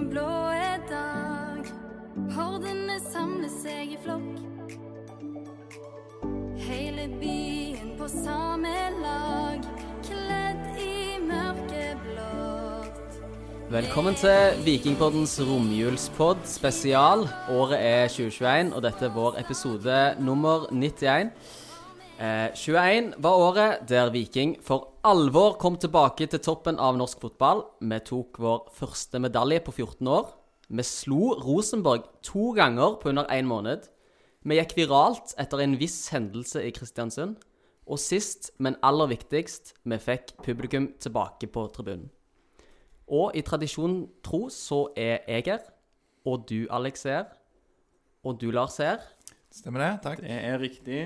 en blå dag. Hordene samler seg i flokk. Hele byen på samme lag, kledd i mørkeblått. Velkommen til Vikingpoddens romjulspod spesial. Året er 2021, og dette er vår episode nummer 91. Eh, 21 var året der Viking for alvor kom tilbake til toppen av norsk fotball. Vi tok vår første medalje på 14 år. Vi slo Rosenborg to ganger på under én måned. Vi gikk viralt etter en viss hendelse i Kristiansund. Og sist, men aller viktigst, vi fikk publikum tilbake på tribunen. Og i tradisjonen tro så er jeg her, og du, Alex, er her, og du, Lars, er her. Stemmer det? Takk. Det er riktig.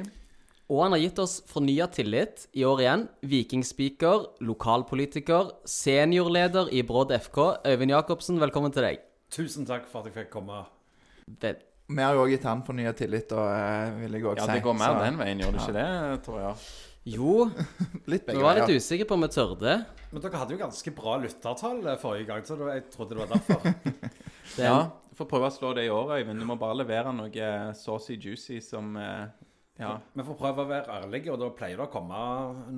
Og han har gitt oss fornya tillit i år igjen. Vikingspeaker, lokalpolitiker, seniorleder i Brodd FK. Øyvind Jacobsen, velkommen til deg. Tusen takk for at jeg fikk komme. Vel, Vi har jo òg gitt han fornya tillit, og eh, vil jeg òg Ja, det går mer Så den veien, gjør det ikke det, tror jeg? jo, Litt vi var litt ja. usikre på om vi tørde. Men dere hadde jo ganske bra lyttertall eh, forrige gang, så jeg trodde det var derfor. den... Ja, får prøve å slå det i år, Øyvind. Du må bare levere noe saucy juicy som eh, Ja, Vi får prøve å være ærlige, og da pleier det å komme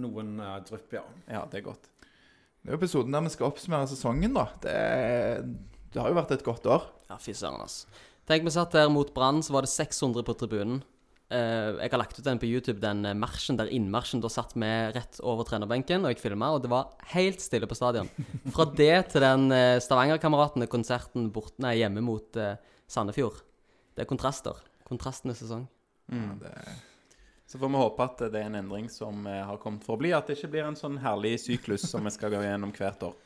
noen uh, drypp, ja. ja, det er godt. Det er jo episoden der vi skal oppsummere sesongen, da. Det, det har jo vært et godt år. Ja, fy søren, altså. Tenk vi satt der mot Brann, så var det 600 på tribunen. Uh, jeg har lagt ut den på YouTube, den eh, marsjen der innmarsjen. Da satt vi rett over trenerbenken, og jeg filma, og det var helt stille på stadion. Fra det til den uh, Stavanger-kameratene-konserten hjemme mot uh, Sandefjord. Det er kontraster. Kontrastenes sesong. Mm. Det, Så får vi håpe at det er en endring som eh, har kommet for å bli. At det ikke blir en sånn herlig syklus som vi skal gå gjennom hvert år.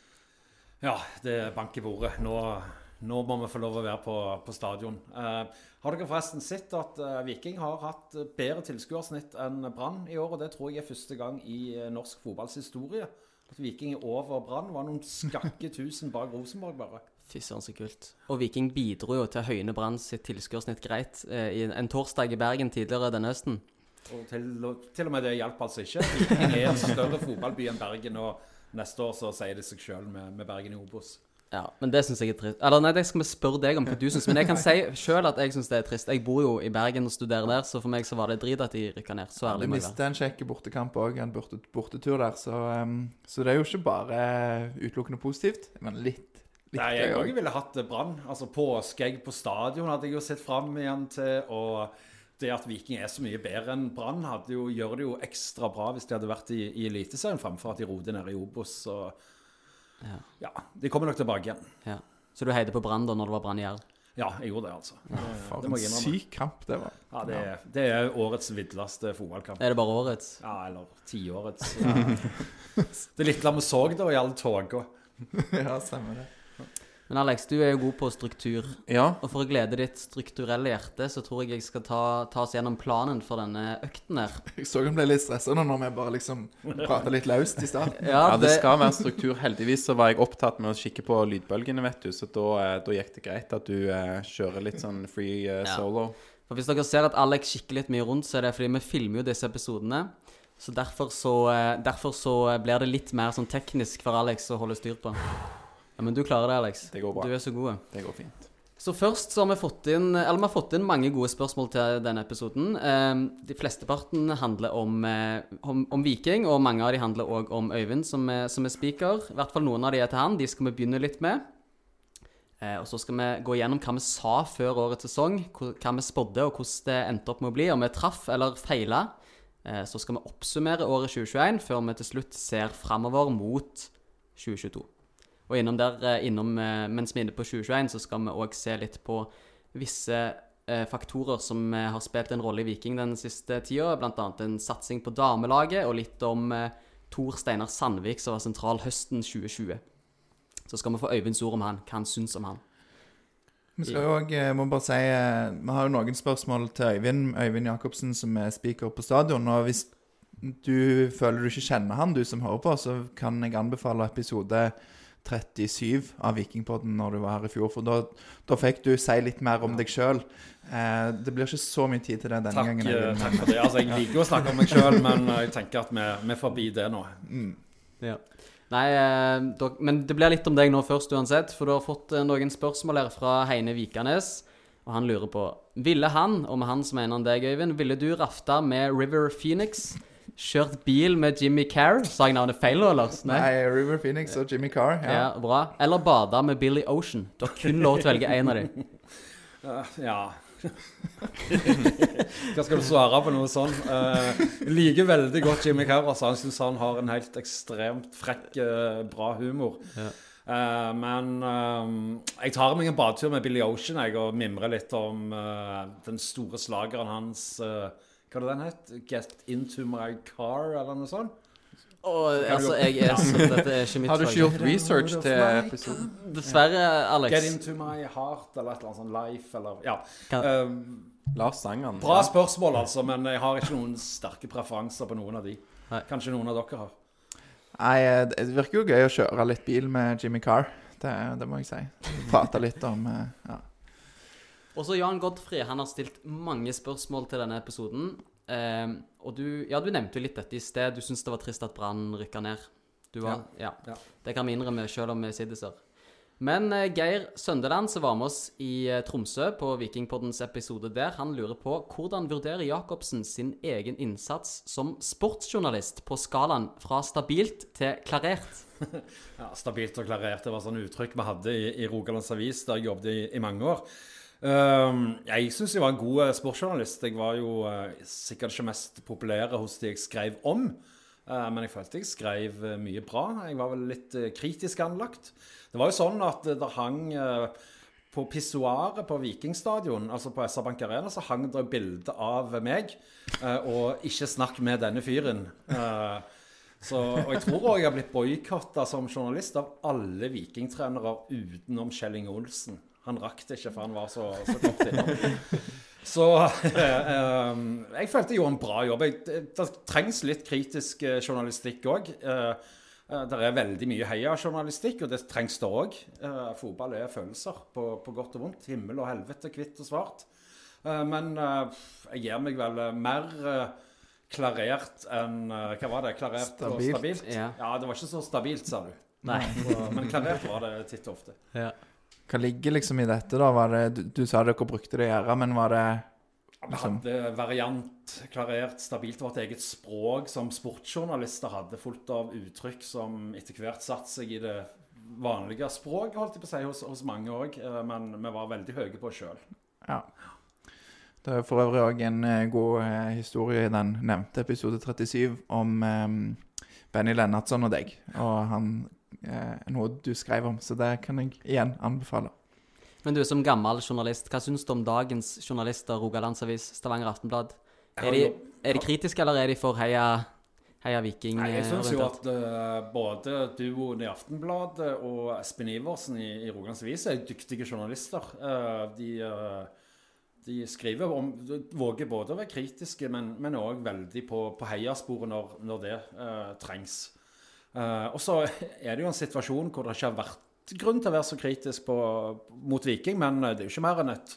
Ja, det er bank bordet. Nå, nå må vi få lov å være på, på stadion. Eh, har dere forresten sett at eh, Viking har hatt bedre tilskuersnitt enn Brann i år? Og det tror jeg er første gang i eh, norsk fotballs historie. At Viking er over Brann. Var noen skakke tusen bak Rosenborg, bare. Fy søren, så kult. Og Viking bidro jo til å høyne Brann sitt tilskuersnitt greit eh, i en torsdag i Bergen tidligere denne høsten. Og til, til og med det hjalp altså ikke. Viking er en større fotballby enn Bergen, og neste år så sier det seg sjøl med, med Bergen i Obos. Ja, men det syns jeg er trist. Eller nei, det skal vi spørre deg om hva du syns. Men jeg kan si sjøl at jeg syns det er trist. Jeg bor jo i Bergen og studerer der, så for meg så var det drit at de rykka ned. Så ærlig må jeg være. Du mista en kjekk bortekamp òg, en bortetur der. Så, um, så det er jo ikke bare utelukkende positivt, men litt, litt Nei, jeg òg ville hatt Brann. Altså påskeegg på stadion hadde jeg jo sett fram igjen til. Og det at Viking er så mye bedre enn Brann, gjør det jo ekstra bra hvis de hadde vært i, i Eliteserien fremfor at de roter ned i Obos. Så Ja. ja, de kommer nok tilbake igjen. Ja. Så du heide på Brann da når det var Brann i Jerv? Ja, jeg gjorde det, altså. Det, For en syk kamp det var. Ja, det, er- det er årets villeste fotballkamp. Er det bare årets? Ja, eller tiårets. Ja. Det lille vi så da i all tåka. ja, stemmer det. Men Alex, du er jo god på struktur. Ja, Og for å glede ditt strukturelle hjerte, så tror jeg jeg skal ta, ta oss gjennom planen for denne økten her. Jeg så han ble litt stressa nå når vi bare liksom prata litt løst i starten. ja, det skal være struktur. Heldigvis så var jeg opptatt med å kikke på lydbølgene, vet du. Så da, eh, da gikk det greit at du eh, kjører litt sånn free eh, Ja. For hvis dere ser at Alex kikker litt mye rundt, så er det fordi vi filmer jo disse episodene. Så derfor så, eh, derfor så blir det litt mer sånn teknisk for Alex å holde styr på. Ja, Men du klarer det, Alex. Det går bra. Du er så god. Det går fint. Så først så har vi fått inn Eller vi har fått inn mange gode spørsmål til denne episoden. Eh, de flesteparten handler om, eh, om, om Viking, og mange av de handler òg om Øyvind, som er, som er speaker. I hvert fall noen av de er til han. De skal vi begynne litt med. Eh, og så skal vi gå gjennom hva vi sa før årets sesong, hva vi spådde, og hvordan det endte opp med å bli. Om vi traff eller feila. Så skal vi oppsummere året 2021 før vi til slutt ser framover mot 2022. Og innom der, eh, innom, eh, mens vi er inne på 2021, så skal vi òg se litt på visse eh, faktorer som har spilt en rolle i Viking den siste tida. Bl.a. en satsing på damelaget, og litt om Tor Steinar Sandvik, som var sentral høsten 2020. Så skal vi få Øyvinds ord om han, hva han syns om han. Vi skal jo må bare si, vi har jo noen spørsmål til Øyvind, Øyvind Jacobsen, som er speaker på stadion. Og hvis du føler du ikke kjenner han, du som hører på, så kan jeg anbefale episode 37 av Vikingpodden når du var her i fjor. For da, da fikk du si litt mer om deg sjøl. Eh, det blir ikke så mye tid til det denne Takk, gangen. Jeg, takk for det. Altså, jeg liker å snakke om meg sjøl, men eh, jeg tenker at vi, vi er forbi det nå. Ja. Nei, dok, men det blir litt om deg nå først uansett, for du har fått eh, noen spørsmål her fra Heine Vikanes. Og han lurer på Ville han, og med han så mener han deg, Øyvind, ville du rafta med River Phoenix? Kjørt bil med Jimmy Carr? Sa jeg navnet feil eller? Nei, River Phoenix og Jimmy Carr. Ja. Ja. bra. Eller bada med Billy Ocean. Du har kun lov til å velge én av dem. Eh, ja. Hva skal du svare på noe sånt? Uh, liker veldig godt Jimmy Carr. Altså. Han syns han har en helt ekstremt frekk, uh, bra humor. Eh, men eh, jeg tar meg en badetur med Billy Ocean jeg, og mimrer litt om uh, den store slageren hans eh, Hva det den het? 'Get Into My Car', eller noe sånt? Og, altså, jeg er så Dette er ikke mitt Har du ikke gjort research til episoden? Dessverre, Alex. 'Get Into My Heart', eller et eller annet sånt. 'Life', eller Ja. Kan- Eh, Lars sang bra spørsmål, altså, men jeg har ikke noen sterke preferanser på noen av de. Nei. Kanskje noen av dere har. Nei, eh, det virker jo gøy å kjøre litt bil med Jimmy Carr. Det, det må jeg si. Prate litt om eh, ja. Og så Jan Godfrey, han har stilt mange spørsmål til denne episoden. Eh, og du, ja, du nevnte jo litt dette i sted. Du syns det var trist at Brann rykka ned. Du var, ja. Ja. Det kan vi innrømme, selv om vi er siddiser. Men eh, Geir Søndeland, som var med oss i eh, Tromsø på Vikingpoddens episode der, han lurer på hvordan vurderer Jacobsen sin egen innsats som sportsjournalist på skalaen fra stabilt til klarert? Ja, Stabilt og klarert. Det var sånn uttrykk vi hadde i, i Rogalands Avis der jeg jobbet i, i mange år. Ehm, jeg syns jeg var en god eh, sportsjournalist. Jeg var jo eh, sikkert ikke mest populære hos de jeg skrev om. Eh, men jeg følte jeg skrev mye bra. Jeg var vel litt kritisk anlagt. Det var jo sånn at det hang på pissoaret på Vikingstadion, altså på SR Bank Arena, så hang det bilde av meg. og 'ikke snakk med denne fyren'. Så, og jeg tror også jeg har blitt boikotta som journalist av alle vikingtrenere utenom Kjelling Olsen. Han rakk det ikke, for han var så, så kort innom. Så eh, eh, jeg følte jeg gjorde en bra jobb. Jeg, det, det trengs litt kritisk eh, journalistikk òg. Eh, eh, det er veldig mye heiajournalistikk, og det trengs det òg. Eh, fotball er følelser, på, på godt og vondt. Himmel og helvete, hvitt og svart. Eh, men eh, jeg gir meg vel mer eh, klarert enn Hva var det? Klarert Stabilt. og stabilt? Ja. ja, det var ikke så stabilt, sa du. Nei. Så, men klarert var det titt og ofte. Ja. Hva ligger liksom i dette, da? Var det, du, du sa dere brukte det i æra, men var det Vi hadde variant, klarert, stabilt. vårt eget språk som sportsjournalister hadde, fullt av uttrykk som etter hvert satte seg i det vanlige språk, holdt jeg på å si, hos, hos mange òg. Men vi var veldig høye på oss sjøl. Ja. Det er for øvrig òg en eh, god eh, historie i den nevnte episode 37 om um, Benny Lennartson og deg, og han eh, noe du skrev om, så det kan jeg igjen anbefale. Men du som gammel journalist, hva syns du om dagens journalister, Rogalandsavis, Stavanger Aftenblad? Er de, er de kritiske, eller er de for heia, heia Viking? Nei, jeg eh, syns jo at uh, både duoen i Aftenbladet og Espen Iversen i, i Rogalandsavis er dyktige journalister. Uh, de, uh, de skriver om Våger både å være kritiske, men, men òg veldig på, på heiasporet når, når det eh, trengs. Eh, og så er det jo en situasjon hvor det ikke har vært grunn til å være så kritisk på, mot Viking, men det er jo ikke mer enn et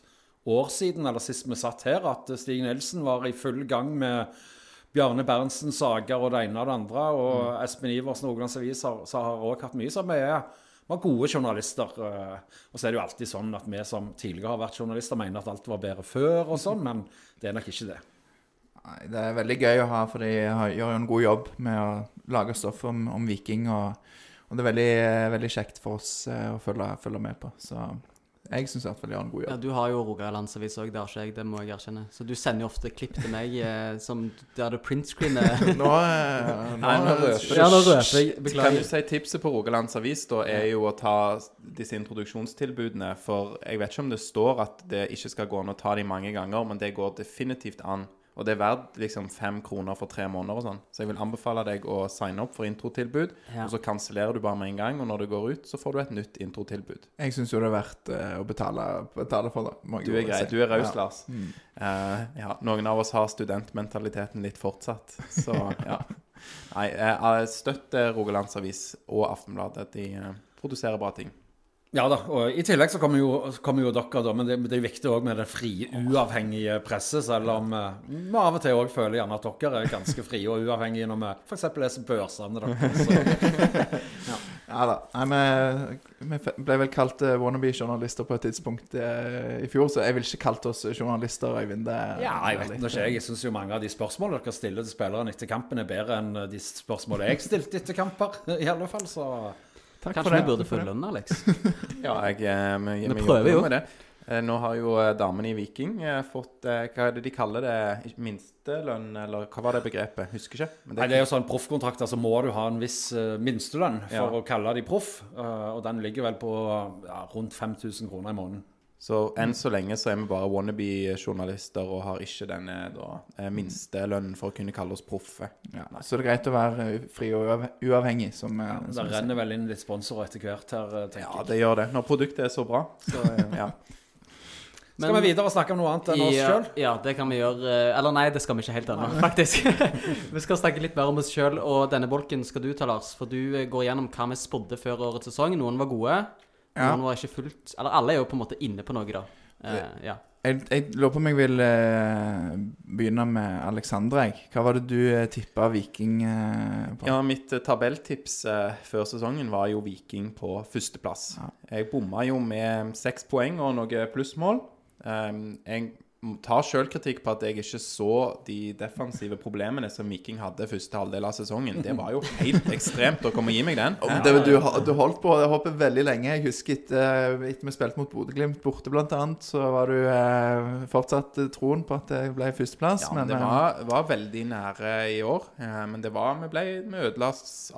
år siden, eller sist vi satt her, at Stig Nilsen var i full gang med Bjarne Berntsen saker og det ene og det andre. Og Espen Iversen og Rogalands Avis har, så har også hatt mye. Så vi er, vi er gode journalister. eh, Og så er det jo alltid sånn at vi som tidligere har vært journalister, mener at alt var bedre før og sånn, men det er nok ikke det. Nei, det er veldig gøy å ha, for de gjør jo en god jobb med å lage stoff om, om Viking. Og, og det er veldig, veldig kjekt for oss eh, å følge, følge med på. Så jeg syns i hvert fall de gjør en god Ja, jobb. du har jo Rogalandsavis òg, det har ikke jeg, det må jeg erkjenne. Så du sender jo ofte klipp til meg eh, som der det printscreener Nå, eh, nå, nå røper. Ja, jeg. Beklager. Kan du si tipset på Rogalandsavis da er jo å ta disse introduksjonstilbudene, for jeg vet ikke om det står at det ikke skal gå an å ta de mange ganger, men det går definitivt an. Og det er verdt liksom fem kroner for tre måneder og sånn. Så jeg vil anbefale deg å signe opp for introtilbud, Ja. og så kansellerer du bare med en gang, og når du går ut, så får du et nytt introtilbud. Jeg syns jo det er verdt uh, å betale, betale for det. Du er grei. Du er raus, Ja. Lars. Eh, ja, noen av oss har studentmentaliteten litt fortsatt, så ja. Nei, jeg støtter Rogalands Avis og Aftenbladet. De uh, produserer bra ting. Ja da, og i tillegg så kommer jo, kommer jo dere, da, men det, det er jo viktig òg med det frie, uavhengige presset, selv om eh, vi av og til òg føler gjerne at dere er ganske frie og uavhengige når vi f.eks. leser børsene deres. Ja. Ja da. Nei, vi, vi ble vel kalt uh, wannabe-journalister på et tidspunkt uh, i fjor, så jeg ville ikke kalt oss journalister, Øyvind. Det ja, jeg vet ikke. Jeg syns jo mange av de spørsmålene dere stiller til spillerne etter kampen, er bedre enn de spørsmålene jeg stilte etter kamper, i alle fall. Så Takk Kanskje for vi burde få lønn, Alex? Ja, jeg, eh, vi, Vi vi prøver jo. med det. Eh, Nå har jo eh, damene i Viking fått Hva er det de kaller det? Minstelønn, eller hva var det begrepet? Husker ikke. Men Nei, det er jo sånn proffkontrakter, så må du ha en viss minstelønn for Ja. å kalle de proff. og den ligger vel på ja, rundt 5000 kroner i måneden. Så enn så lenge så er vi bare wannabe-journalister og har ikke denne da, eh, minstelønnen for å kunne kalle oss proffe. Ja, så det er greit å være eh, fri og uavhengig, som, ja, Det som renner vel inn litt sponsorer etter hvert her, tenker jeg. Ja, det gjør det. Når produktet er så bra. Så, ja. Men, Skal vi videre og snakke om noe annet enn oss ja, sjøl? ja, det kan vi gjøre. eh, Eller nei, det skal vi ikke helt ennå, faktisk. vi skal snakke litt mer om oss sjøl, og denne bolken skal du ta, Lars. For du eh, går gjennom hva vi spådde før årets sesong. Noen var gode, Ja. noen var ikke fullt Eller alle er jo på en måte inne på noe, da. Eh, ja. Jeg, jeg lurer på om jeg vil eh, begynne med Alexander. Jeg. Hva var det du eh, tippa Viking eh, på? ja, mitt eh, tabelltips eh, før sesongen var jo Viking på førsteplass. Ja. Jeg bomma jo med seks poeng og noe plussmål. Um, jeg tar sjølkritikk på at jeg ikke så de defensive problemene som Viking hadde første halvdel av sesongen. Det var jo helt ekstremt. å komme og gi meg den. Ja, det, du, du holdt på jeg håper veldig lenge. Jeg husker etter, etter vi spilte mot Bodø-Glimt borte, annet, så var du eh, fortsatt troen på at det ble førsteplass. Ja, men det eh, var, var veldig nære i år. Eh, men det var, vi ble vi ødela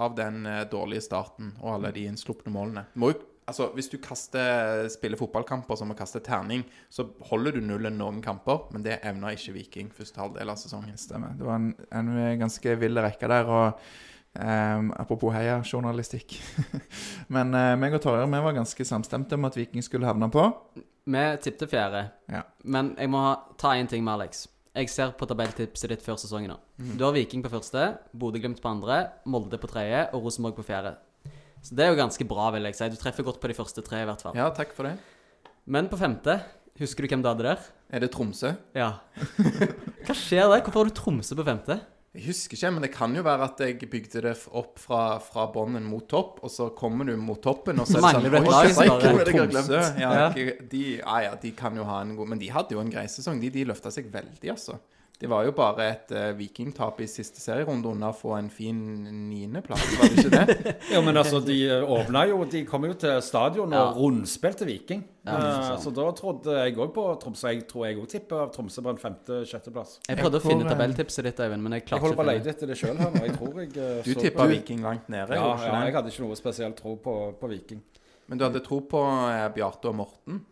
av den eh, dårlige starten og alle de innslupne målene. Må jo, altså, hvis du kaster, spiller fotballkamper som å kaste terning, så holder du nullen noen kamper, men det evner ikke Viking første halvdel av sesongen. Stemmer. Det var en, en ganske vill rekke der. og um, Apropos heia-journalistikk. Men uh, meg og Torjer vi var ganske samstemte om at Viking skulle havne på. Vi tippte fjerde, Ja. men jeg må ha- ta én ting med Alex. Jeg ser på tabelltipset ditt før sesongen. nå. Du har Viking på første, Bodø-Glimt på andre, Molde på tredje og Rosenborg på fjerde. Så det er jo ganske bra, vil jeg si. Du treffer godt på de første tre, i hvert fall. Ja, takk for det. Men på femte, husker du hvem du hadde der? Er det Tromsø? Ja. Hva skjer der? Hvorfor har du Tromsø på femte? Jeg husker ikke, men det kan jo være at jeg bygde det opp fra, fra bånden mot topp, og så kommer du mot toppen, og så er det sånn «Oi, lag, steik, bare?» hvor er det Jeg Tromsø? glemt. Ja, Ja. de, ja, ja, de kan jo ha en god Men de hadde jo en grei sesong. De, de løfta seg veldig, altså. Det var jo bare et uh, vikingtap i siste serierunde unna å få en fin niendeplass, var det ikke det? Jo, men altså, de åpna jo De kom jo til stadion og Ja. rundspilte Viking. Ja, sånn. uh, så da trodde jeg òg på Tromsø. Jeg tror jeg òg tipper Tromsø på en femte-sjetteplass. Jeg prøvde å finne eh, tabelltipset ditt, Eivind, men jeg Jeg klarte holder ikke på å lete etter det sjøl her nå. Jeg tror jeg eh, Du tippa Viking langt nede, Ja, ja, jeg hadde ikke noe spesielt tro på, på Viking. Men du hadde tro på eh, Bjarte og Morten?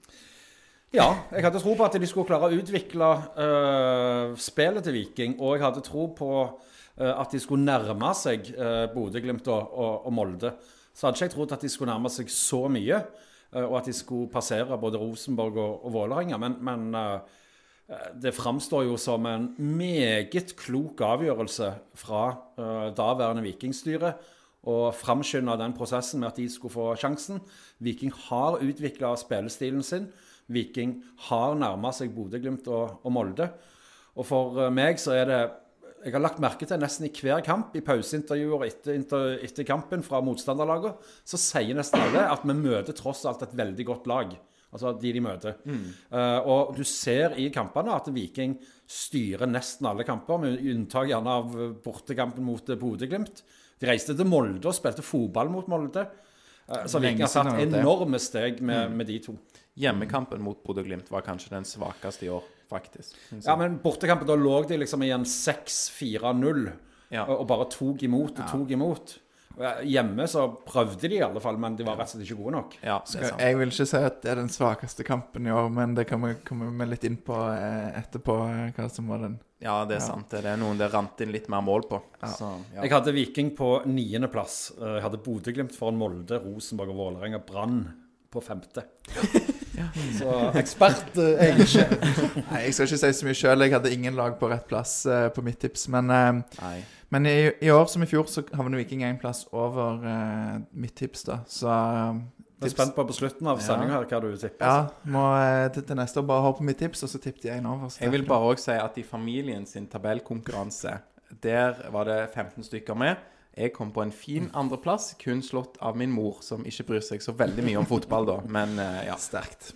Ja, jeg hadde tro på at de skulle klare å utvikle uh, spillet til Viking. Og jeg hadde tro på uh, at de skulle nærme seg uh, Bodø-Glimt og, og, og Molde. Så hadde ikke jeg trodd at de skulle nærme seg så mye, og at de skulle passere både Rosenborg og, og Vålerenga. Men, men det framstår jo som en meget klok avgjørelse fra daværende Vikingstyre å framskynde den prosessen med at de skulle få sjansen. Viking har utvikla spillestilen sin. Viking har nærma seg Bodø-Glimt og, og Molde. Og for eh, meg så er det Jeg har lagt merke til nesten i hver kamp, i pauseintervjuer og etter, inter, etter kampen fra motstanderlagene, så sier nesten alle at vi møter tross alt et veldig godt lag. Altså de de møter. Eh, og du ser i kampene at Viking styrer nesten alle kamper, med unntak gjerne av bortekampen mot Bodø-Glimt. De reiste til Molde og spilte fotball mot Molde. Uh, så Viking har satt tatt enorme steg med, med de to. Hjemmekampen mot Bodø-Glimt var kanskje den svakeste i år, faktisk. Ja, men bortekampen, da lå de liksom i en 6-4-0 Ja. og, og bare tok imot og tok imot. Hjemme så prøvde de i alle fall, men de var rett og slett ikke gode nok. Ja, det er sant. jeg vil ikke si at det er den svakeste kampen i år, men det kan vi komme med litt inn på eh, etterpå. eh, hva som var den Ja, det er Ja. sant. Det er noen det rant inn litt mer mål på. Så, ja. Jeg hadde Viking på niendeplass. Eh, Jeg hadde Bodø-Glimt foran Molde, Rosenborg og Vålerenga. Brann på femte. Så ekspert eh, er jeg ikke. Nei, Jeg skal ikke si så mye sjøl. Jeg hadde ingen lag på rett plass uh, på mitt tips. Men, uh, men i, i år som i fjor så havner Viking én plass over uh, mitt tips, da. Så Jeg er spent på på slutten av sendinga ja. hva du tipper. Ja, må til, til neste år bare høre på mitt tips, og så tippet jeg en over. Jeg vil bare òg si at i familien sin tabellkonkurranse, der var det 15 stykker med. Jeg kom på en fin andreplass, kun slått av min mor, som ikke bryr seg så veldig mye om fotball, da. Men eh, ja. Sterkt.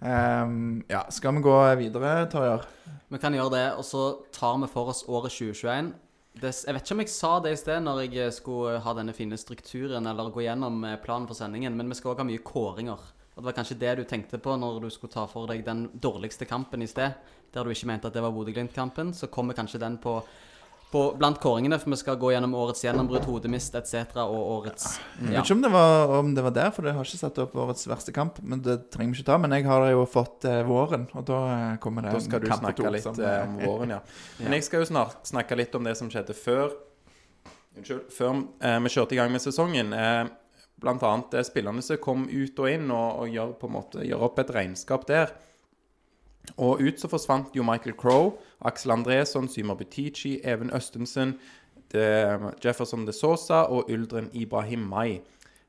Ehm, ja, skal vi gå videre, Torjar? Vi kan gjøre det, og så tar vi for oss året 2021. Det, jeg vet ikke om jeg sa det i sted når jeg eh, skulle ha denne fine strukturen eller gå gjennom eh, planen for sendingen, men vi skal òg ha mye kåringer. Og Det var kanskje det du tenkte på når du skulle ta for deg den dårligste kampen i sted, der du ikke mente at det var Bodø-Glimt-kampen. Så kommer kanskje den på, på blant kåringene, for vi skal gå gjennom årets gjennombrudd, hodemist etc. og årets Jeg vet ikke om det, var, om det var der, for jeg har ikke satt opp årets verste kamp. Men det trenger vi ikke ta. Men jeg har jo fått eh, våren, og da eh, kommer det Da skal du snakke to litt som, eh, eh, om våren, ja. Men jeg skal jo snart snakke litt om det som skjedde før Unnskyld. Før eh, vi kjørte i gang med sesongen. Eh, blant annet eh, spillerne som kom ut og inn og, og gjør, på en måte, gjør opp et regnskap der. Og ut så forsvant jo Michael Crowe, Aksel Andresson, Symer Butichi, Even Østensen, de, Jefferson de Sosa og Uldren Ibrahim Mai.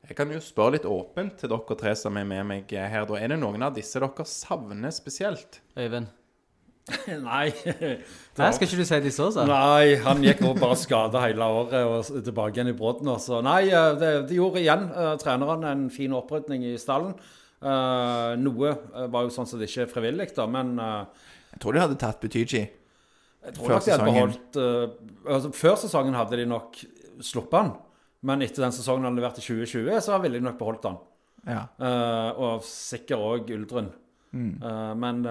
Jeg kan jo spørre litt åpent til dere tre som er med meg her. da. Er det noen av disse dere savner spesielt? Øyvind. Nei. Nei. skal ikke du si de så, så? Nei, han gikk også bare skada hele året og tilbake igjen i brodden. Så nei, eh, det, de gjorde igjen, uh, treneren, en fin opprydning i stallen. Eh, noe eh, var jo sånn som det ikke er frivillig, da, men eh, Jeg tror de hadde tatt Butyji. Jeg tror Før nok de hadde sesongen. beholdt uh, altså, Før sesongen hadde de nok sluppet han, men etter den sesongen han leverte i 2020, så ville de nok beholdt han. Ja. Uh, og sikkert òg Uldren. Mm. Uh, men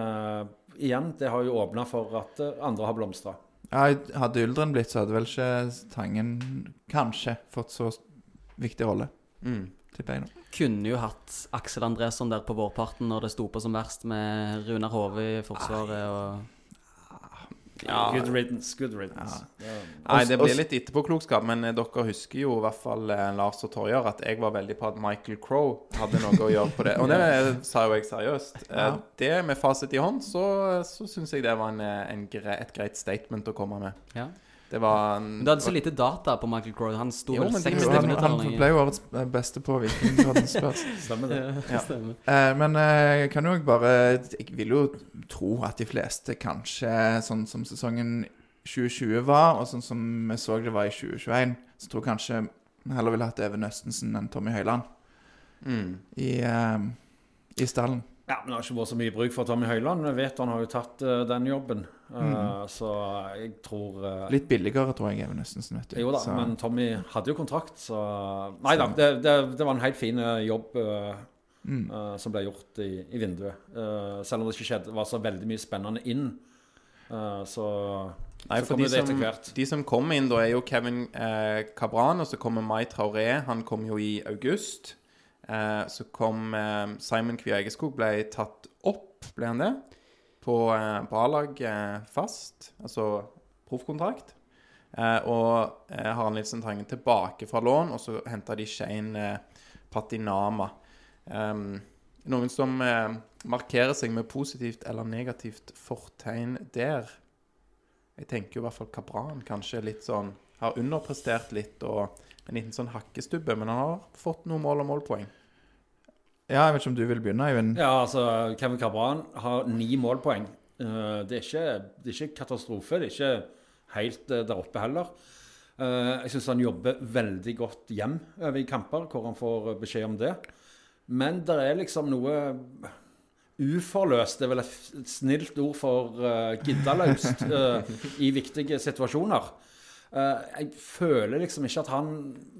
igjen, det har jo åpna for at andre har blomstra. ja, hadde Uldren blitt, så hadde vel ikke Tangen kanskje fått så viktig rolle, Mm. tipper jeg nå. Kunne jo hatt Aksel Andresson der på vårparten når det sto på som verst, med Runar Hove i forsvaret og Ja. Good riddance, good riddance. Ja. Nei, det blir litt etterpåklokskap, men eh, dere husker jo i hvert fall eh, Lars og Torjer at jeg var veldig på at Michael Crow hadde noe å gjøre på det. Og det sa jo jeg seriøst. Eh, Ja. Det med fasit i hånd, så, så syns jeg det var en, en gre et greit statement å komme med. Ja. Det var en, Men du hadde så lite data på Michael Crowe. Han sto Jo, vel men 60 Han, minutter han eller ble jo årets eh, beste på Vikingpodden Spurs. Stemmer det. Ja, stemmer. Eh, men eh, jeg kan jo bare Jeg vil jo tro at de fleste kanskje sånn som sesongen 2020 var, og sånn som vi så det var i 2021, så tror jeg kanskje vi heller ville hatt Even Østensen enn Tommy Høiland mm. i, eh, i stallen. Ja, men Det har ikke vært så mye bruk for Tommy Høiland. Vi vet han har jo tatt uh, den jobben. Uh, Mm. Så jeg tror uh, Litt billigere, tror jeg, Even Østensen. vet du. Jo da, Så- men Tommy hadde jo kontrakt, så Nei da, det, det, det var en helt fin jobb eh, mm. som ble gjort i, i vinduet. Eh, selv om det ikke skjedde, var så veldig mye spennende inn. Eh, så Nei, for de som, de som kom inn, da er jo Kevin eh, Cabran, og så kommer Mai Traoré. Han kom jo i august. Eh, så kom eh, Simon Kvia Egeskog, ble tatt opp, ble han det? På, eh, på A-lag eh, fast, altså proffkontrakt. Eh, og eh, Harald Nilsen Tangen tilbake fra lån, og så henta de Shane eh, Patinama. Um, noen som markerer seg med positivt eller negativt fortegn der? Jeg tenker jo i hvert fall Kabran kanskje litt sånn Har underprestert litt og en liten sånn hakkestubbe, men han har fått noen mål og målpoeng. Ja, jeg vet ikke om du vil begynne, Eivind. Ja, altså, Kevin Cabran har ni målpoeng. Eh, det, er ikke, det er ikke katastrofe. Det er ikke helt eh, der oppe heller. Eh, jeg syns han jobber veldig godt hjem over i kamper, hvor han får beskjed om det. Men det er liksom noe uforløst, det er vel et snilt ord for uh, i viktige situasjoner. Eh, jeg føler liksom ikke at han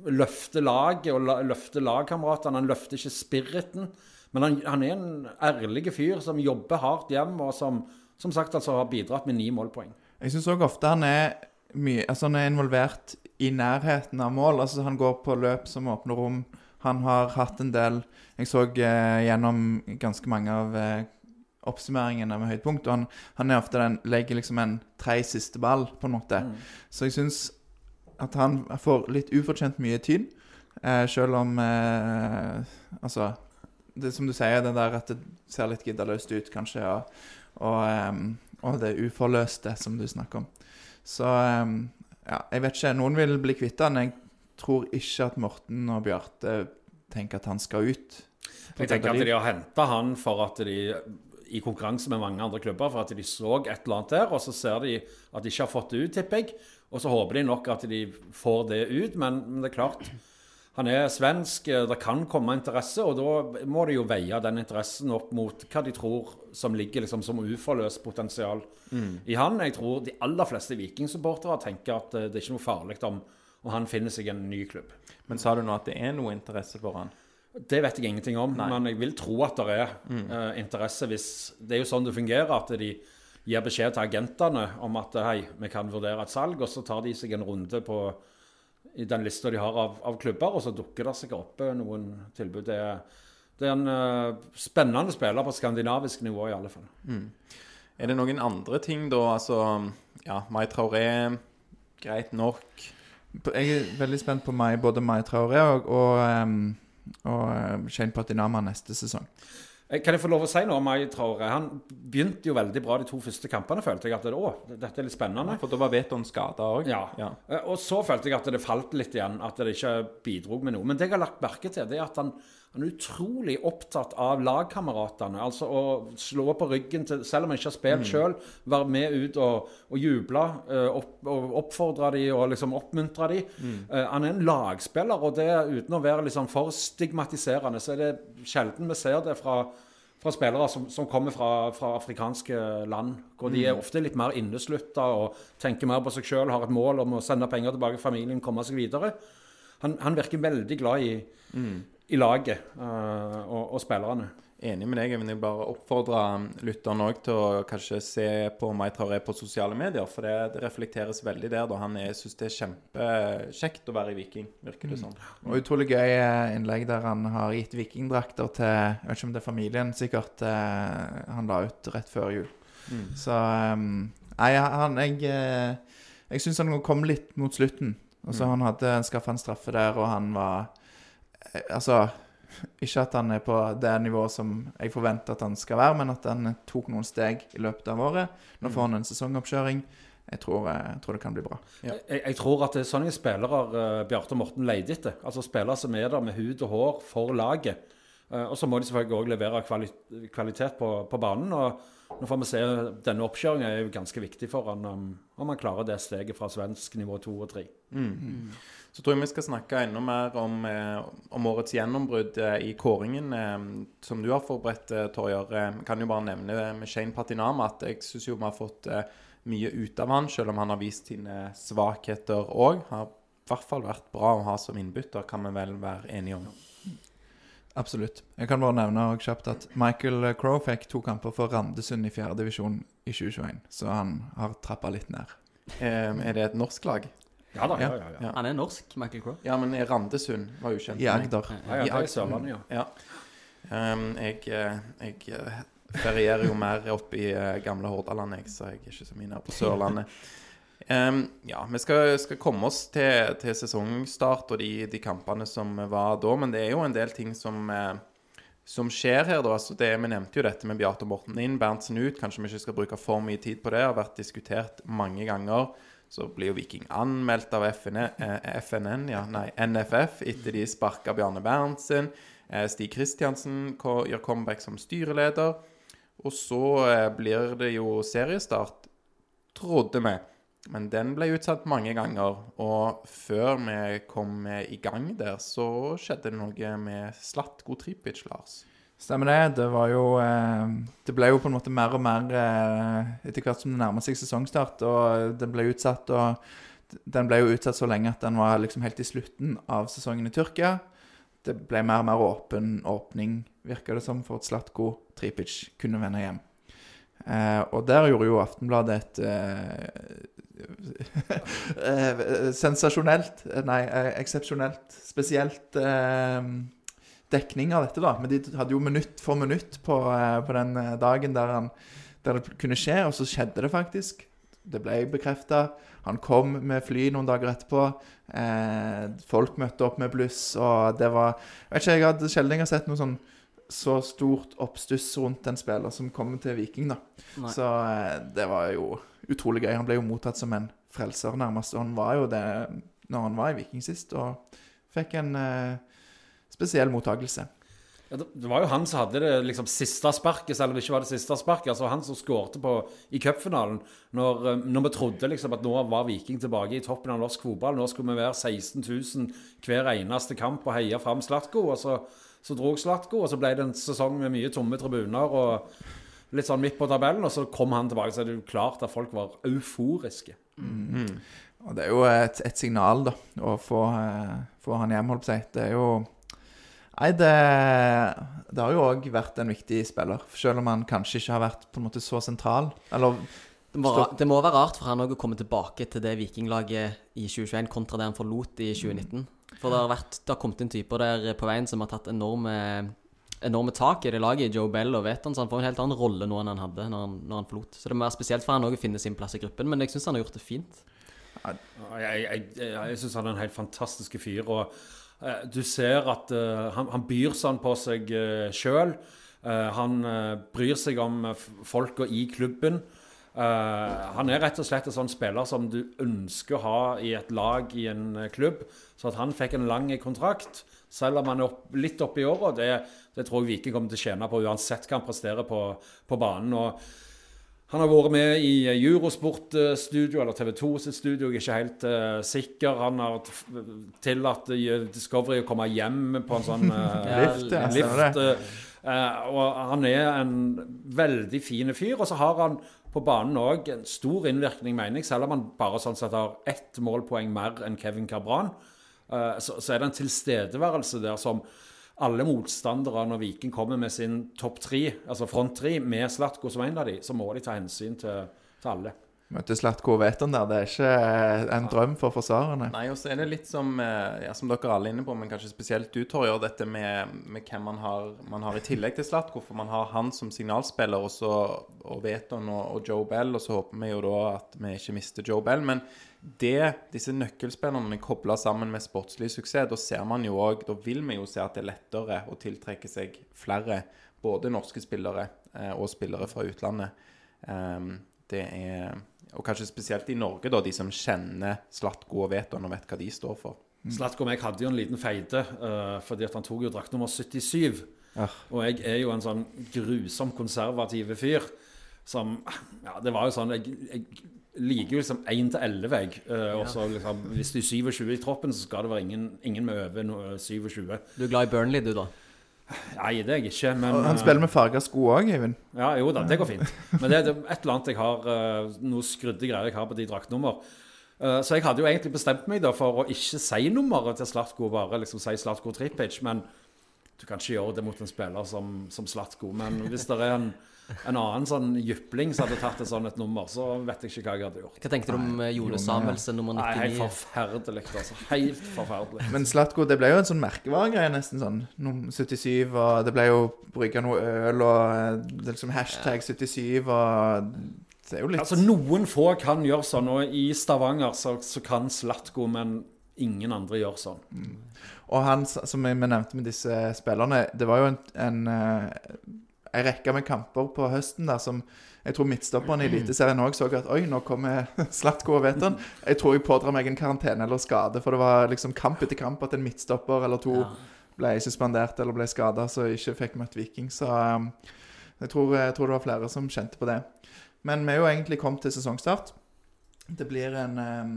løfter laget og løfter lagkameratene. Han løfter ikke spiriten. Men han, han er en ærlig fyr som jobber hardt hjem, og som som sagt altså har bidratt med ni målpoeng. Jeg syns òg ofte han er mye Altså han er involvert i nærheten av mål. Altså Han går på løp som åpner rom. Han har hatt en del Jeg så eh, gjennom ganske mange av eh, oppsummeringene med høydepunkt, og han, han er ofte den legger liksom en tredje siste ball, på en måte. Så jeg syns at han får litt ufortjent mye tyn, eh, selv om eh, Altså det som du sier, det der at det ser litt giddaløst ut, kanskje, og, og, em, og det uforløste som du snakker om. Så em, ja, jeg vet ikke. Noen vil bli kvitt han. Jeg tror ikke at Morten og Bjarte tenker at han skal ut. Jeg tenker at de har henta han for at de i konkurranse med mange andre klubber for at de så et eller annet der, og så ser de at de ikke har fått det ut, tipper jeg. Og så håper de nok at de får det ut, men, men det er klart Han er svensk, eh, det kan komme interesse, og da må de jo veie den interessen opp mot hva de tror som ligger liksom som uforløst potensial i han. Jeg tror de aller fleste vikingsupportere tenker at eh, det er ikke noe farlig om, om han finner seg en ny klubb. Men sa du nå at det er noe interesse for han? Det vet jeg ingenting om, men jeg vil tro at det er eh, interesse hvis Det er jo sånn det fungerer, at de gir beskjed til agentene om at hei, vi kan vurdere et salg, og så tar de seg en runde på i den lista de har av, av klubber, og så dukker det sikkert opp eh, noen tilbud. Det er, det er en uh, spennende spiller på skandinavisk nivå, i alle fall. Er det noen andre ting da? Altså, ja, Mai Traoré, greit nok. Jeg er veldig spent på meg, både Mai Traoré og, og, ehm, og eh, Shane Patinama neste sesong. Eh, Kan jeg få lov å si noe om Mai Traore? Han begynte jo veldig bra de to første kampene, følte jeg. At det, å, dette er litt spennende. For da var Veton skada òg. Ja. Ja. Eh, Og så følte jeg at det falt litt igjen, at det ikke bidro med noe. Men det jeg har lagt merke til, det er at han, han er utrolig opptatt av lagkameratene. Altså å slå på ryggen til Selv om han ikke har spilt selv, være med ut og, og juble. eh, Opp, og oppfordre de og liksom oppmuntre de. Eh, Han er en lagspiller, og det uten å være liksom for stigmatiserende, så er det sjelden vi ser det fra fra spillere som, som kommer fra, fra afrikanske land. Hvor de er ofte litt mer inneslutta og tenker mer på seg sjøl, har et mål om å sende penger tilbake til familien, komme seg videre. Han, han virker veldig glad i, i laget eh, og, og spillerne. Enig med deg. Jeg vil bare oppfordre lytteren òg til å kanskje se på Mai Traoré på sosiale medier, for det, det reflekteres veldig der. da Han syns det er kjempekjekt å være i Viking, virker det som. Og utrolig gøy eh, innlegg der han har gitt vikingdrakter til Jeg vet ikke om det er familien, sikkert. Eh, han la ut rett før jul. Så ehm, Nei, han Jeg, jeg syns han kom litt mot slutten. Altså, Han hadde skaffa en straffe der, og han var Altså Ikke at han er på det nivået som jeg forventer at han skal være, men at han tok noen steg i løpet av året. Nå får han en sesongoppkjøring. Jeg tror, eh, jeg tror det kan bli bra. Jeg, jeg tror at det er sånne spillere uh, Bjarte og Morten leter etter. Altså spillere som er der med hud og hår for laget. Uh, og så må de selvfølgelig òg levere kvali kvalitet på, på banen. og nå får vi se, Denne oppkjøringen er jo ganske viktig for han om, om han klarer det steget fra svensk nivå to og tre. Så tror jeg vi skal snakke enda mer om, eh, om årets gjennombrudd eh, i kåringen eh, som du har forberedt, Torjer. Jeg kan jo bare nevne med Shane Patinama at jeg syns jo vi har fått mye ut av han, selv om han har vist sine svakheter òg. Har i hvert fall vært bra å ha som innbytter, kan vi vel være enige om. Absolutt. Jeg kan bare nevne og kjapt at Michael Crow fikk to kamper for Randesund i fjerdedivisjon i 2021, så han har trappa litt ned. Um, er det et norsk lag? Ja da, ja, Ja. ja. Han er norsk, Michael Crowe. Ja, men Randesund var ukjent. I. Agder. ja, ja det er Sørlandet, ja. Ja. Ehm, jeg eh, jeg eh, ferierer jo mer opp i eh, gamle Hordaland, jeg, så jeg er ikke så mye nær på Sørlandet. Um, ja, vi skal, skal komme oss til, til sesongstart og de, de kampene som var da, men det er jo en del ting som, som skjer her, da. Altså det, vi nevnte jo dette med Beate Morten inn, Berntsen ut. Kanskje vi ikke skal bruke for mye tid på det. Har vært diskutert mange ganger. Så blir jo Viking anmeldt av FN, eh, FNN, ja, nei, NFF etter de sparka Bjarne Berntsen. Eh, Stig Kristiansen gjør comeback som styreleder. Og så eh, blir det jo seriestart, trodde vi. Men den ble utsatt mange ganger. Og før vi kom i gang der, så skjedde det noe med Slatko Tripic, Lars. Stemmer det. Det var jo eh, Det ble jo på en måte mer og mer eh, etter hvert som det nærmer seg sesongstart, og den ble utsatt og Den ble jo utsatt så lenge at den var liksom helt i slutten av sesongen i Tyrkia. Det ble mer og mer åpen åpning, virka det som, for at Slatko Tripic kunne vende hjem. Eh, og der gjorde jo Aftenbladet et eh, eh, Sensasjonelt eh, Nei, eksepsjonelt, spesielt dekning av dette, da. Men de hadde jo minutt for minutt på, eh, på den eh, dagen der, han, der det kunne skje, og så skjedde det faktisk. Det ble bekrefta. Han kom med fly noen dager etterpå. Eh, folk møtte opp med bluss, og det var Jeg vet ikke, jeg hadde sjelden sett noe sånn så stort oppstuss rundt en spiller som kommer til Viking, da. Nei. Så eh, det var jo utrolig gøy. Han ble jo mottatt som en frelser, nærmest. Og han var jo det når han var i Viking sist, og fikk en eh, spesiell mottakelse. Ja, det var jo han som hadde det liksom siste sparket, selv om det ikke var det siste sparket. Altså han som skårte på i cupfinalen. Når, eh, når vi trodde liksom at nå var Viking tilbake i toppen av norsk fotball. Nå skulle vi være 16 000 hver eneste kamp og heie fram Slatko. Og så, så dro Slatko, og så ble det en sesong med mye tomme tribuner og litt sånn midt på tabellen. Og så kom han tilbake, så er det jo klart at folk var euforiske. Og det er jo et, et signal, da, å få, eh, få han hjem, holdt på å si. Det er jo Nei, det, det har jo òg vært en viktig spiller, selv om han kanskje ikke har vært på en måte så sentral. Eller Det må, det må være rart for han òg å komme tilbake til det vikinglaget i 2021 kontra det han forlot i 2019. For det har, vært, det har kommet inn typer der på veien som har tatt enorme, enorme tak i det laget. Joe Bell og Veton, så han får en helt annen rolle nå enn han hadde når han, når han forlot. Så det må være spesielt for han òg å finne sin plass i gruppen, men jeg syns han har gjort det fint. Jeg, jeg, jeg, jeg syns han er en helt fantastisk fyr. Og du ser at eh, han, han byr sånn på seg uh, sjøl. han eh, bryr seg om folka i klubben. Uh, han er rett og slett en sånn spiller som du ønsker å ha i et lag i en eh, klubb. Så at han fikk en lang kontrakt, selv om han er opp, litt oppe i åra, det, det tror jeg Viking kommer til å tjene på uansett hva han presterer på, på banen. og han har vært med i Eurosport-studio, eller TV 2 sitt studio, jeg er ikke helt uh, sikker. Han har tillatt eh, Discovery å komme hjem på en sånn uh, Lift, ja, lift, eh, og han er en veldig fin fyr. Og så har han på banen òg en stor innvirkning, mener jeg, selv om han bare sånn sett har ett målpoeng mer enn Kevin Cabran. Så, så er det en tilstedeværelse der som alle motstandere, når Viking kommer med sin topp tre, altså front tre, med Slatko som en av de, så må de ta hensyn til, til alle. Møtte Slatko og Veton der. Det er ikke eh, en drøm for forsvarerne. Nei, og så er det litt som, eh, ja, som dere alle er inne på, men kanskje spesielt du, Torjer, dette med, med hvem man har, man har i tillegg til Slatko. For man har han som signalspiller, og så og Veton og, og Joe Bell, og så håper vi jo da at vi ikke mister Joe Bell. Men det, disse nøkkelspillerne kobla sammen med sportslig suksess, da ser man jo òg Da vil vi jo se at det er lettere å tiltrekke seg flere, både norske spillere eh, og spillere fra utlandet. Ehm, det er Og kanskje spesielt i Norge, da, de som kjenner Slatko og Veton og vet hva de står for. Slatko og jeg hadde jo en liten feide, eh, fordi at han tok jo drakt nummer 77. Og jeg er jo en sånn grusom konservativ fyr som Ja, det var jo sånn Jeg, jeg liker jo liksom 1 til 11, jeg. Eh, og så liksom, hvis du er 27 i troppen, så skal det være ingen, ingen med over 27. Du er glad i Burnley, du, da? Nei, det er jeg ikke, men Han eh, spiller med farga sko òg, Eivind. Ja, jo da, det går fint. Men det er et eller annet jeg har eh, Noe skrudde greier jeg har på de draktnummer. Eh, så jeg hadde jo egentlig bestemt meg da for å ikke si nummeret til Slatko, bare liksom si Slatko Tripic. Men du kan ikke gjøre det mot en spiller som, som Slatko. Men hvis det er en, en annen sånn jypling som hadde tatt et sånn et nummer, så vet jeg ikke hva jeg hadde gjort. Hva tenkte du om eh, Jone Samuelsen nummer Nei, helt forferdelig, altså. Helt forferdelig. Men Slatko, det ble jo en sånn merkevaregreie, nesten sånn. Num 77, og det ble jo brygga noe øl, og eh, det er liksom hashtag 77, og det er jo litt Altså, noen få kan gjøre sånn, og i Stavanger så, så kan Slatko, men ingen andre gjør sånn. Og han som vi vi nevnte med disse spillerne, det var jo en, en, en rekke med kamper på høsten der som jeg tror midtstopperne i Eliteserien òg så at oi, nå kommer Slatko og Veton. Jeg tror jeg pådrar meg en karantene eller skade, for det var liksom kamp etter kamp at en midtstopper eller to ble suspendert eller ble skada, så ikke fikk møtt Viking. Så um, jeg, tror, jeg tror det var flere som kjente på det. Men vi er jo egentlig kommet til sesongstart. Det blir en, um,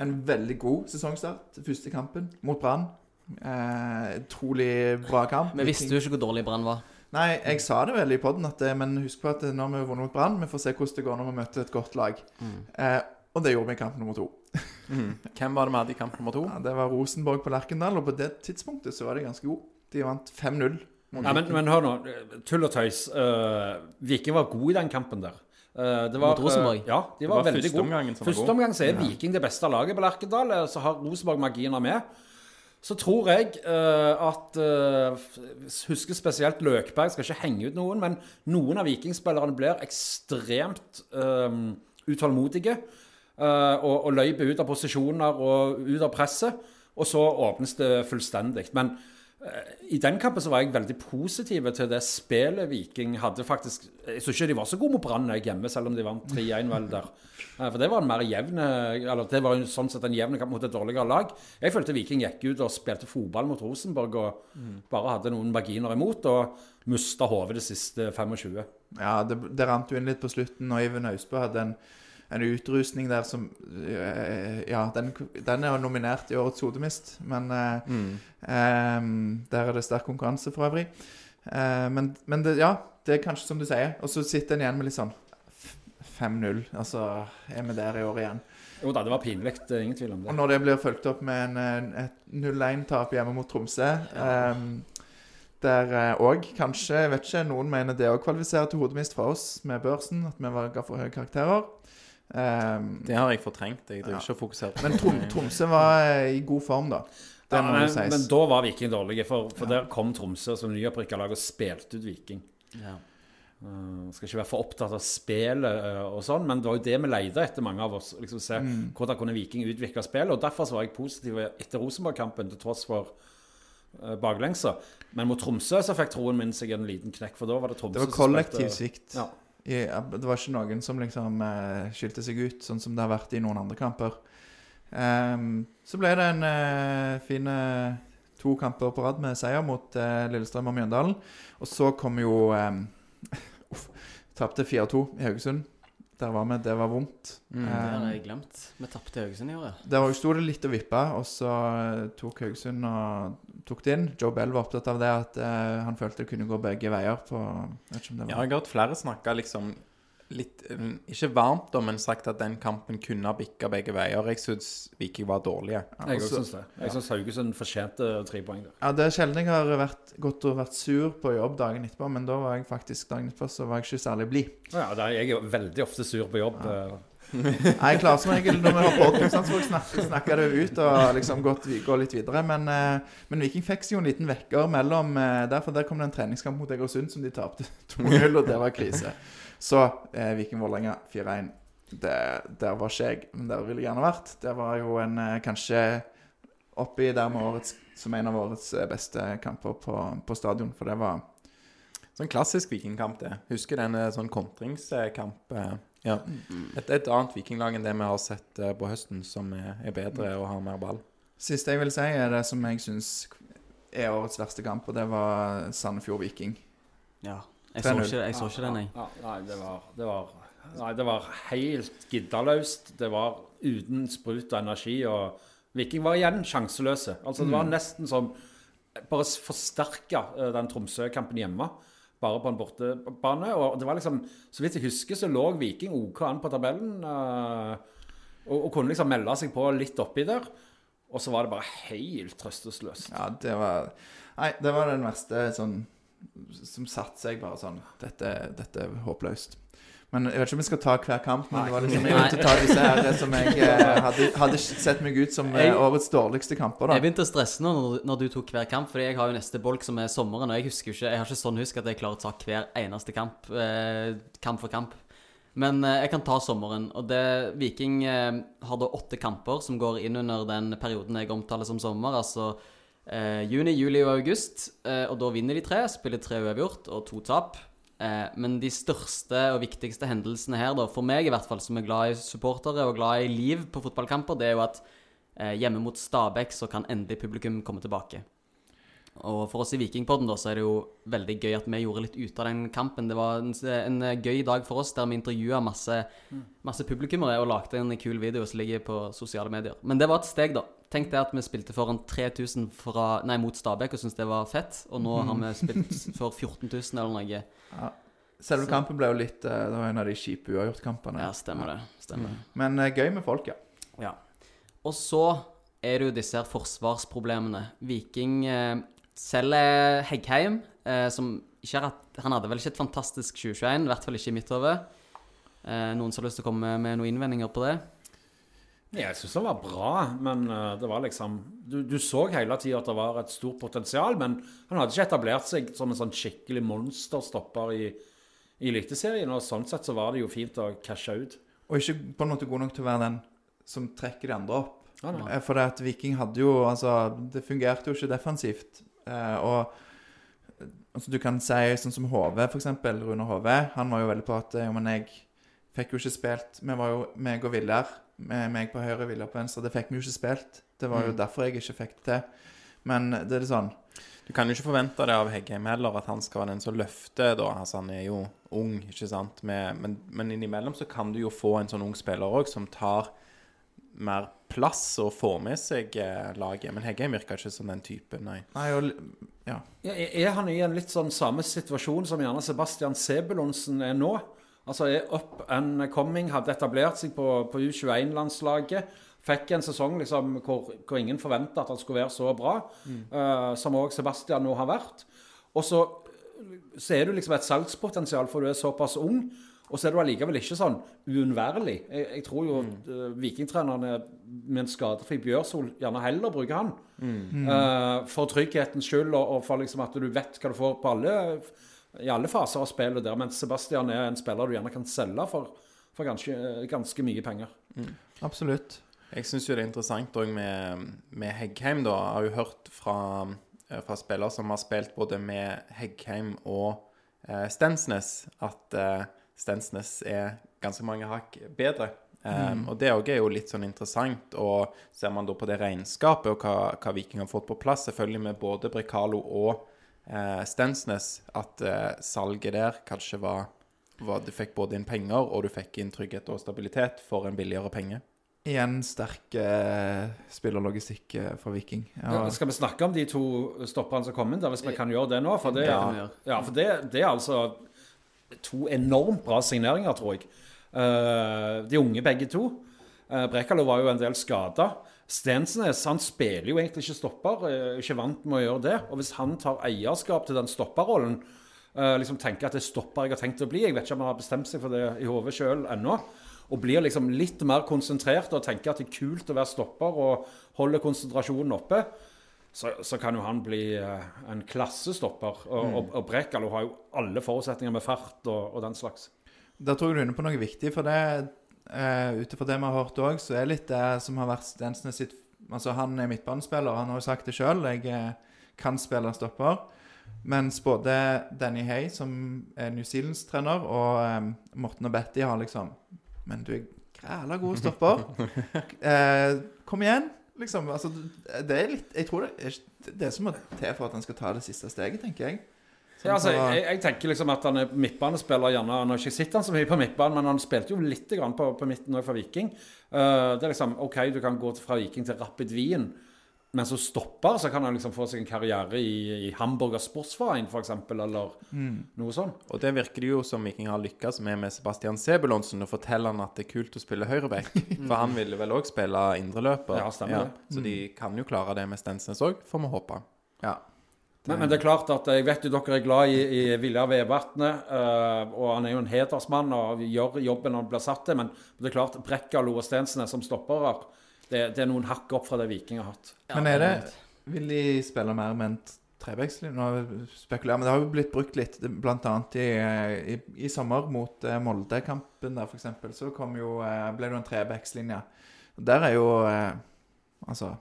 en veldig god sesongstart. Første kampen mot Brann. Eh, utrolig bra kamp. Vi visste jo ikke hvor dårlig Brann var. Nei, jeg sa det vel i poden, men husk på at nå har vi vunnet mot Brann. Vi får se hvordan det går når vi møter et godt lag. Eh, og det gjorde vi i kamp nummer to. mm. Hvem var det vi hadde i kamp nummer to? Ja, det var Rosenborg på Lerkendal, og på det tidspunktet så var de ganske gode. De vant 5-0. Ja, men, men hør nå. Tull og tøys. Uh, Viking var god i den kampen der. Uh, det var, Mot Rosenborg? Uh, ja, de var, Det var veldig gode. som var Første omgang så er Viking det beste laget på Lerkendal. eh, Så har Rosenborg marginer med. Så tror jeg uh, at uh, Husker spesielt Løkberg, skal ikke henge ut noen, men noen av vikingspillerne blir ekstremt eh, utålmodige. uh, og, og løyper ut av posisjoner og ut av presset. Og så åpnes det fullstendig. Men I den kampen så var jeg veldig positiv til det spillet Viking hadde faktisk Jeg syns ikke de var så gode mot Brann hjemme, selv om de vant 3-1 vel der. Eh, For det var en mer jevne, Eller det var sånn sett en jevn kamp mot et dårligere lag. Jeg følte Viking gikk ut og spilte fotball mot Rosenborg og bare hadde noen marginer imot, og mista hodet de siste 25. Ja, det, det rant jo inn litt på slutten, og Iven Austbø hadde en, en utrustning der som eh, Ja, den, den er nominert i årets hodemist, men mm. eh, Der er det sterk konkurranse for øvrig. Eh, men men det, ja, det er kanskje som du sier. Og så sitter en igjen med litt sånn 5-0. Altså, er vi der i år igjen? Jo da, det var pinlig. Er ingen tvil om det. Og når det blir fulgt opp med en, et 0-1-tap hjemme mot Tromsø eh, Der òg kanskje Jeg vet ikke, noen mener det òg kvalifiserer til hodemist fra oss med børsen. At vi var, ga for høye karakterer. Eh, Det har jeg fortrengt. Jeg driver Ja. ikke og fokuserer på men. Trom, Tromsø var eh, i god form, da. Ja, men, men da var Viking dårlige, for, for der kom Tromsø som nyopprykka lag og spilte ut Viking. Ja. Uh, skal ikke være for opptatt av spillet uh, og sånn, men det var jo det vi leide etter, mange av oss. liksom Se hvordan kunne Viking utvikle spillet. og Derfor så var jeg positiv etter Rosenborg-kampen, til tross for uh, baklengsa. Men mot Tromsø så fikk troen min seg en liten knekk, for da var det Tromsø Det var som kollektiv spilte- svikt. Ja. I, det var ikke noen som liksom eh, skilte seg ut, sånn som det har vært i noen andre kamper. Um, så ble det en eh, fin eh, to kamper på rad med seier mot eh, Lillestrøm og Mjøndalen. Og så kom jo um, Uff. Tapte 4-2 i Haugesund. Der var vi. Det var vondt. Mm. Det Ehm, jeg glemt. Vi tapte Haugesund i år, ja. der var- sto det litt og vippa, og så eh, tok Haugesund og tok det inn. Joe Bell var opptatt av det, at uh, han følte det kunne gå begge veier. på vet ikke om det Ja, jeg har hørt flere snakke liksom litt eh, Ikke varmt, da, men sagt at den kampen kunne ha bikka begge veier. Jeg syns Viking var dårlige. Jeg også- Jeg syns det. Jeg syns Haugesund fortjente tre poeng der. Ja, Det er sjelden jeg har vært, gått og vært sur på jobb dagen etterpå, men da var jeg faktisk dagen etterpå så var jeg ikke særlig blid. Ja, er, jeg er veldig ofte sur på jobb. uh, Nei, Jeg klarer som regel når vi har så snakker jeg snakke, snakke det ut og liksom gått, går gå litt videre. Men, eh, men Viking fikk jo en liten vekker mellom Derfor der, kom det en treningskamp mot Egersund som de tapte 2-0, og det var krise. Så eh, Viking Vålerenga 4-1. Der var ikke jeg, men der ville jeg gjerne vært. Det var jo en eh, kanskje oppi der med årets som en av årets eh, beste kamper på, på stadion, for det var Sånn klassisk vikingkamp, det. Husker den eh, sånn kontringskamp. Eh, Ja. Et, et annet vikinglag enn det vi har sett eh, på høsten, som er, er bedre og har mer ball. Siste jeg vil si, er det som jeg syns er årets verste kamp, og det var Sandefjord Viking. ja. Jeg så ikke, jeg så ikke den, jeg. Ja, nei, det var, det var Nei, det var helt giddaløst. Det var uten sprut og energi. Og Viking var igjen sjanseløse. Altså, det var nesten som Bare forsterka den Tromsø-kampen hjemme. Bare på en bortebane. Og det var liksom Så vidt jeg husker, så lå Viking OK an på tabellen. eh, og, og kunne liksom melde seg på litt oppi der. Og så var det bare helt trøstesløst. Ja, det var Nei, det var den verste sånn som satte seg bare sånn Dette, dette er håpløst. Men Jeg vet ikke om vi skal ta hver kamp, men det var liksom jeg måtte ta disse her som jeg eh, hadde, hadde sett meg ut som eh, årets dårligste kamper. da Jeg begynte å stresse nå når, når du tok hver kamp, fordi jeg har jo neste bolk som er sommeren, og jeg husker jo ikke Jeg har ikke sånn husk at jeg klarer å ta hver eneste kamp, eh, kamp for kamp. Men eh, jeg kan ta sommeren, og det Viking eh, har da åtte kamper som går inn under den perioden jeg omtaler som sommer, altså eh, juni, juli og august. Eh, og da vinner de tre, spiller tre uavgjort og to tap. Eh, men de største og viktigste hendelsene her, da, for meg i hvert fall, som er glad i supportere og glad i liv på fotballkamper, det er jo at eh, hjemme mot Stabæk så kan endelig publikum komme tilbake. Og for oss i Vikingpodden da, så er det jo veldig gøy at vi gjorde litt ut av den kampen. Det var en, en gøy dag for oss der vi intervjua masse, masse publikummere og lagde en kul video som ligger på sosiale medier. Men det var et steg, da. Tenk det at vi spilte foran 3000 fra, nei, mot Stabæk og syntes det var fett. Og nå har vi spilt for 14 000 eller noe. Selve kampen ble jo litt eh, Det var en av de kjipe uavgjortkampene. Ja, stemmer det. Stemmer. Men eh, gøy med folk, ja. Ja. Og så er det jo disse her forsvarsproblemene. Viking eh, selger Heggheim, eh, som ikke har hatt Han hadde vel ikke et fantastisk 2021, i hvert fall ikke i mitt hode. Eh, noen som har lyst til å komme med noen innvendinger på det? Jeg syns det var bra, men eh, det var liksom Du, du så hele tida at det var et stort potensial, men han hadde ikke etablert seg som en sånn skikkelig monsterstopper i, i Eliteserien. Og sånn sett så var det jo fint å cashe ut. Og ikke på en måte god nok til å være den som trekker de andre opp. Ja. Eh, For det at Viking hadde jo Altså, det fungerte jo ikke defensivt. Eh, og altså, du kan si sånn som HV, eksempel. Rune HV. Han var jo veldig på at jo, men jeg fikk jo ikke spilt Vi var jo meg og Viljar. Meg på høyre, Viljar på venstre. Det fikk vi jo ikke spilt. Det var jo Mm. derfor jeg ikke fikk det til. Men det er litt sånn Du kan jo ikke forvente det av Heggheim heller, at han skal være den som løfter, da. Altså, han er jo ung, ikke sant. Men, men innimellom så kan du jo få en sånn ung spiller òg, som tar mer plass og får med seg eh, laget. Men Heggheim virker ikke som den typen, nei. Nei, og, ja. Ja, Er han i en litt sånn samme situasjon som gjerne Sebastian Sebulonsen er nå? Altså er up and coming, hadde etablert seg på, på U21-landslaget. Fikk en sesong liksom, hvor, hvor ingen forventa at han skulle være så bra, eh, som òg Sebastian nå har vært. Og så, så er du liksom et salgspotensial, for du er såpass ung. Og så er du allikevel ikke sånn uunnværlig. Jeg, jeg tror jo mm. vikingtrenerne med en skadefri Bjørsol gjerne heller bruker han. Eh, for trygghetens skyld, og, og for liksom at du vet hva du får på alle, i alle faser av spillet der. Mens Sebastian er en spiller du gjerne kan selge for, for ganske, ganske mye penger. Absolutt. Jeg syns jo det er interessant òg med, med Heggheim, da. Jeg har jo hørt fra, eh, fra spillere som har spilt både med Heggheim og eh, Stensnes, at eh, Stensnes er ganske mange hakk bedre. Um, Og det òg er jo litt sånn interessant. Og ser man da på det regnskapet og hva, hva Viking har fått på plass, selvfølgelig med både Brekalo og eh, Stensnes, at eh, salget der kanskje var, var Du fikk både inn penger, og du fikk inn trygghet og stabilitet for en billigere penge. Igjen sterk eh, spillerlogistikk eh, for Viking. Ja. Ja, Skal vi snakke om de to stopperne som kom inn der, hvis vi kan gjøre det nå? For det, ja. ja, for det, det er altså to enormt bra signeringer, tror jeg. Eh, de unge begge to. Uh, Brekalo var jo en del skada. Stensnes han spiller jo egentlig ikke stopper, er ikke vant med å gjøre det. Og hvis han tar eierskap til den stopperrollen, eh, liksom tenker at det er stopper jeg har tenkt å bli Jeg vet ikke om han har bestemt seg for det i hodet sjøl ennå. Og blir liksom litt mer konsentrert og tenker at det er kult å være stopper og holde konsentrasjonen oppe. Så, så kan jo han bli eh, en klassestopper. Og, og, og Brekalo har jo alle forutsetninger med fart og, og den slags. Der tror jeg du er inne på noe viktig, for det uh, ut ifra det vi har hørt òg, så er litt det som har vært Stensnes sitt Altså, han er midtbanespiller, han har jo sagt det sjøl. Jeg eh, kan spille stopper. Mens både Danny Hay, som er New Zealands-trener, og um, Morten og Betty har liksom Men du er græla god stopper. uh, kom igjen, liksom. Altså, det er litt Jeg tror det er det som må til for at han skal ta det siste steget, tenker jeg. Sånn Ja, altså, jeg, jeg tenker liksom at han er midtbanespiller gjerne Han har ikke sett han så mye på midtbanen, men han spilte jo litt grann på, på midten òg for Viking. Uh, det er liksom OK, du kan gå fra Viking til Rapid Wien, men så stopper, så kan han liksom få seg en karriere i, i Hamburger Sportsverein, f.eks., eller noe sånt. Og det virker det jo som Viking har lykkes med med Sebastian Sebulonsen. Og forteller han at det er kult å spille høyreback. For han ville vel òg spille indreløper. Ja, stemmer det. Så de kan jo klare det med Stensnes òg, får vi håpe. Ja. Men, men det er klart at jeg vet jo dere er glad i, i Viljar Vevatnet, eh, og han er jo en hedersmann og gjør jobben han blir satt til, men det er klart Brekkalo og Stensnes som stoppere, det, det er noen hakk opp fra det Viking har hatt. Men er det Vil de spille mer med en? Nå spekulerer men det har jo blitt brukt litt, bl.a. i, i, i sommer mot eh, Molde-kampen der, eksempel, så kom jo, eh, ble det jo en trevekslinje. Der er jo eh, Altså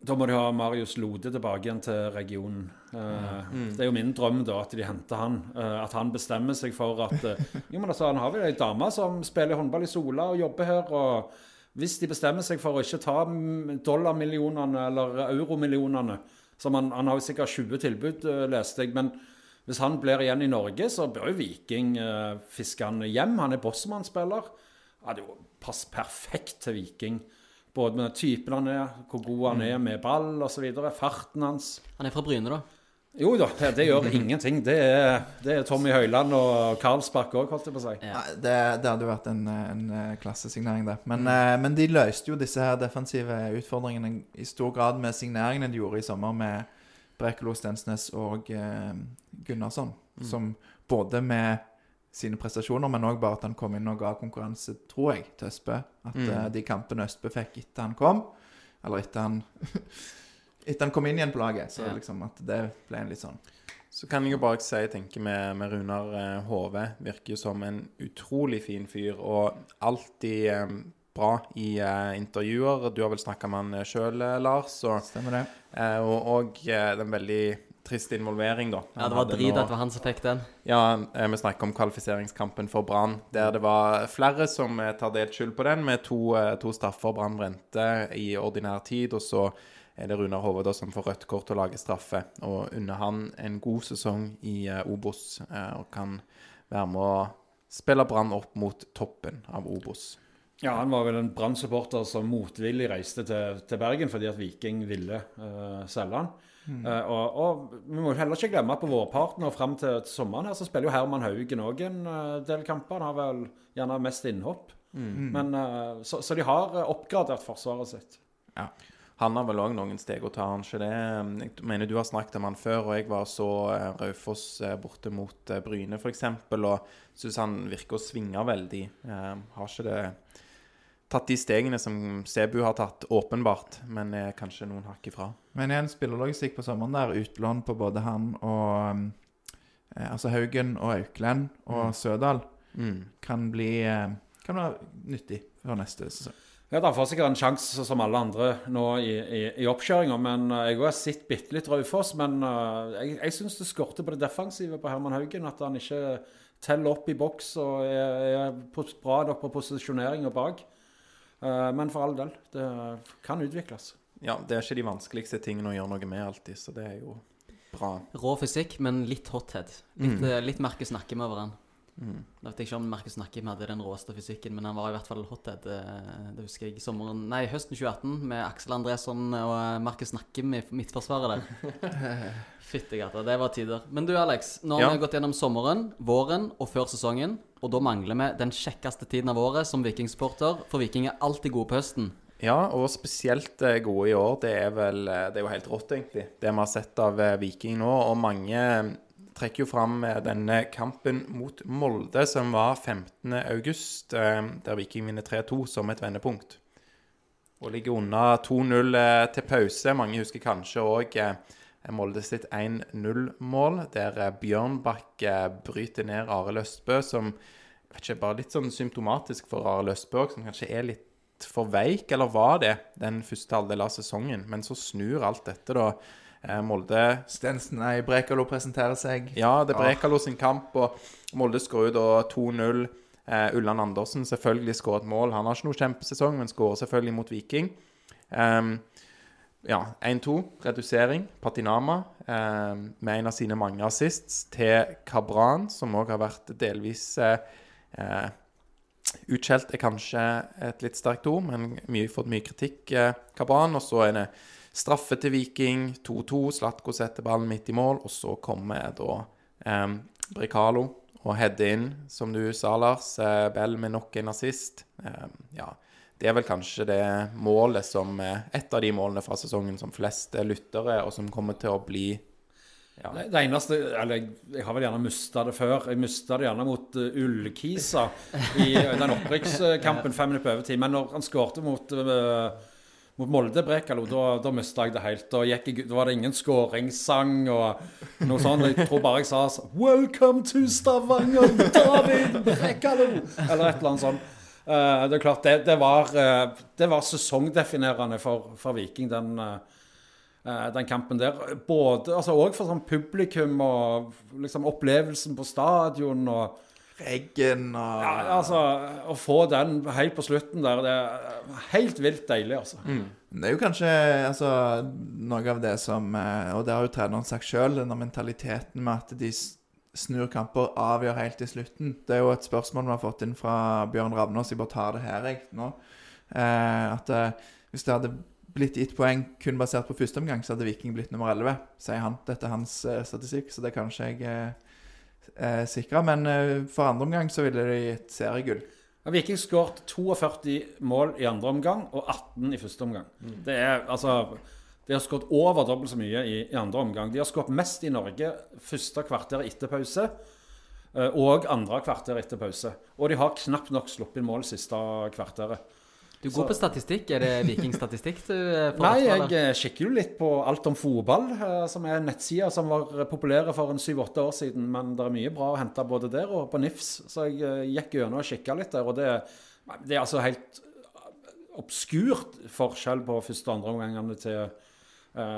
Da må de ha Marius Lode tilbake igjen til regionen. Eh, Det er jo min drøm da at de henter han. Uh, at han bestemmer seg for at uh, Jo, men altså, Han har vel ei dame som spiller håndball i Sola og jobber her. og Hvis de bestemmer seg for å ikke ta mm, dollarmillionene eller euromillionene som han, han har jo sikkert 20 tilbud, eh, leste jeg. Men hvis han blir igjen i Norge, så bør jo Viking eh, fiske han hjem. Han er Bossmann-spiller. Ja, det er jo passet perfekt til Viking. Både med typen han er, hvor god han er med ball osv. Farten hans. Han er fra Bryne, da. Jo da, det, gjør ingenting. Det er, det er Tommy Høiland og Karlsbakk òg, holdt jeg på å si. Ja. Det, det hadde jo vært en, en eh, klassesignering, det. Men, mm. men de løste jo disse her defensive utfordringene i stor grad med signeringene de gjorde i sommer med Brekalo, Stensnes og eh, Gunnarsson. Som både med sine prestasjoner, men òg bare at han kom inn og ga konkurranse, tror jeg, til Østbø. At mm. de kampene Østbø fikk etter han kom, eller etter han Etter han kom inn igjen på laget, så Ja. liksom at det ble en litt sånn Så kan jeg jo bare si, jeg tenker med, med Runar eh, Hove virker jo som en utrolig fin fyr, og alltid eh, bra i eh, intervjuer. Du har vel snakka med han sjøl, Lars. Og, Stemmer det? eh, og, og eh, den veldig trist involvering, da. Ja, det var drit at det var han som fikk den. Ja, eh, vi snakker om kvalifiseringskampen for Brann, der det var flere som eh, tar delt skyld på den, med to, eh, to straffer Brann brente i ordinær tid, og så er det Runar Hove da som får rødt kort og lager straffe. Og unner han en god sesong i eh, Obos, eh, og kan være med å spille Brann opp mot toppen av Obos. Ja, han var vel en Brann-supporter som motvillig reiste til, til Bergen fordi at Viking ville uh, selge han. Eh, og, og vi må heller ikke glemme at på vårparten og fram til, til sommeren her så spiller jo Herman Haugen òg en uh, del kamper. Han har vel gjerne mest innhopp. Men, eh, så, så de har oppgradert forsvaret sitt. Han har vel òg noen steg å ta, han ikke det? Jeg mener du har snakket om han før, og jeg var så eh, Raufoss eh, borte mot eh, Bryne f.eks., og syns han virker å svinge veldig. Jeg har ikke det tatt de stegene som Sebu har tatt, åpenbart, men er kanskje noen hakk ifra. Men igjen, spillerlogistikk på sommeren der, utlån på både han og Altså Haugen og Auklend og Sødal Mm. kan bli Kan være nyttig for neste sesong. Ja, De får sikkert en sjanse som alle andre nå i, i, i oppkjøringa. Men eh, jeg har sett bitte litt Raufoss. Men eh, jeg, jeg syns det skorter på det defensive på Herman Haugen. At han ikke teller opp i boks og er, er på- bra nok på posisjoneringa bak. Eh, men for all del, det kan utvikles. Ja, det er ikke de vanskeligste tingene å gjøre noe med alltid, så det er jo bra. Rå fysikk, men litt hothead. Litt, mm. litt Markus Nakke over han. Mm. Jeg vet ikke om Markus Nakkim hadde den råeste fysikken, men han var i hvert fall hothead. eh, Det husker jeg sommeren Nei, høsten 2018 med Aksel Andresson og eh, Markus Nakkim i midtforsvaret der. Fyttegata, det var tider. Men du Alex, nå har Ja. vi gått gjennom sommeren, våren og før sesongen. Og da mangler vi den kjekkeste tiden av året som vikingsporter, for Viking er alltid gode på høsten. Ja, og spesielt eh, gode i år. Det er vel Det er jo helt rått, egentlig, det vi har sett av Viking nå. Og mange trekker jo fram eh, denne kampen mot Molde, som var 15. august, eh, der Viking vinner 3-2 som et vendepunkt. Og ligger unna 2-0 eh, til pause. Mange husker kanskje òg Molde sitt 1-0-mål, der Bjørnbakk bryter ned Arild Østbø, som vet ikke, bare litt sånn symptomatisk for Arild Østbø, som kanskje er litt for veik, eller var det den første halvdelen av sesongen? Men så snur alt dette, da. Eh, Molde Stensen, nei, Brekalo presenterer seg. Ja, det er Brekalo sin kamp, og Molde skårer da 2-0. Eh, Ulland Andersen selvfølgelig skårer et mål. Han har ikke noe kjempesesong, men skårer selvfølgelig mot Viking. Ehm, ja, 1-2, redusering. Patinama eh, med en av sine mange assists til Kabran, som òg har vært delvis eh, eh, Utskjelt er kanskje et litt sterkt ord, men mye, fått mye kritikk, Kabran. Og så er det straffe til Viking, 2-2. Slatko setter ballen midt i mål, og så kommer da eh, Brekalo og header inn, som du sa, Lars. Eh, Bell med nok en assist. Eh, ja, det er vel kanskje det målet som er Et av de målene fra sesongen som flest lytter lyttere, og som kommer til å bli ja, Det eneste Eller jeg, jeg har vel gjerne mista det før. Jeg mista det gjerne mot uh, Ullkisa i den opprykkskampen fem minutter på overtid. Men når han skårte mot uh, mot Molde Brekalo, da, da mista jeg det helt. Da, jeg, da var det ingen skåringssang og noe sånt. Jeg tror bare jeg sa så, 'Welcome to Stavanger, David Brekalo!' Eller et eller annet sånt. Uh, det er klart, det, det, var, uh, det var sesongdefinerende for, for Viking, den, eh, den kampen der. Både, altså Òg for sånn publikum og liksom opplevelsen på stadion. og Reggen og ja, altså, Å få den helt på slutten der, det er helt vilt deilig, altså. Det er jo kanskje altså, noe av det som eh, Og det har jo treneren sagt sjøl, denne mentaliteten med at de snur kamper, avgjør helt til slutten. Det er jo et spørsmål vi har fått inn fra Bjørn Ravnås. Jeg bare tar det her, jeg, nå. Eh, at eh, hvis det hadde blitt gitt poeng kun basert på første omgang, så hadde Viking blitt nummer 11, sier han. Dette er hans eh, statistikk, så det kan ikke jeg eh, eh, sikre. Men eh, for andre omgang så ville de gitt seriegull. Viking skåret 42 mål i andre omgang og 18 i første omgang. Det er altså De har skåret over dobbelt så mye i, i andre omgang. De har skåret mest i Norge første kvarter etter pause eh, og andre kvarter etter pause. Og de har knapt nok sluppet inn mål siste kvarteret. Du går på statistikk. Er det vikingstatistikk du eh, får Nei, jeg eller? eh, kikker jo litt på Alt om fotball, eh, som er nettsida som var populære for en syv-åtte år siden. Men det er mye bra å hente både der og på NIFS. Så jeg gikk gjennom og kikka litt der, og det, det er altså helt obskurt forskjell på første og andre omgangene til,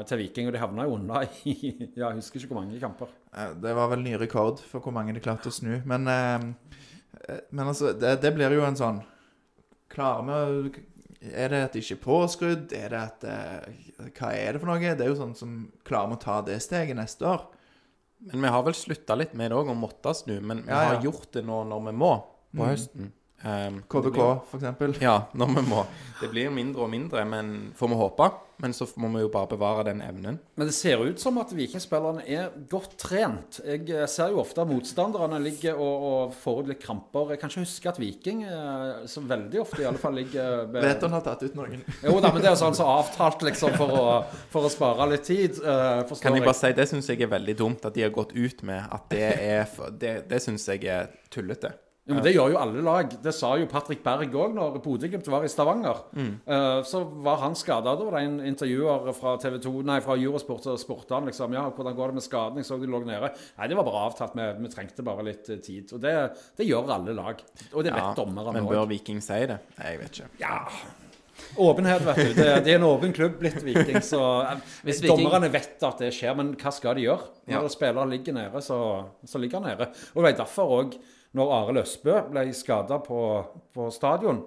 til Viking. Og de havna jo unna i ja, jeg husker ikke hvor mange kamper. Det var vel ny rekord for hvor mange de klarte å snu. Men, men altså, det, det blir jo en sånn Klarer vi Er det at de ikke er påskrudd? Er det at eh, Hva er det for noe? Det er jo sånn som Klarer vi å ta det steget neste år? Men vi har vel slutta litt med det òg, å måtte snu. Men vi Ja, ja. har gjort det nå når vi må, på Mm. høsten. Um, KBK, f.eks. for eksempel. Ja, når vi må. Det blir mindre og mindre, men får vi håpe. Men så må vi jo bare bevare den evnen. Men det ser ut som at vikingspillerne er godt trent. Jeg eh, ser jo ofte at motstanderne ligger og, og får ut litt kramper. Jeg kan ikke huske at Viking eh, så veldig ofte i alle fall ligger med- Vet han har tatt ut noen. Jo da, men det er jo sånn så avtalt liksom for å, for å spare litt tid. Uh, forstår Kan jeg jeg. bare si, Det syns jeg er veldig dumt at de har gått ut med at det er Det, det syns jeg er tullete. Jo, men Det gjør jo alle lag. Det sa jo Patrick Berg òg når Bodø-Glimt var i Stavanger. Mm. Eh, så var han skada. Da var det en intervjuer fra TV 2, nei, fra Eurosport som spurte han liksom, ja, hvordan går det med skaden. Jeg så de lå nede. Nei, det var bare avtalt. Vi, vi trengte bare litt eh, tid. Og det, det gjør alle lag. Og det vet dommerne men òg. bør Viking si det? Jeg vet ikke. Ja. Åpenhet, vet du. Det, det er en åpen klubb blitt Viking, så eh, Hvis Viking- Dommerne vet at det skjer, men hva skal de gjøre? Når Ja. spillere ligger nede, så, så ligger han nede. Og det er derfor òg, når Arild Østbø ble skada på, på stadion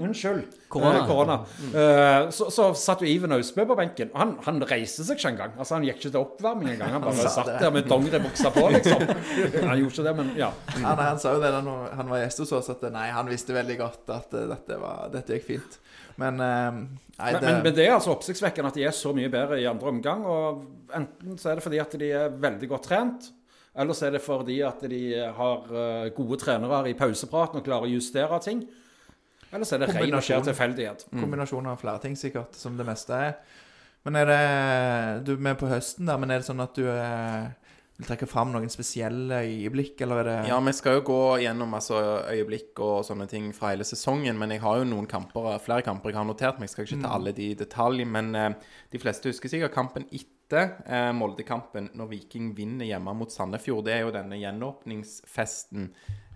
Unnskyld. Korona. Eh, korona. Eh, så, så satt jo Iven Austbø på benken. Og han, han reiste seg ikke engang. Altså, han gikk ikke til oppvarming engang. Han bare satt der med dongeribuksa på, liksom. Han gjorde ikke det, men ja. Ja, nei, han sa jo det da han var gjest hos oss, at nei, han visste veldig godt at eh, dette, var, dette gikk fint. Men eh, nei, Men, det, men, men det er altså oppsiktsvekkende at de er så mye bedre i andre omgang. Og enten så er det fordi at de er veldig godt trent, eller så er det fordi at de har eh, gode trenere i pausepraten og klarer å justere ting. Ellers er det ren og skjær tilfeldighet. tilfeldighet. kombinasjon av flere ting, sikkert, som det meste er. Men er det Du er med på høsten, der, men er det sånn at du er, vil trekke fram noen spesielle øyeblikk, eller er det Ja, vi skal jo gå gjennom altså, øyeblikk og sånne ting fra hele sesongen, men jeg har jo noen kamper, flere kamper jeg har notert meg. Jeg skal ikke ta alle de i detalj, men eh, de fleste husker sikkert kampen etter eh, Molde-kampen, når Viking vinner hjemme mot Sandefjord. Det er jo denne gjenåpningsfesten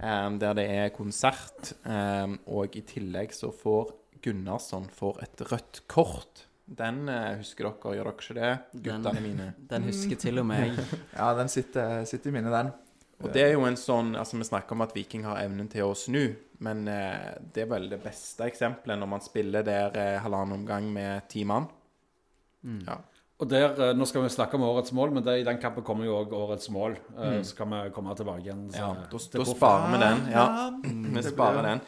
eh, der det er konsert, eh, og i tillegg så får Gunnarsson får et rødt kort. Den eh, husker dere, gjør dere ikke det, Den- guttene mine? Den husker til og med jeg. Ja, den sitter, sitter i minnet, den. Og det er jo en sånn Altså, vi snakker om at Viking har evnen til å snu, men eh, det er vel det beste eksempelet når man spiller der eh, halvannen omgang med ti mann. Ja. Og der, eh, Nå skal vi snakke om årets mål, men det, i den kampen kommer jo òg årets mål. Mm. Så kan vi komme tilbake igjen. så- ja da, til da sparer vi den. Ja, vi sparer den.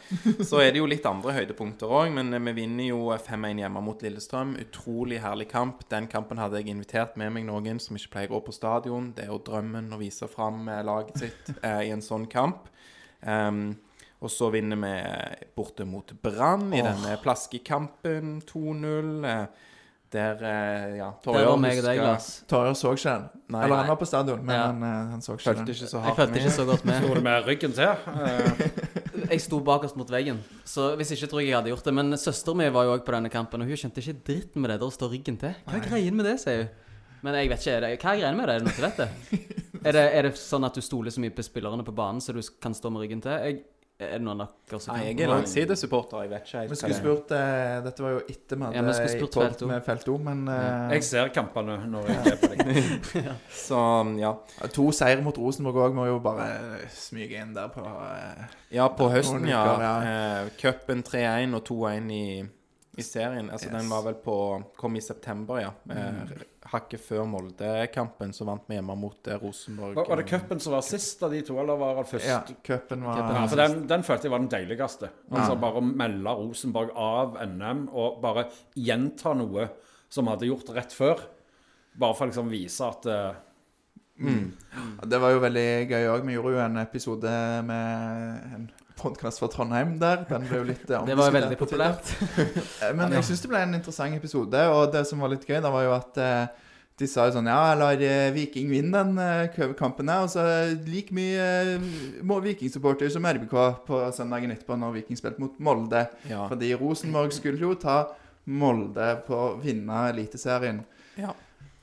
Så er det jo litt andre høydepunkter òg, men eh, vi vinner jo 5-1 hjemme mot Lillestrøm. Utrolig herlig kamp. Den kampen hadde jeg invitert med meg noen som ikke pleier å gå på stadion. Det er jo drømmen å vise fram eh, laget sitt eh, i en sånn kamp. Um, og så vinner vi borte mot Brann i denne plaskekampen 2-0. Der, eh, ja. Torjer så ikke den. Nei. Eller han var på stadion, men Ja. han, eh, han så ikke Følte den. ikke så Jeg hardt følte ikke så godt med. Sto du med ryggen til? Eh, Jeg sto bakerst mot veggen, så hvis ikke tror jeg jeg hadde gjort det. Men søsteren min var jo òg på denne kampen, og hun skjønte ikke dritten med det der å stå ryggen til. Hva er greien med det, sier hun. Men jeg vet ikke, er det, hva er greien med det? Er det noe til vet det? Er det, er det sånn at du stoler så mye på spillerne på banen, så du kan stå med ryggen til? Jeg, er det noen dere som Nei, jeg er langsidesupporter. Jeg vet ikke Vi skulle spurt eh, Dette var jo etter vi Ja, vi spurt Felt med Felt O, men eh, jeg ser kampene når jeg er på dem. Så ja. to seier mot Rosenborg òg må jo bare smyge inn der på eh, Ja, på høsten, ja. Eh, Cupen 3-1 og 2-1 i, i serien. Altså, Yes. den var vel på Kom i september, ja. Mm. Hakket før Molde-kampen, så vant vi hjemme mot eh, Rosenborg. Var, var det cupen som var sist av de to, eller var det først? Ja, cupen var Ja, for den, den følte jeg var den deiligste. Altså Ja. Bare å melde Rosenborg av NM og bare gjenta noe som hadde gjort rett før. Bare for å liksom vise at eh, Ja, Det var jo veldig gøy òg. Vi gjorde jo en episode med en podkast fra Trondheim der. Den ble jo litt eh, Det var jo veldig populært. Eh, Men jeg syns det ble en interessant episode, og det som var litt gøy, da var jo at eh, de sa jo sånn Ja, jeg lar eh, Viking vinne den eh, kampen her, og så er det like mye eh, må Viking-supporter som RBK på søndagen etterpå, når Viking spilte mot Molde. Ja. Fordi Rosenborg skulle jo ta Molde på å vinne Eliteserien. Ja.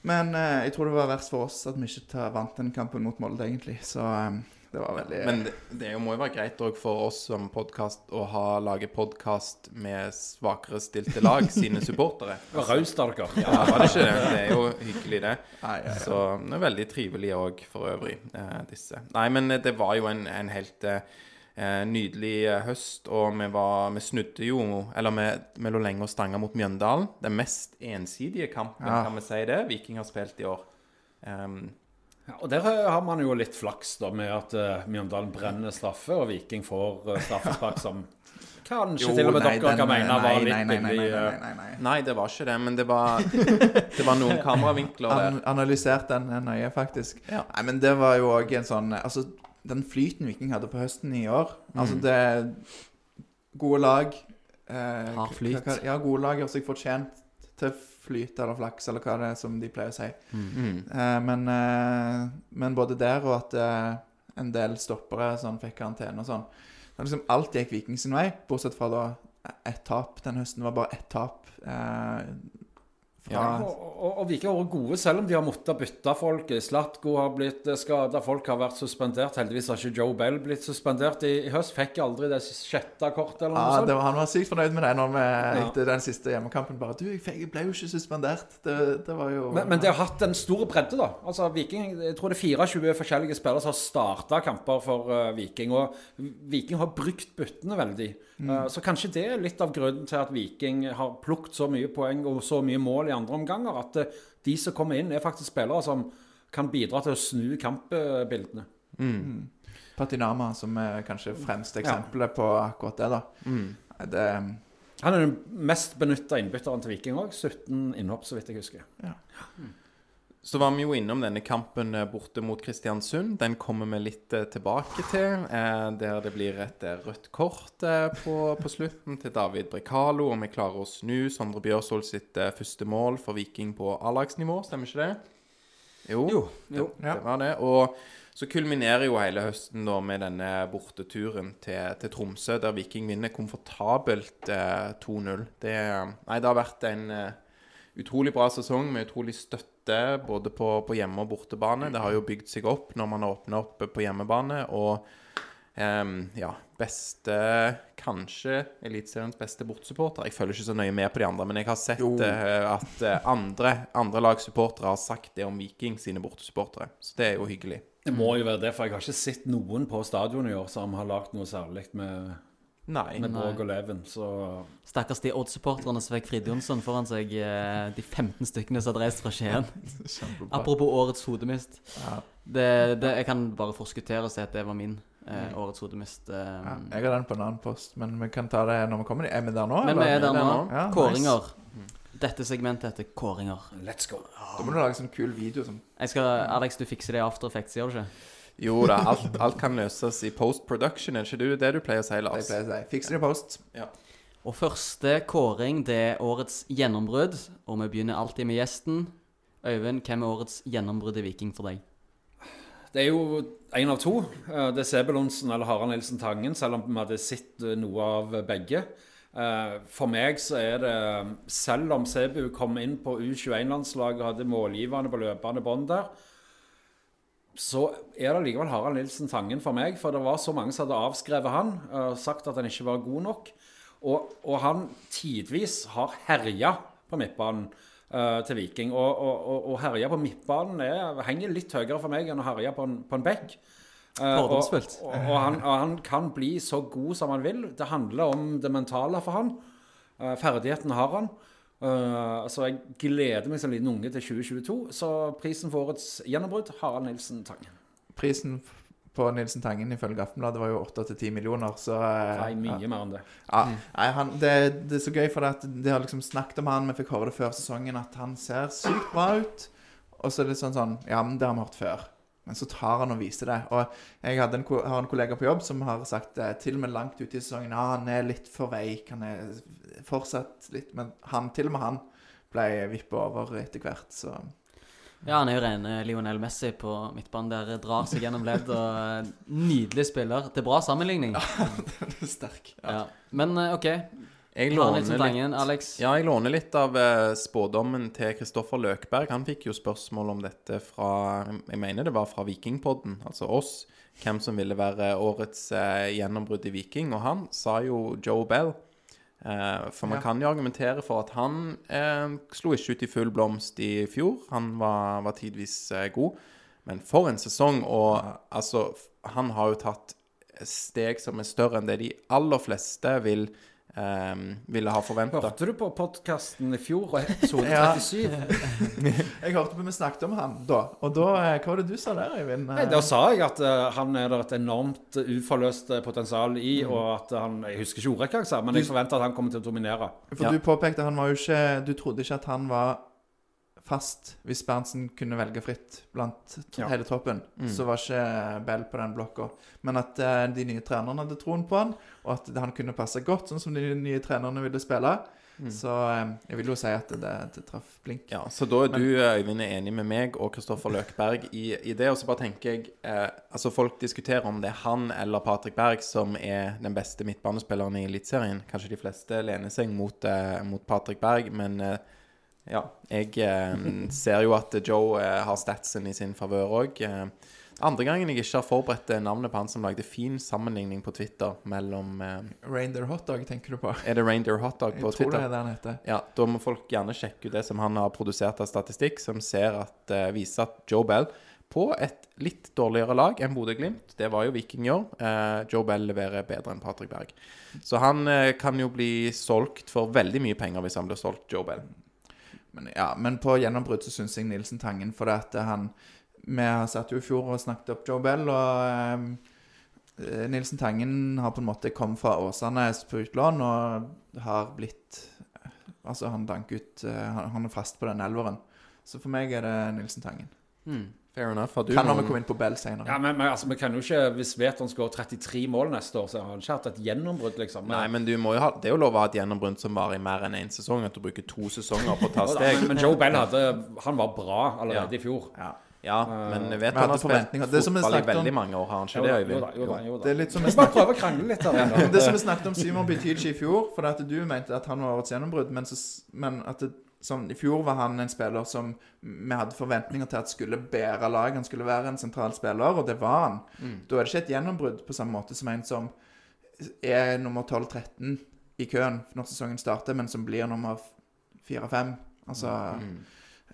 Men eh, jeg tror det var verst for oss at vi ikke ta, vant den kampen mot Molde, egentlig. Så eh, det var veldig Men det, det må jo være greit òg for oss som podkast å ha lage podkast med svakere stilte lag sine supportere. Det var raust av dere. Ja, var det ikke det? Det er jo hyggelig, det. Nei, ja, ja. Så det er veldig trivelig òg, for øvrig, eh, disse. Nei, men det var jo en, en helt eh, nydelig eh, høst, og vi var Vi snudde jo Eller vi, vi lå lenge og stanga mot Mjøndalen. Den mest ensidige kampen, Ja. kan vi si det, Viking har spilt i år. Um, Ja, og der eh, har man jo litt flaks da med at uh, Mjøndalen brenner straffe, og Viking får uh, straffespark som kanskje Jo, til og med nei, dere den- kan mene nei, var nei, litt nei, nei, nei, nei, eh, nei, nei. nei, det var ikke det, men det var, det var noen kameravinkler der. An analysert den eh, nøye, faktisk. Ja. Nei, men det var jo òg en sånn Altså, den flyten Viking hadde på høsten i år Altså, Mm. det Gode lag eh, Har flyt. Ja, gode lag gjør seg fortjent til flyt eller flaks, eller hva det er som de pleier å si. Mm. Eh, men, eh, men både der og at eh, en del stoppere sånn, fikk karantene og sånn liksom Alt gikk Viking sin vei, bortsett fra da ett tap. Den høsten var bare ett tap. Eh, Ja, og, og, og Viking har vært gode, selv om de har måttet bytte folk. Slatko har blitt skada, folk har vært suspendert. Heldigvis har ikke Joe Bell blitt suspendert i, i høst. Fikk aldri det sjette kortet eller noe Ja, sånt. det var, han var sykt fornøyd med det når vi, Ja. etter den siste hjemmekampen. Bare Du, jeg fikk- jeg ble jo ikke suspendert. Det, det var jo Men, men det har hatt en stor bredde, da. Altså Viking, Jeg tror det er 24 forskjellige spillere som har starta kamper for uh, Viking. Og Viking har brukt byttene veldig. Eh, så kanskje det er litt av grunnen til at Viking har plukket så mye poeng og så mye mål i andre omganger. At eh, de som kommer inn, er faktisk spillere som kan bidra til å snu kampbildene. Patinama som er kanskje fremste eksempelet på akkurat det. da Mm. Det, Han er den mest benytta innbytteren til Viking òg. 17 innhopp, så vidt jeg husker. Så var vi jo innom denne kampen eh, borte mot Kristiansund. Den kommer vi litt eh, tilbake til. Eh, der det blir et rødt kort på, på slutten til David Brekalo. Og vi klarer å snu Sondre Bjørsvold sitt første mål for Viking på A-lagsnivå. Stemmer ikke det? Jo. Jo, jo. Det, det var det. Og så kulminerer jo hele høsten da med denne borteturen til, til Tromsø, der Viking vinner komfortabelt eh, 2-0. Det, nei, det har vært en eh, utrolig bra sesong med utrolig støtte både på, på hjemme- og bortebane. Det har jo bygd seg opp når man har åpna opp på hjemmebane. Og um, ja, beste Kanskje Eliteseriens beste bortesupporter. Jeg følger ikke så nøye med på de andre, men jeg har sett eh, at eh, andre, andre lagsupportere har sagt det om Viking sine bortesupportere. Så det er jo hyggelig. Det må jo være det, for jeg har ikke sett noen på stadionet i år som har lagd noe særlig med, Nei. med Borg og Leven. Så Stakkars de Odd-supporterne som fikk Frid Jonsson foran seg, eh, de 15 stykkene som hadde reist fra Skien. kjempebra. Apropos årets hodemist. Ja. Det, det, jeg kan bare forskuttere og si at det var min eh, årets hodemist. Eh, Ja, jeg har den på en annen post, men vi kan ta det når vi kommer dit. Er vi der nå? men vi eller? er der nå. Ja, Kåringer. Dette segmentet heter Kåringer. let's go. Da må du lage sånn kul video som Jeg skal, Alex, du fikser det i After Effects, gjør du ikke? Jo da, alt, alt kan løses i post production. Er ikke du, det du pleier å si, jeg Lars? pleier å si. Fiks det i post. Og første kåring det er årets gjennombrudd. Og vi begynner alltid med gjesten. Øyvind, hvem er årets gjennombrudd i Viking for deg? Det er jo én av to. Eh, Det er Sebulonsen eller Harald Nilsen Tangen, selv om vi hadde sett eh, noe av begge. Eh, For meg så er det Selv om Sebu kom inn på U21-landslaget og hadde målgiverne på løpende bånd der, så er det likevel Harald Nilsen Tangen for meg. For det var så mange som hadde avskrevet han og sagt at han ikke var god nok. Og, og han tidvis har herja på midtbanen uh, til Viking. Og, og, og, og herja på midtbanen er, henger litt høyere for meg enn å herje på en, på en bekk. Uh, og, Fordomsfullt. og, han, han kan bli så god som han vil. Det handler om det mentale for han. Eh, ferdigheten har han. Eh, så jeg gleder meg som liten unge til 2022. Så prisen for årets gjennombrudd, Harald Nilsen Tangen. Prisen på Nilsen Tangen ifølge Aftenbladet var jo 8-10 millioner, så eh, Nei, mye mer enn det. Ja, nei, han, det, det er så gøy, for at de har liksom snakket om han, vi fikk høre det før sesongen, at han ser sykt bra ut. Og så er det sånn sånn Ja, men det har vi hørt før. Men så tar han og viser det. Og jeg en, har en kollega på jobb som har sagt det til og med langt ute i sesongen Ja, han er litt for veik. Han er fortsatt litt Men han, til og med han ble vippa over etter hvert, så Ja, han er jo rene Lionel Messi på midtbanen der. Drar seg gjennom ledd. og eh, Nydelig spiller. Det er bra sammenligning. Ja, det er sterk. Ja. Men eh, OK. Jeg låner litt Tangen, Alex? Ja, jeg låner litt av eh, spådommen til Kristoffer Løkberg. Han fikk jo spørsmål om dette fra Jeg mener det var fra Vikingpodden, altså oss. Hvem som ville være årets eh, gjennombrudd i Viking. Og han sa jo Joe Bell. Eh, for man Ja. kan jo argumentere for at han eh, slo ikke ut i full blomst i fjor. Han var, var tidvis eh, god. Men for en sesong. Og altså, han har jo tatt steg som er større enn det de aller fleste vil, eh, ville ha forventa. Hørte du på podkasten i fjor, episode 37? Jeg hørte på vi snakket om han da. Og da eh, Hva var det du sa der, Øyvind? Nei, Da sa jeg at uh, han er der et enormt eh, uforløst potensial i, Mm. og at han Jeg husker ikke ordrekka men jeg forventer at han kommer til å dominere. For Ja. du påpekte han var jo ikke Du trodde ikke at han var fast hvis Berntsen kunne velge fritt blant Ja. hele troppen. Så var ikke Bell på den blokka. Men at uh, de nye trenerne hadde troen på han, og at han kunne passe godt sånn som de nye trenerne ville spille. Så eh, jeg vil jo si at det, det traff blink. Ja, Så da er du, Øyvind, er enig med meg og Kristoffer Løkberg i, i det. Og så bare tenker jeg eh, Altså, folk diskuterer om det er han eller Patrick Berg som er den beste midtbanespilleren i Eliteserien. Kanskje de fleste lener seg mot, eh, mot Patrick Berg, men eh, ja. Jeg eh, ser jo at Joe eh, har statsen i sin favør òg. Eh, andre gangen jeg ikke har forberedt navnet på han som lagde fin sammenligning på Twitter mellom eh, Reindeer Hotdog, tenker du på? Er det Reindeer Hotdog Jeg på tror det er det han heter. Ja, Da må folk gjerne sjekke ut det som han har produsert av statistikk, som ser at, eh, viser at Joe Bell på et litt dårligere lag enn Bodø-Glimt, det var jo Viking i år, eh, Joe Bell leverer bedre enn Patrick Berg. Så han eh, kan jo bli solgt for veldig mye penger hvis han blir solgt, Joe Bell. Men, ja, men på gjennombrudd så syns jeg Nilsen Tangen For at han Vi satt jo i fjor og snakket opp Joe Bell, og eh, Nilsen Tangen har på en måte kommet fra Åsane på utlån og har blitt Altså, han danker ut eh, han, han er fast på den elveren. Så for meg er det Nilsen Tangen. Hmm. Fair enough. Har du Kan noen... vi komme inn på Bell senere. Ja, men, men altså, vi kan jo ikke Hvis Veton skårer 33 mål neste år, så har han ikke hatt et gjennombrudd, liksom. Nei, men du må jo ha, det er jo lov å ha et gjennombrudd som varer i mer enn én sesong. At du bruker to sesonger på å ta steg. men, men Joe Bell hadde Han var bra allerede i fjor. Ja. Ja, men jeg vet han har spilt forventninger. Det fotball i veldig mange år, har han ikke Jo det, Øyvind? jo da, jo da, jo Det er litt som vi snakket prøver å krangle litt her. Det som vi snakket om Simon Bytilci i fjor, for at du mente at han var årets gjennombrudd, men, så, men at det, sånn, i fjor var han en spiller som vi hadde forventninger til at skulle bære lag. Han skulle være en sentral spiller, og det var han. Da er det ikke et gjennombrudd på samme måte som en som er nummer 12-13 i køen når sesongen starter, men som blir nummer 4-5. Altså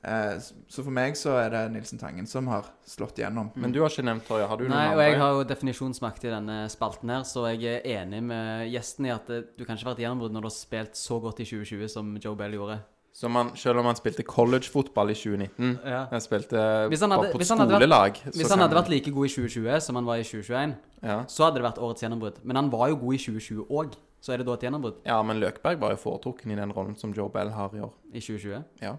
eh, Så for meg så er det Nilsen Tangen som har slått igjennom. Men du har ikke nevnt Torje. Har du noen Nei, og jeg har jo definisjonsmakt i denne spalten her, så jeg er enig med gjesten i at eh, du kan ikke være et gjennombrudd når du har spilt så godt i 2020 som Joe Bell gjorde. Så man, selv om han spilte collegefotball i 2019 Ja. Han spilte Hvis han hadde- på hvis han hadde vært- skolelag. så Hvis han hadde vært like god i 2020 som han var i 2021, ja. så hadde det vært årets gjennombrudd. Men han var jo god i 2020 òg, så er det da et gjennombrudd ja, men Løkberg var jo foretrukken i den rollen som Joe Bell har i år. i 2020. Ja.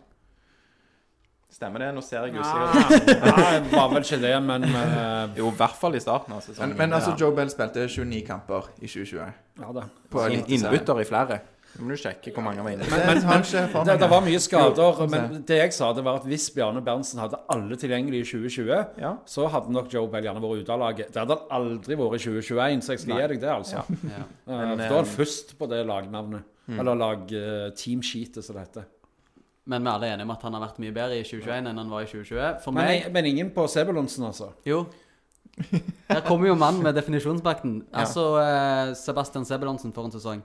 Stemmer det? Nå ser jeg ut usikker Nei, var vel ikke det, men uh... Jo, i hvert fall i starten av sesongen. Men, men altså, ja. Joe Bell spilte 29 kamper i 2020. ja da. På In- Innbytter i flere. Må du sjekke hvor mange var inne. Men- ikke for Det, det var mye skader, men det jeg sa, det var at hvis Bjarne Berntsen hadde alle tilgjengelige i 2020, Ja. så hadde nok Joe Bell gjerne vært ute av laget. Det hadde han aldri vært i 2021, så jeg skal gi deg det, altså. Ja. Ja. Men, da er han eh, først på det lagnavnet. Eller lag uh, teamsheetet, som det heter. Men vi er alle enige om at han har vært mye bedre i 2021 enn han var i 2020. For Men, meg men ingen på Sebulonsen, altså. Jo. Her kommer jo mannen med definisjonspakten. Altså eh, Sebastian Sebulonsen for en sesong.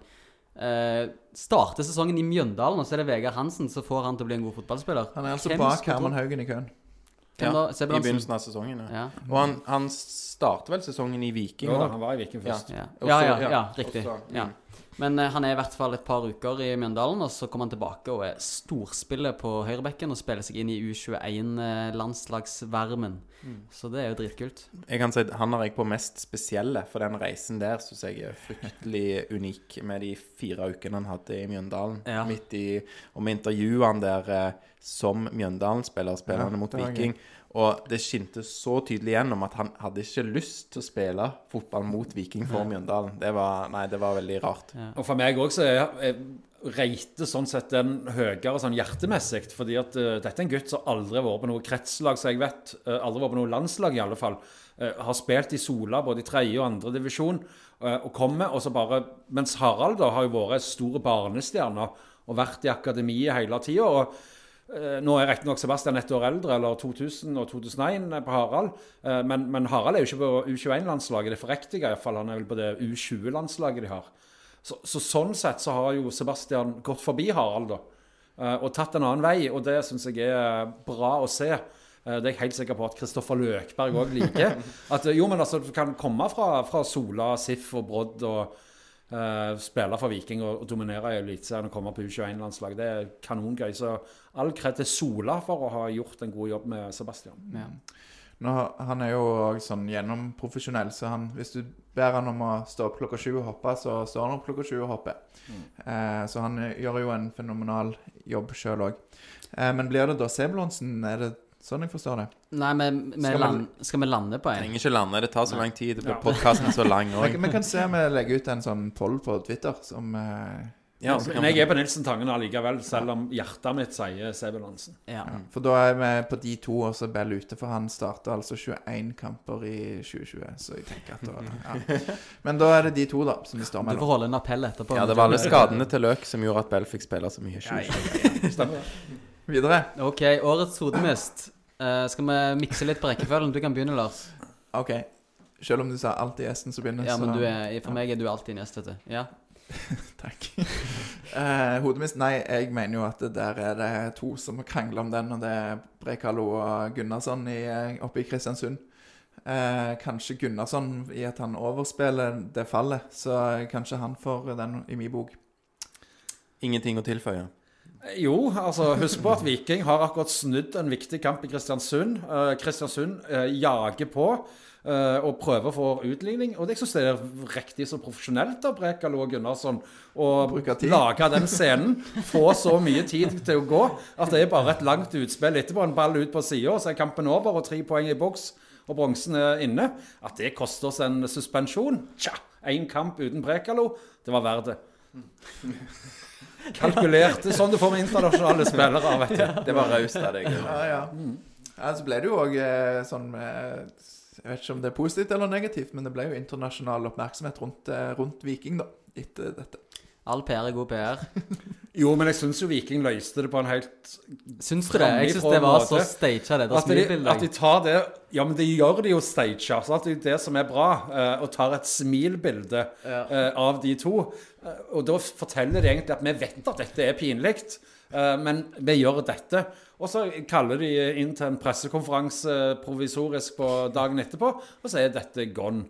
Eh, starter sesongen i Mjøndalen, og så er det Vegard Hansen som får han til å bli en god fotballspiller. Han er altså Hvem bak skulle tro- Herman Haugen i køen. Hvem Ja, da? I Sebulonsen? begynnelsen av sesongen, ja. Ja. Og han, han starter vel sesongen i Viking Jo da, han var i Viking først. Ja. Ja, ja, ja, ja, riktig. også. Ja. Men eh, han er i hvert fall et par uker i Mjøndalen, og så kommer han tilbake og er storspiller på høyrebekken og spiller seg inn i U21-landslagsvarmen. Mm. Så det er jo dritkult. Jeg kan si at Han har jeg på mest spesielle, for den reisen der syns jeg er fryktelig unik. Med de fire ukene han hadde i Mjøndalen. Ja. Midt i, og med intervjuene der eh, som Mjøndalen-spiller, spillerne Ja, mot Viking. Gøy. Viking. Og det skinte så tydelig gjennom at han hadde ikke lyst til å spille fotball mot Viking for Mjøndalen. Det var, nei, det var veldig rart. Ja. Og for meg òg så er, er rater sånn sett den høyere sånn hjertemessig. Fordi at uh, dette er en gutt som aldri har vært på noe kretslag, så jeg vet. Uh, aldri vært på noe landslag, i alle fall. Uh, har spilt i Sola både i tredje og andre divisjon. og kommer, og så bare Mens Harald da har jo vært store barnestjerne og vært i akademiet hele tida. Eh, nå er riktignok Sebastian ett år eldre, eller 2000 og 2001 på Harald. Eh, men, men Harald er jo ikke på U21-landslaget, det er for riktige iallfall. Han er vel på det U20-landslaget de har. Så, så sånn sett så har jo Sebastian gått forbi Harald, da. eh, og tatt en annen vei, og det syns jeg er bra å se. Det er jeg helt sikker på at Kristoffer Løkberg òg liker. At jo, men altså, du kan komme fra, fra Sola, Sif og Brodd og eh, spille for Viking og, og dominere i Eliteserien og komme på U21-landslaget. Det er kanongøy. Så all kred til Sola for å ha gjort en god jobb med Sebastian. Ja. Nå, han er jo også sånn gjennomprofesjonell, så han, hvis du ber han om å stå opp klokka sju og hoppe, så står han opp klokka sju og hopper. Eh, så han gjør jo en fenomenal jobb sjøl òg. Eh, men blir det da Sebulonsen? Er det sånn jeg forstår det? Nei, men vi Skal vi- land, skal vi lande på en? Trenger ikke lande, det tar så lang tid. Det blir Ja. podkasten så lang òg. Vi kan se om vi legger ut en sånn poll på Twitter som eh, Ja, så kan Men jeg vi- er på Nilsen Tangen allikevel, selv om hjertet mitt sier Sebulonsen. Ja. For da er vi på de to, og så Bell ute, for han starta altså 21 kamper i 2020. Så jeg tenker at da, ja. Men da er det de to, da, som vi står Du får mellom. holde en appell etterpå. Ja, det var alle skadene til Løk som gjorde at Bell fikk spille så mye. i 2020. Stemmer det? Videre. OK, årets hodemist. Eh, skal vi mikse litt på rekkefølgen? Du kan begynne, Lars. OK. Selv om du sa alltid gjesten som begynner, Ja, men så du er, for meg er du alltid nest, vet du. Ja. Takk. eh, hodemist Nei, jeg mener jo at det der er det to som krangler om den, og det er Brekalo og Gunnarsson i, eh, oppe i Kristiansund. Eh, kanskje Gunnarsson i at han overspiller det fallet, så kanskje han får den i min bok. Ingenting å tilføye. Jo, altså husk på at Viking har akkurat snudd en viktig kamp i Kristiansund. Eh, Kristiansund eh, jager på eh, og prøver å få utligning. Og jeg syns det er riktig så profesjonelt av Brekalo og Gunnarsson å lage den scenen. Få så mye tid til å gå at det er bare et langt utspill etterpå. En ball ut på sida, så er kampen over, og tre poeng i boks, og bronsen er inne. At det koster oss en suspensjon? Tja, én kamp uten Brekalo, det var verdt det. Kalkulert. Er sånn du får med internasjonale spillere. vet du. Det var raust av deg. Ja, ja. ja så ble det jo òg eh, sånn med Jeg vet ikke om det er positivt eller negativt, men det ble jo internasjonal oppmerksomhet rundt, eh, rundt Viking, da, etter dette. All PR er god PR. Jo, men jeg syns jo Viking løste det på en helt Syns du det? Jeg syns det var så staged, det At de, at de tar det Ja, men det gjør de jo staged. Så at det er det som er bra. eh, og tar et smilbilde eh, av de to. Eh, og da forteller de egentlig at vi vet at dette er pinlig, men vi gjør dette. Og så kaller de inn til en pressekonferanse provisorisk på dagen etterpå, og så er dette gone.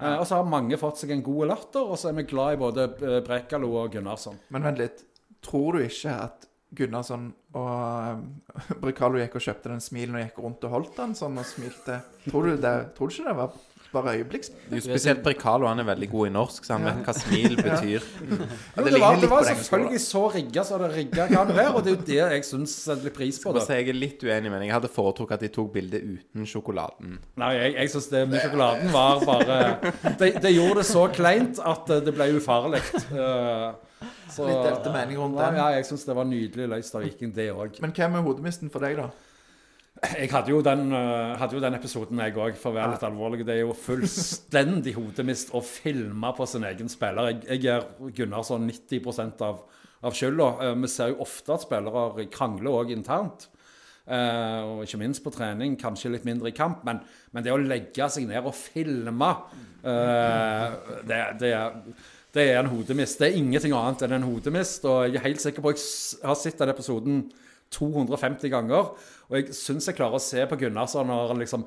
Eh, og så har mange fått seg en god latter, og så er vi glad i både eh, Brekalo og Gunnarsson. Men vent litt. Tror du ikke at Gunnarsson og eh, Brekalo gikk og kjøpte den smilen og gikk rundt og holdt den sånn og smilte? Tror du, det, tror du ikke det var bare øyeblikks... Spesielt Bricalo. han er veldig god i norsk, så han vet hva smil betyr. Ja, Jo, det det, var, det var selvfølgelig så rigga som det rigga kan være, og det er jo det jeg syns setter litt pris på. Skal si jeg er litt uenig, men jeg hadde foretrukket at de tok bilde uten sjokoladen. Nei, jeg, jeg syns det med sjokoladen var bare det, de gjorde det så kleint at eh, det ble ufarlig. Eh, så- Litt delte meninger rundt den. Ja, jeg syns det var nydelig løst av Viking, det òg. Men hvem er hodemisten for deg, da? Jeg hadde jo den, eh, hadde jo den episoden, jeg òg, for å være litt alvorlig. Det er jo fullstendig hodemist å filme på sin egen spiller. Jeg, gir Gunnarsson 90 av, av skylda. Eh, Vi ser jo ofte at spillere krangler òg internt. Eh, og ikke minst på trening, kanskje litt mindre i kamp. Men, men det å legge seg ned og filme, det, det, er, det er en hodemist. Det er ingenting annet enn en hodemist. Og jeg er helt sikker på jeg har sett den episoden 250 ganger. Og jeg syns jeg klarer å se på Gunnarsson når han liksom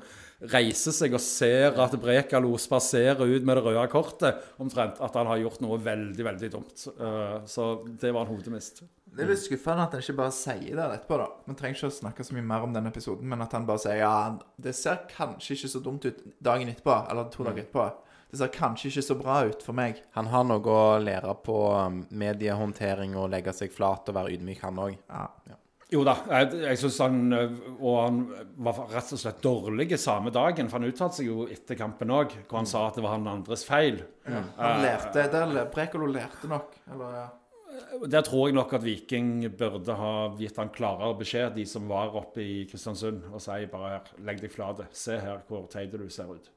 reiser seg og ser at Brekalo spaserer ut med det røde kortet, omtrent, at han har gjort noe veldig, veldig dumt. Eh, Så det var en hodemist. Det er litt skuffende at han ikke bare sier det etterpå, da. Man trenger ikke å snakke så mye mer om den episoden, men at han bare sier ja, det ser kanskje ikke så dumt ut dagen etterpå, eller to dager etterpå. Det ser kanskje ikke så bra ut for meg. Han har noe å lære på um, mediehåndtering og legge seg flat og være ydmyk, han òg. Ja. Jo da, jeg, jeg syns han øh, Og han var rett og slett dårlig samme dagen, for han uttalte seg jo etter kampen òg, hvor han sa at det var han andres feil. Han lærte, der, Brekalo lærte nok, eller ja. Der tror jeg nok at Viking burde ha gitt han klarere beskjed, de som var oppe i Kristiansund, og si bare her, legg deg flat. Se her hvor teit du ser ut.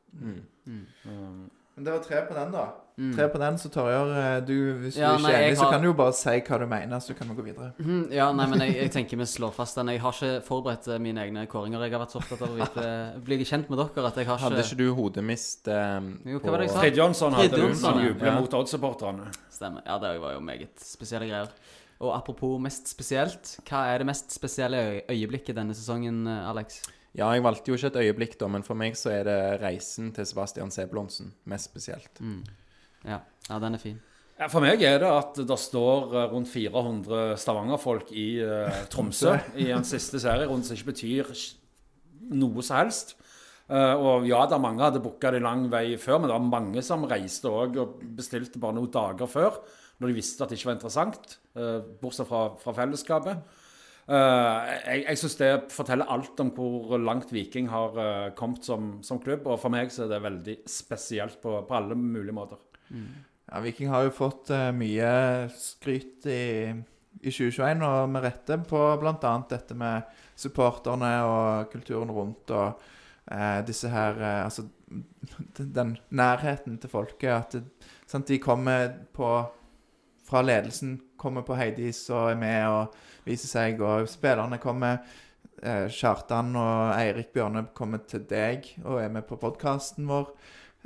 Men det var tre på den, da. Tre på den, så Torjer, eh, du, hvis Ja, du ikke er enig, enig, så kan du jo bare si hva du mener, så kan vi gå videre. Mm, Ja, nei, men jeg, jeg tenker vi slår fast den. Jeg har ikke forberedt eh, mine egne kåringer. Jeg har vært så opptatt av å vite, bli kjent med dere at jeg har Hadde ikke ikke du hodemist eh, Jo, hva var det jeg sa? Frid Jonsson hadde du som jubler Ja. mot Odd-supporterne. Stemmer. Ja, det var jo meget spesielle greier. Og apropos mest spesielt, hva er det mest spesielle øyeblikket denne sesongen, eh, Alex? Ja, jeg valgte jo ikke et øyeblikk, da, men for meg så er det reisen til Sebastian Sebulonsen mest spesielt. Ja, ja den er fin. Ja, For meg er det at det står eh, rundt 400 Stavanger-folk i uh, Tromsø i en siste serierunde som ikke betyr noe som helst. Uh, og ja, det er mange hadde booka det lang vei før, men det var mange som reiste òg og bestilte bare noen dager før, når de visste at det ikke var interessant, uh, bortsett fra, fra fellesskapet. Eh, jeg jeg syns det forteller alt om hvor langt Viking har eh, kommet som, som klubb, og for meg så er det veldig spesielt på, på alle mulige måter. Ja, Viking har jo fått eh, mye skryt i, i 2021, og med rette på bl.a. dette med supporterne og kulturen rundt og eh, disse her eh, Altså den nærheten til folket. At det, sant, de kommer på Fra ledelsen kommer på Heidis og er med og viser seg, og spillerne kommer. Eh, Kjartan og Eirik Bjørne kommer til deg og er med på podkasten vår.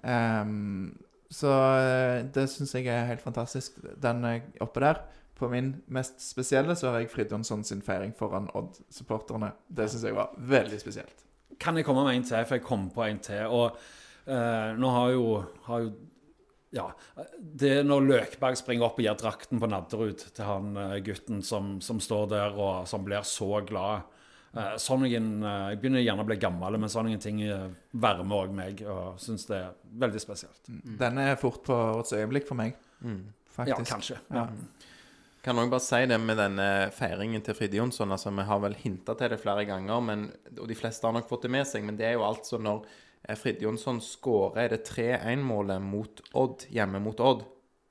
Um, så eh, det syns jeg er helt fantastisk. Den er oppe der. På min mest spesielle så har jeg Frid Jonsson sin feiring foran Odd-supporterne. Det syns jeg var veldig spesielt. Kan jeg komme med en til, for jeg kom på en til. Og uh, nå har jo, har jo Ja. Det er når Løkberg springer opp og gir drakten på Nadderud til han eh, gutten som, som står der og som blir så glad. Sånne, sånn en, eh, Jeg begynner gjerne å bli gammel, men sånne ting eh, varmer òg meg. Og syns det er veldig spesielt. Den er fort på årets øyeblikk for meg, Ja, faktisk. kanskje. Ja. Kan òg bare si det med denne feiringen til Frid Jonsson. Altså, vi har vel hinta til det flere ganger, men, og de fleste har nok fått det med seg. Men det er jo altså når eh, Frid Jonsson skårer er det 3-1-målet mot Odd, hjemme mot Odd.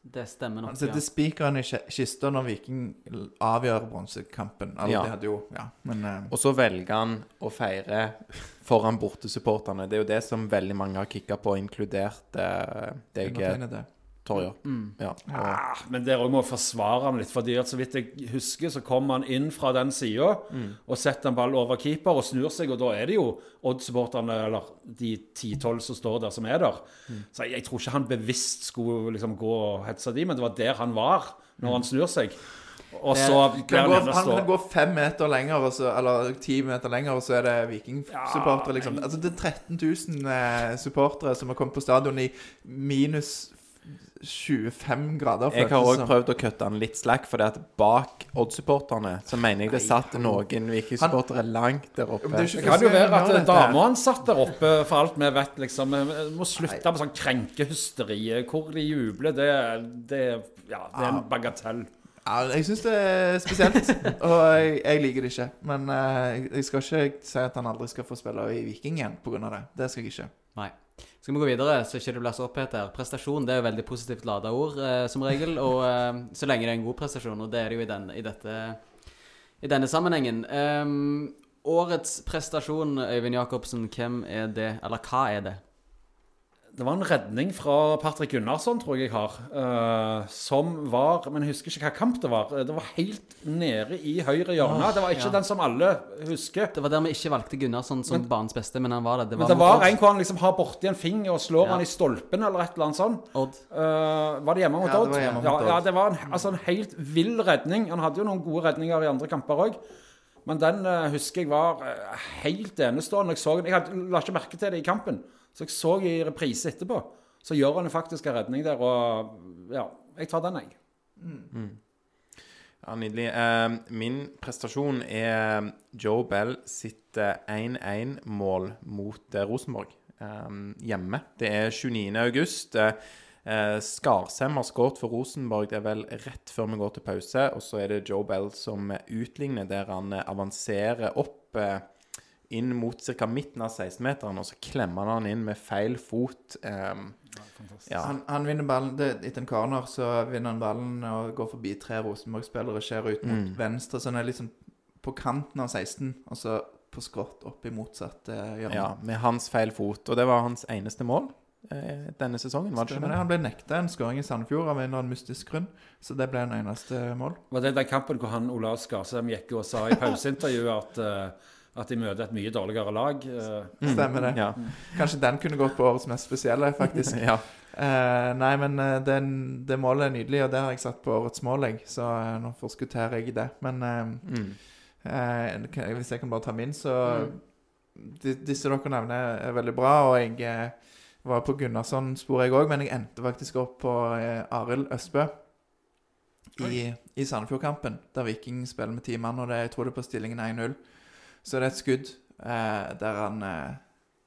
Det stemmer nok. Han setter spikeren i ki- kista når Viking avgjør bronsekampen. Eller Ja. det Ja, men eh, Og så velger han å feire foran bortesupporterne. Det er jo det som veldig mange har kicka på, inkludert uh, deg, undertegner det. Ja, Ja. Ah, Men der òg må jeg forsvare han litt. fordi at Så vidt jeg husker, så kommer han inn fra den sida og setter en ball over keeper og snur seg, og da er det jo Odd-supporterne, eller de 10-12 som står der, som er der. Så jeg, jeg tror ikke han bevisst skulle liksom gå og hetse de, men det var der han var når han snur seg. Og så blir Kan han gå, han kan gå fem meter lenger, og så, eller ti meter lenger, og så er det Viking-supportere. Liksom. Altså, det er 13 000 eh, supportere som har kommet på stadion i minus 25 grader. jeg har òg prøvd å kutte han litt slack, for det at bak Odd-supporterne så mener jeg det satt noen Viking-supportere langt der oppe. Det Det kan jo være at damene dama hans satt der oppe, for alt vi vet. liksom. Vi må slutte med sånn krenkehysteri. Hvor de jubler, det, det, ja, det er en bagatell. Ja, jeg syns det er spesielt, og jeg, jeg liker det ikke. Men eh, jeg skal ikke si at han aldri skal få spille i Viking igjen pga. det. Det skal jeg ikke. Nei. Skal vi gå videre, så ikke det blir så her. Prestasjon det er jo veldig positivt lada ord, eh, som regel. Og eh, så lenge det er en god prestasjon, og det er det jo i, den, i, dette, i denne sammenhengen. Ehm, årets prestasjon, Øyvind Jacobsen, hvem er det? Eller hva er det? Det var en redning fra Patrick Gunnarsson, tror jeg jeg har, Uh, som var Men jeg husker ikke hva kamp det var. Det var helt nede i høyre hjørne. det var ikke ja. den som alle husker. Det var der vi ikke valgte Gunnarsson som banens beste, men han var det. Det Men var, det var en hvor han liksom har borti en finger og slår Ja. han i stolpen eller et eller annet sånt. Odd. Uh, var det hjemme mot Ja, Odd? hjemme mot ja, Odd. ja, det var en, altså en helt vill redning. Han hadde jo noen gode redninger i andre kamper òg. Men den uh, husker jeg var helt enestående. Jeg, så, jeg hadde, la ikke merke til det i kampen, så jeg så i reprise etterpå. Så gjør han faktisk en redning der, og ja, jeg tar den, jeg. Ja, Nydelig. Uh, min prestasjon er Joe Bell sitt eh, 1-1-mål mot eh, Rosenborg eh, hjemme. Det er 29. august. Uh, eh, Skarsheim har skåret for Rosenborg. Det er vel rett før vi går til pause. Og så er det Joe Bell som eh, utligner, der han eh, avanserer opp eh, inn mot ca. midten av 16-meteren, og så klemmer han han inn med feil fot. Um, ja. Han, han vinner ballen det, Etter en corner så vinner han ballen og går forbi tre Rosenborg-spillere, skjærer ut mot Mm. venstre. Så han er liksom på kanten av 16, og så på skrått opp i motsatt eh, hjørne. ja, med hans feil fot. Og det var hans eneste mål eh, denne sesongen, var det ikke det. Han ble nekta en skåring i Sandefjord av en eller annen mystisk grunn, så det ble en eneste mål. Var det den kampen hvor han Olav Skarsheim gikk og sa i pauseintervjuet at, eh, at de møter et mye dårligere lag? eh, Stemmer det. Ja. Kanskje den kunne gått på årets mest spesielle, faktisk. ja. Eh, nei, men eh, den, det målet er nydelig, og det har jeg satt på årets mål, jeg. Så eh, nå forskutterer jeg det. Men eh, Mm. eh, hvis jeg kan bare ta min, så de, Disse dere nevner, er veldig bra, og jeg var på Gunnarsson-sporet, jeg òg, men jeg endte faktisk opp på Arild Østbø i, i Sandefjordkampen, der Viking spiller med ti mann, og det, jeg tror det er på stillingen 1-0. Så det er et skudd eh, der han eh,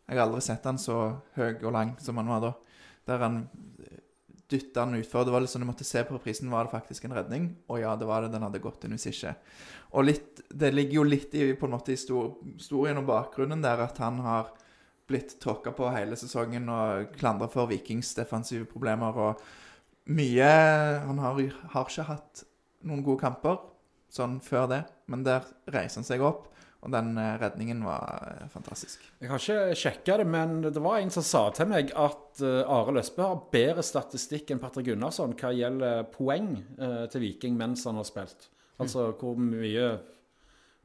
Jeg har aldri sett han så høy og lang som han var da. Der han dytta han utfor. Det var litt sånn, du måtte se på reprisen. Var det faktisk en redning? Og ja, det var det. Den hadde gått inn hvis ikke. Og litt, det ligger jo litt i på en måte historien og bakgrunnen der at han har blitt tråkka på hele sesongen og klandra for Vikings defensive problemer og mye Han har, har ikke hatt noen gode kamper sånn før det, men der reiser han seg opp, og den eh, redningen var eh, fantastisk. Jeg har ikke sjekka det, men det var en som sa til meg at Are Løsbø har bedre statistikk enn Patrick Gunnarsson hva gjelder poeng eh, til Viking mens han har spilt. Altså hvor mye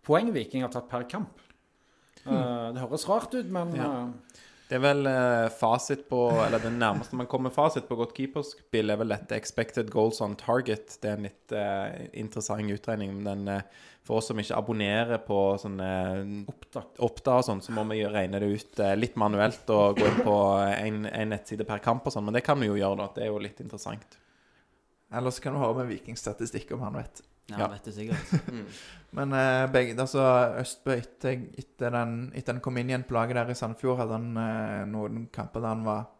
poeng Viking har tatt per kamp. Eh, det høres rart ut, men Ja. eh, Det er vel eh, fasit på Eller det nærmeste man kommer fasit på godt keeperspill, er vel dette expected goals on target. Det er en litt uh, interessant utregning. Men den, eh, for oss som ikke abonnerer på sånne Oppda. Oppda og sånn, så må vi jo regne det ut eh, litt manuelt og gå inn på en, en nettside per kamp og sånn. Men det kan vi jo gjøre, da. Det er jo litt interessant. Ellers kan du høre med Vikingstatistikk om han vet. Ja, Ja. vet det sikkert. Men eh, begge, altså Østbø etter, etter, den, etter han kom inn igjen på laget der i Sandefjord, hadde han eh, noen kamper der han var eh,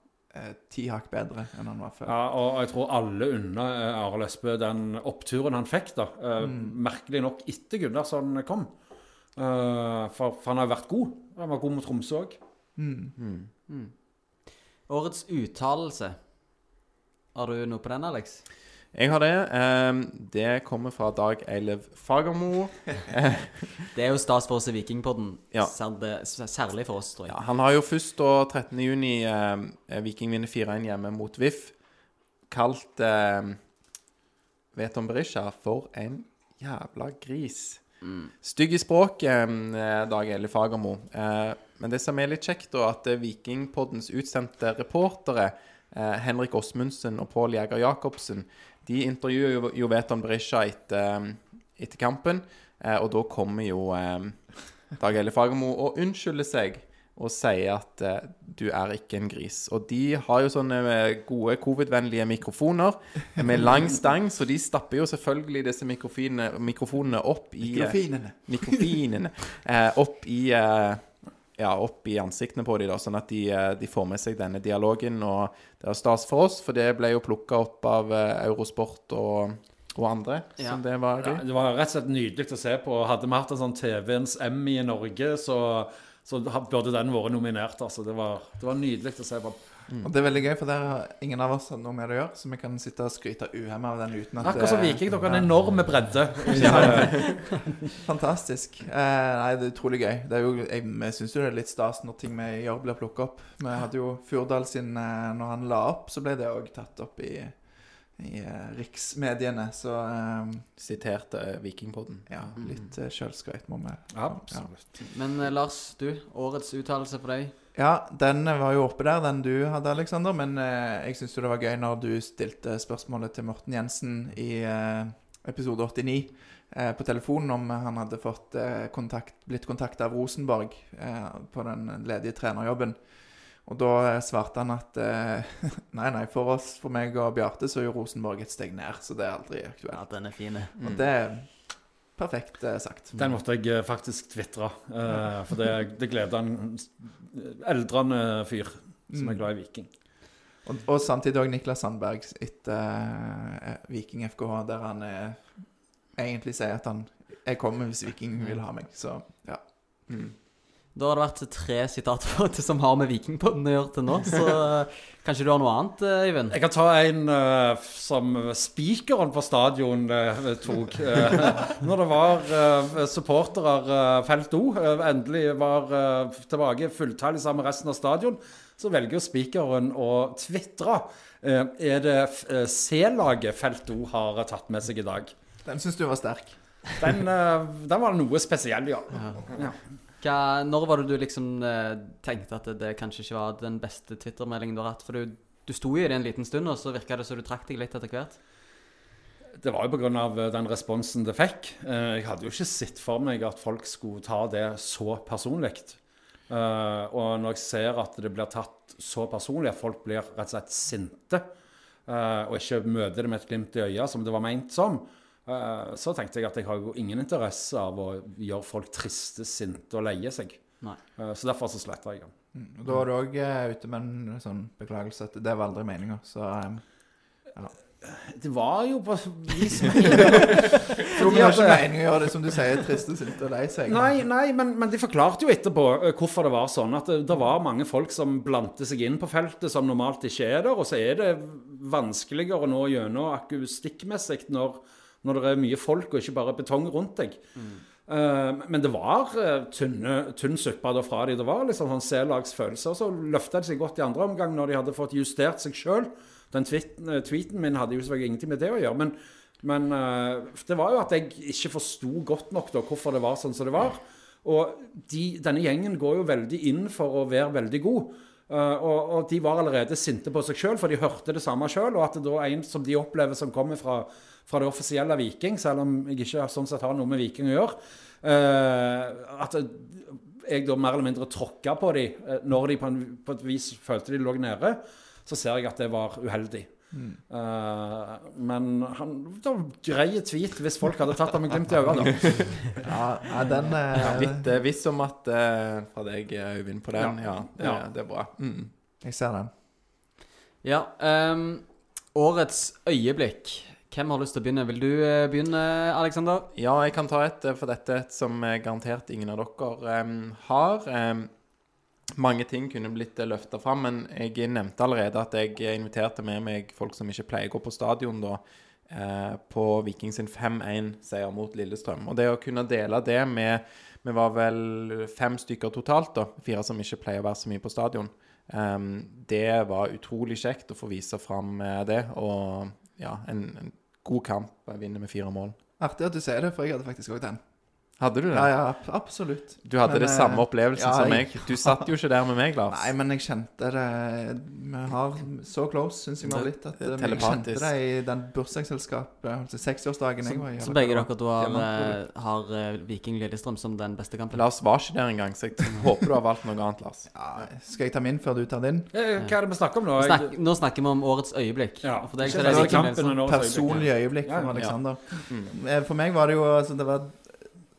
ti hakk bedre enn han var før. Ja, og jeg tror alle unna eh, Arild Østbø den oppturen han fikk, da. Mm. Merkelig nok etter Gunnarsson kom. Eh, for, for han har vært god. Han var god mot Tromsø òg. Mm. Årets uttalelse. Har du noe på den, Alex? Jeg har det. Eh, det kommer fra Dag Eilev Fagermo. Det er jo stas for oss i Vikingpodden. Ja. Særlig, for oss, tror jeg. Ja, han har jo først da 13. juni eh, Viking vinner 4-1 hjemme mot VIF. Kalt eh, Veton Berisha for en jævla gris. Stygg i språket, eh, Dag Eilev Fagermo. Eh, men det som er litt kjekt, da, at eh, Vikingpoddens utsendte reportere, eh, Henrik Åsmundsen og Pål Jæger Jacobsen, de intervjuer jo, jo Veton Berisha etter, eh, etter kampen. Eh, og da kommer jo eh, Dag Eli Fagermo og unnskylder seg og sier at eh, du er ikke en gris. Og de har jo sånne gode covid-vennlige mikrofoner med lang stang, så de stapper jo selvfølgelig disse mikrofonene, mikrofonene opp i eh, Mikrofinene. mikrofinene eh, opp i ja, opp i ansiktene på dem, sånn at de, eh, de får med seg denne dialogen. Og det er stas for oss, for det ble jo plukka opp av eh, Eurosport og, og andre. Ja. Så det var Ja, gøy. det var rett og slett nydelig å se på. Hadde vi hatt en sånn TV-ens Emmy i Norge, så, så burde den vært nominert. Altså. Det, var, det var nydelig å se på. Og det er veldig gøy, for der har ingen av oss noe med det å gjøre, så vi kan sitte og skryte uhemma av den uten at Akkurat som Viking. Dere har en enorm bredde. Fantastisk. Eh, nei, det er utrolig gøy. Det er jo, jeg vi syns jo det er litt stas når ting vi gjør, blir plukka opp. Vi hadde jo Furdal sin eh, Når han la opp, så ble det òg tatt opp i, i eh, riksmediene. Så eh, Siterte Vikingpodden. ja, litt uh, sjølskryt må vi Absolutt. Men eh, Lars, du. Årets uttalelse for deg? Ja, den var jo oppe der, den du hadde, Aleksander. Men eh, jeg syns jo det var gøy når du stilte spørsmålet til Morten Jensen i eh, episode 89 eh, på telefonen om han hadde fått eh, kontakt, blitt kontakta av Rosenborg eh, på den ledige trenerjobben. Og da eh, svarte han at nei, nei, for oss, for meg og Bjarte, så er jo Rosenborg et steg ned. Så det er aldri aktuelt. Ja, den er fin. Og det perfekt eh, sagt. Den måtte jeg eh, faktisk tvitre. eh, for det, det gleder en eldrende fyr som er glad i Viking. Og, og samtidig òg Niklas Sandberg etter eh, Viking FKH, der han eh, egentlig sier at han Jeg kommer hvis Viking vil ha meg. Så ja. Da har det vært tre sitater som har med Vikingpodden å gjøre til nå, så eh, kanskje du har noe annet, Eivind? Øyvind? Jeg kan ta en uh, som spikeren på stadion uh, tok. Uh, når det var uh, supportere, uh, Felt O, eh, endelig var eh, tilbake fulltallig sammen med resten av stadion, så velger spikeren å tvitre. Eh, er det C-laget Felt O har tatt med seg i dag? Den syns du var sterk. Den, eh, den var noe spesiell, ja. ja. ja. Hva, når var det du liksom eh, tenkte at det, det kanskje ikke var den beste Twitter-meldingen du har hatt? For du, du sto jo i det en liten stund, og så virka det som du trakk deg litt etter hvert. Det var jo pga. den responsen det fikk. Eh, Jeg hadde jo ikke sett for meg at folk skulle ta det så personlig. Eh, Og når jeg ser at det blir tatt så personlig, at folk blir rett og slett sinte, eh, og ikke møter det med et glimt i øyet, som det var ment som, eh, så tenkte jeg at jeg har jo ingen interesse av å gjøre folk triste, sinte og leie seg. Nei. Eh, Så derfor så sletta jeg den. Mm. Da var du òg ute med en sånn beklagelse at det var aldri meninga, så um, Det var jo på vis Jo, men det var ikke meningen å gjøre det som du sier, triste, sinte og lei seg. Nei, nei men, men de forklarte jo etterpå eh, hvorfor det var sånn. At det, det var mange folk som blante seg inn på feltet som normalt ikke er der. Og så er det vanskeligere nå gjennom akustikkmessig når, når det er mye folk og ikke bare betong rundt deg. Eh, men det var uh, tynne, tynn suppe da fra de. Det var liksom sånn C-lagsfølelse. Og så løfta de seg godt i andre omgang når de hadde fått justert seg sjøl. Den tweeten, eh, tweeten min hadde jo selvfølgelig ingenting med det å gjøre. men men uh, det var jo at jeg ikke forsto godt nok da hvorfor det var sånn som det var. Og de, denne gjengen går jo veldig inn for å være veldig god. Uh, og, og de var allerede sinte på seg sjøl, for de hørte det samme sjøl. Og at det da er en som de opplever som kommer fra, fra det offisielle Viking, selv om jeg ikke sånn sett har noe med Viking å gjøre eh, At jeg da mer eller mindre tråkka på dem når de på, en, på et vis følte de lå nede, så ser jeg at det var uheldig. Eh, men han, da greie grei tweet hvis folk hadde tatt ham med glimt i øynene. Ja, ja den er Litt uh, viss om at uh, fra deg, eh, Øyvind, på den. Ja, det, Ja. det er bra. Mm. Jeg ser den. Ja. Um, årets øyeblikk. Hvem har lyst til å begynne? Vil du eh, begynne, Aleksander? Ja, jeg kan ta et, eh, for dette er et som eh, garantert ingen av dere um, har. Um, mange ting kunne blitt løfta fram, men jeg nevnte allerede at jeg inviterte med meg folk som ikke pleier å gå på stadion, da, uh, på Viking sin 5-1-seier mot Lillestrøm. Og det å kunne dele det med Vi var vel fem stykker totalt, da. Fire som ikke pleier å være så mye på stadion. Um, det var utrolig kjekt å få vise fram det, og ja, en, en god kamp. Vinne med fire mål. Artig at du sier det, for jeg hadde faktisk òg den. Hadde du det? Ja, ja, ab- absolutt. Du hadde Men, det eh, samme opplevelsen ja, som meg. Du satt jo ikke der med meg, Lars. Nei, men jeg kjente det Vi har så close, syns jeg vi har blitt. At Det er eh, kjente det i den bursdagsselskapet, seksårsdagen 60-årsdagen jeg var i. Så begge dere to har, eh, har Viking Lillestrøm som den beste kampen? Lars var ikke der engang, så jeg håper du har valgt noe annet, Lars. Ja, skal jeg ta min før du tar din? Hva er det vi snakker om nå? Jeg, Snakk, nå snakker vi om årets øyeblikk. Ja. For deg det, er det Viking kampen, Lillestrøm. årets Personlige øyeblikk Ja, fra ja. Mm. Eh, For meg var det jo altså, Det var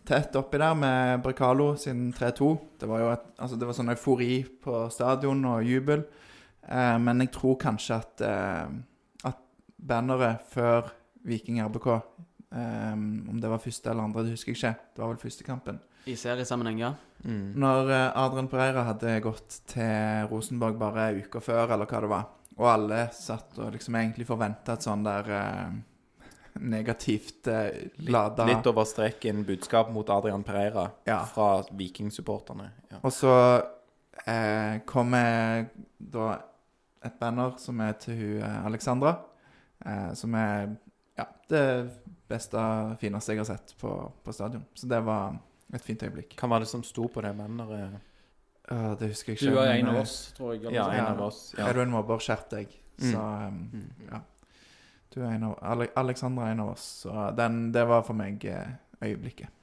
tett oppi der med Brekalo sin 3-2. Det var jo et, altså, det var sånn eufori på stadion og jubel. Eh, men jeg tror kanskje at eh, At banneret før Viking RBK eh, Om det var første eller andre, det husker jeg ikke. Det var vel første kampen. I seriesammenheng, ja. Mm. Når eh, Adrian Pereira hadde gått til Rosenborg bare uka før, eller hva det var, og alle satt og liksom egentlig forventa et sånn der eh, negativt eh, lada Litt over streken budskap mot Adrian Pereira Ja. fra Viking-supporterne. Ja. Og så eh, kommer da et banner som er til hun eh, Alexandra. Eh, som er ja, det beste, fineste jeg har sett på, på stadion. Så det var et fint øyeblikk. Hva var det som sto på det banneret? Uh, det husker jeg ikke. du er men, en av eh, oss, tror jeg. eller Ja, noe en av oss. Ja. Er du en mobber, skjerp deg. Mm. Så um, Mm. ja. Du er en av Ale er en av oss. Så den, det var for meg eh, øyeblikket.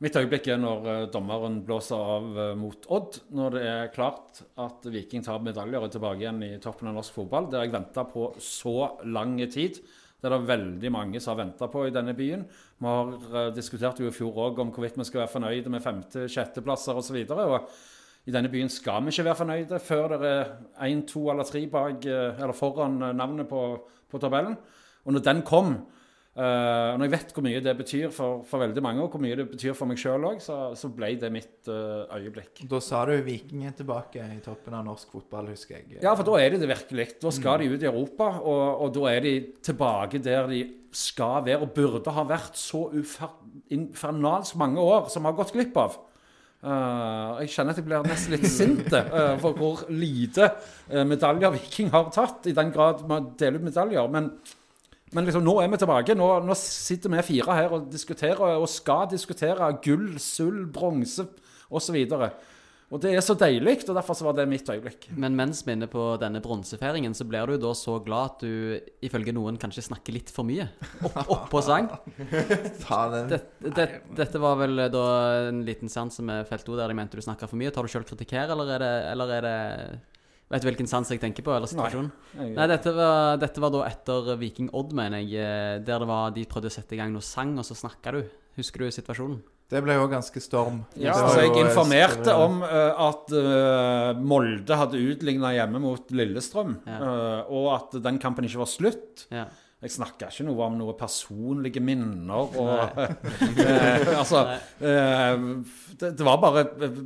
Mitt øyeblikk er når eh, dommeren blåser av eh, mot Odd. Når det er klart at Viking tar medaljer og tilbake igjen i toppen av norsk fotball. Det har jeg venta på så lang tid. Det er det veldig mange som har venta på i denne byen. Vi har diskutert jo i fjor òg om hvorvidt vi skal være fornøyde med femte-, sjetteplasser osv. I denne byen skal vi ikke være fornøyde før det er én, to eller tre bak, eller foran navnet på, på tabellen. Og når den kom, og når jeg vet hvor mye det betyr for, for veldig mange, og hvor mye det betyr for meg sjøl òg, så, så ble det mitt eh, øyeblikk. Da sa du Viking er tilbake i toppen av norsk fotball, husker jeg. Ja, for da er de det virkelig. Da skal de ut i Europa, og, og da er de tilbake der de skal være, og burde ha vært så infernalsk mange år som har gått glipp av. Eh, jeg kjenner at jeg blir nesten litt sint uh, for hvor lite uh, medaljer Viking har tatt, i den grad man deler ut medaljer. Men, men liksom, nå er vi tilbake. Nå, nå sitter vi fire her og diskuterer, og skal diskutere gull, sølv, bronse osv. Og det er så deilig, og derfor så var det mitt øyeblikk. Men mens vi er inne på denne bronsefeiringen, så blir du da så glad at du ifølge noen kanskje snakker litt for mye opp, på sang. Ta den. Det, det, dette var vel da en liten seanse med Felt O der de mente du snakka for mye. Tar du sjøl kritikk her, eller er det, eller er det Vet du hvilken sans jeg tenker på, eller situasjonen? Nei, Nei, dette var, dette var da etter Viking Odd, mener jeg. eh, Der det var, de prøvde å sette i gang noe sang, og så snakka du. Husker du situasjonen? Det ble jo ganske storm. Ja, så altså Jeg eh, informerte større- om uh, at uh, Molde hadde utligna hjemme mot Lillestrøm, Ja. uh, og at den kampen ikke var slutt. Ja. Jeg snakka ikke noe om noen personlige minner og eh, Altså eh, det, det var bare eh,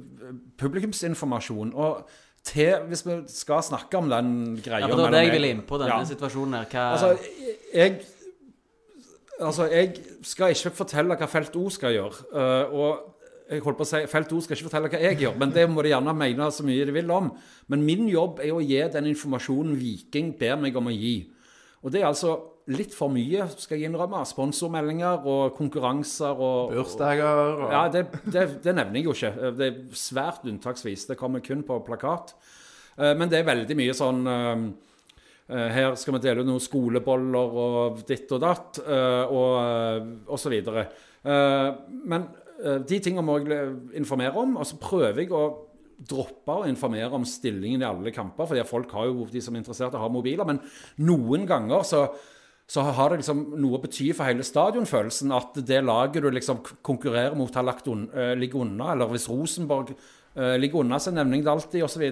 publikumsinformasjon. Og til, hvis vi skal snakke om den greia ja, for det var det jeg ville inn på, denne Ja. situasjonen her. Hva Altså, jeg Altså, jeg skal ikke fortelle hva Felt O skal gjøre. Uh, og jeg holdt på å si, Felt O skal ikke fortelle hva jeg gjør, men det må de gjerne mene så mye de vil om. Men min jobb er å gi den informasjonen Viking ber meg om å gi. Og det er altså litt for mye, skal jeg innrømme. Sponsormeldinger og konkurranser og Bursdager og ja, det, det, det nevner jeg jo ikke. Det er svært unntaksvis. Det kommer kun på plakat. Eh, Men det er veldig mye sånn eh, Her skal vi dele ut noen skoleboller og ditt og datt, eh, og, osv. Eh, Men eh, de tingene må jeg informere om, og så prøver jeg å droppe å informere om stillingen i alle kamper, fordi folk har jo, de som er interesserte, har mobiler. Men noen ganger så så har det liksom noe å bety for hele stadionfølelsen at det laget du liksom konkurrerer mot, har lagt un eh, ligger unna. Eller hvis Rosenborg eh, ligger unna, så jeg det alltid, osv.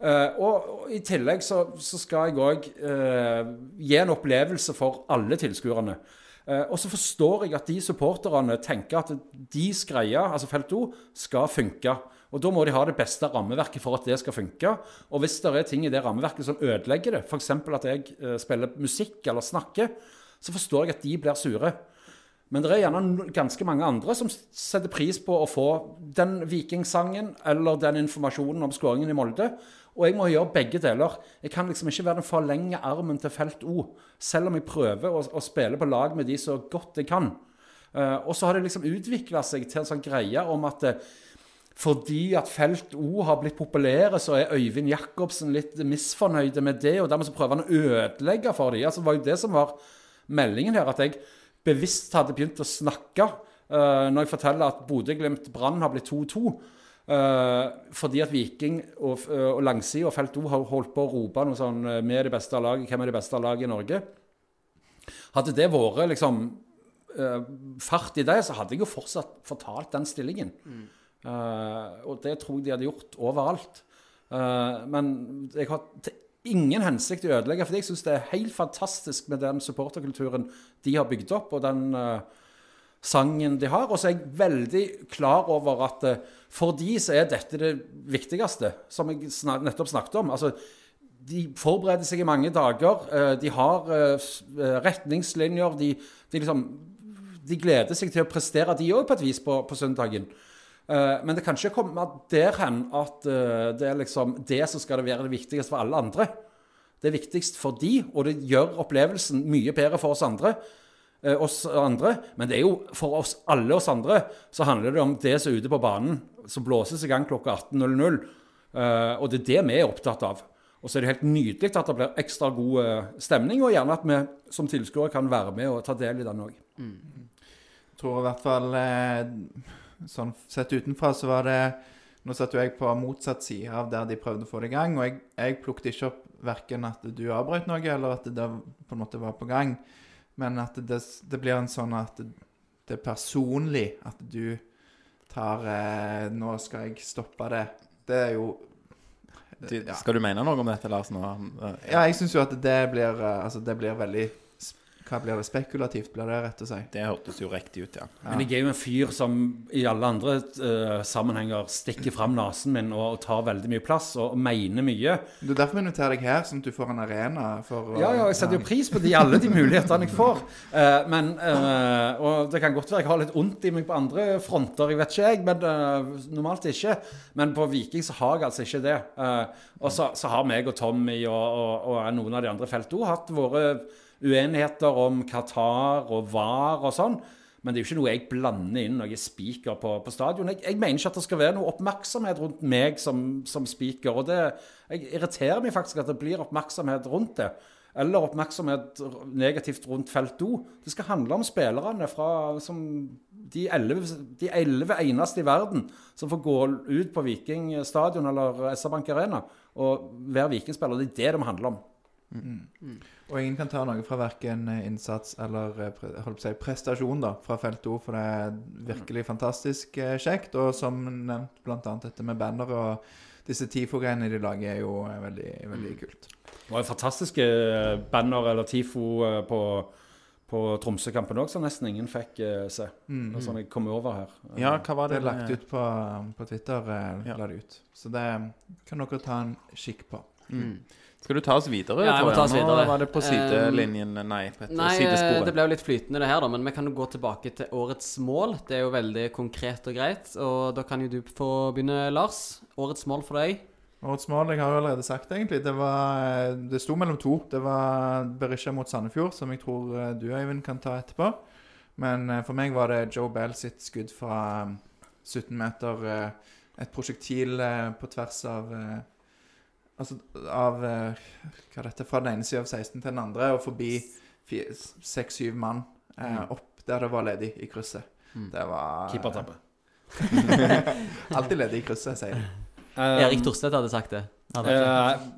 Uh, og, og i tillegg så, så skal jeg òg gi en opplevelse for alle tilskuerne. Uh, og så forstår jeg at de supporterne tenker at deres greie, altså Felt O, skal funke. Og da må de ha det beste rammeverket for at det skal funke. Og hvis det er ting i det rammeverket som ødelegger det, f.eks. at jeg eh, spiller musikk eller snakker, så forstår jeg at de blir sure. Men det er gjerne ganske mange andre som setter pris på å få den vikingsangen eller den informasjonen om skåringen i Molde. Og jeg må gjøre begge deler. Jeg kan liksom ikke være den forlenge armen til Felt O, selv om jeg prøver å, å spille på lag med de så godt jeg kan. Uh, og så har det liksom utvikla seg til en sånn greie om at uh, fordi at Felt O har blitt populære, så er Øyvind Jacobsen litt misfornøyd med det, og dermed så prøver han å ødelegge for dem. Altså, det var jo det som var meldingen her, at jeg bevisst hadde begynt å snakke uh, når jeg forteller at Bodø-Glimt Brann har blitt 2-2. Uh, fordi at Viking og, uh, og langsida og Felt O har holdt på å rope noe sånn eh, Vi er det beste laget, hvem er det beste laget i Norge? Hadde det vært liksom uh, fart i det, så hadde jeg jo fortsatt fortalt den stillingen. Eh, og det tror jeg de hadde gjort overalt. Eh, men jeg har til ingen hensikt å ødelegge, for jeg syns det er helt fantastisk med den supporterkulturen de har bygd opp, og den uh, sangen de har. Og så er jeg veldig klar over at uh, for de så er dette det viktigste, som jeg snak nettopp snakket om. altså de forbereder seg i mange dager. eh, De har retningslinjer. De, de, liksom, de gleder seg til å prestere, de òg, på et vis, på, på søndagen. Eh, Men det kan ikke komme der hen at eh, det er liksom det som skal være det viktigste for alle andre. Det er viktigst for de, og det gjør opplevelsen mye bedre for oss andre. eh, oss andre. Men det er jo for oss alle oss andre så handler det om det som er ute på banen, som blåses i gang klokka 18.00. Eh, og det er det vi er opptatt av. Og så er det helt nydelig at det blir ekstra god stemning, og gjerne at vi som tilskuere kan være med og ta del i den òg. tror i hvert fall eh, Sånn sett utenfra så var det Nå satt jo jeg på motsatt side av der de prøvde å få det i gang, og jeg, jeg plukket ikke opp verken at du avbrøt noe, eller at det på en måte var på gang, men at det, det blir en sånn at det, er personlig at du tar eh, Nå skal jeg stoppe det. Det er jo Du, ja. Skal du mene noe om dette, Lars? Nå? Eh, Ja, jeg syns jo at det blir eh, Altså, det blir veldig Hva blir det? Spekulativt, blir det rett å si. Det hørtes jo riktig ut, ja. Men jeg er jo en fyr som i alle andre uh, sammenhenger stikker fram nesen min og, og tar veldig mye plass og, og mener mye. Det er derfor vi inviterer deg her, sånn at du får en arena for å Ja, ja, jeg setter jo pris på de, alle de mulighetene jeg får. Uh, men, eh, og det kan godt være jeg har litt vondt i meg på andre fronter, jeg vet ikke jeg, men eh, normalt ikke. Men på Viking så har jeg altså ikke det. Eh, og så, så har meg og Tommy og, og, og noen av de andre feltene òg hatt våre uenigheter om Qatar og VAR og sånn. Men det er jo ikke noe jeg blander inn når jeg er speaker på, på stadion. Jeg, jeg mener ikke at det skal være noe oppmerksomhet rundt meg som, som spiker. Og det jeg irriterer meg faktisk at det blir oppmerksomhet rundt det. Eller oppmerksomhet negativt rundt felt O. Det skal handle om spillerne fra som de elleve eneste i verden som får gå ut på Viking stadion eller SR-Bank Arena og være Viking-spiller. Det er det det om handle om. Og ingen kan ta noe fra verken innsats eller eh, holdt på å si, prestasjon da, fra felt O, for det er virkelig fantastisk eh, kjekt. Og som nevnt, annet dette med banner og disse TIFO-greiene de lager, er jo eh, veldig, veldig kult. Det var jo fantastiske eh, banner eller TIFO eh, på, på Tromsø-kampen òg, som nesten ingen fikk eh, se. Mm. Det Sånn jeg kom over her. Ja, hva var Det det? er lagt ut på, på Twitter, eh, Ja. la det ut. Så det kan dere ta en kikk på. Mm. Skal du ta oss videre? Ja, jeg må ta oss videre. Nå var det på sidelinjen Nei, på et Nei, eh, sidesporet. det ble jo litt flytende det her, da, men vi kan jo gå tilbake til årets mål. Det er jo veldig konkret og greit, og da kan jo du få begynne, Lars. Årets mål for deg? Årets mål, jeg har jo allerede sagt egentlig, det var eh, Det sto mellom to. Det var Berisha mot Sandefjord, som jeg tror eh, du, Øyvind, kan ta etterpå. Men eh, for meg var det Joe Bell sitt skudd fra eh, 17 meter. eh, Et prosjektil eh, på tvers av eh, Altså av eh, Hva er dette? Fra den ene sida av 16 til den andre, og forbi seks-syv mann eh, opp der det var ledig i krysset. Det var Keepertabbe. Alltid ledig i krysset, sier de. Um, Erik Torstvedt hadde sagt det. Hadde uh?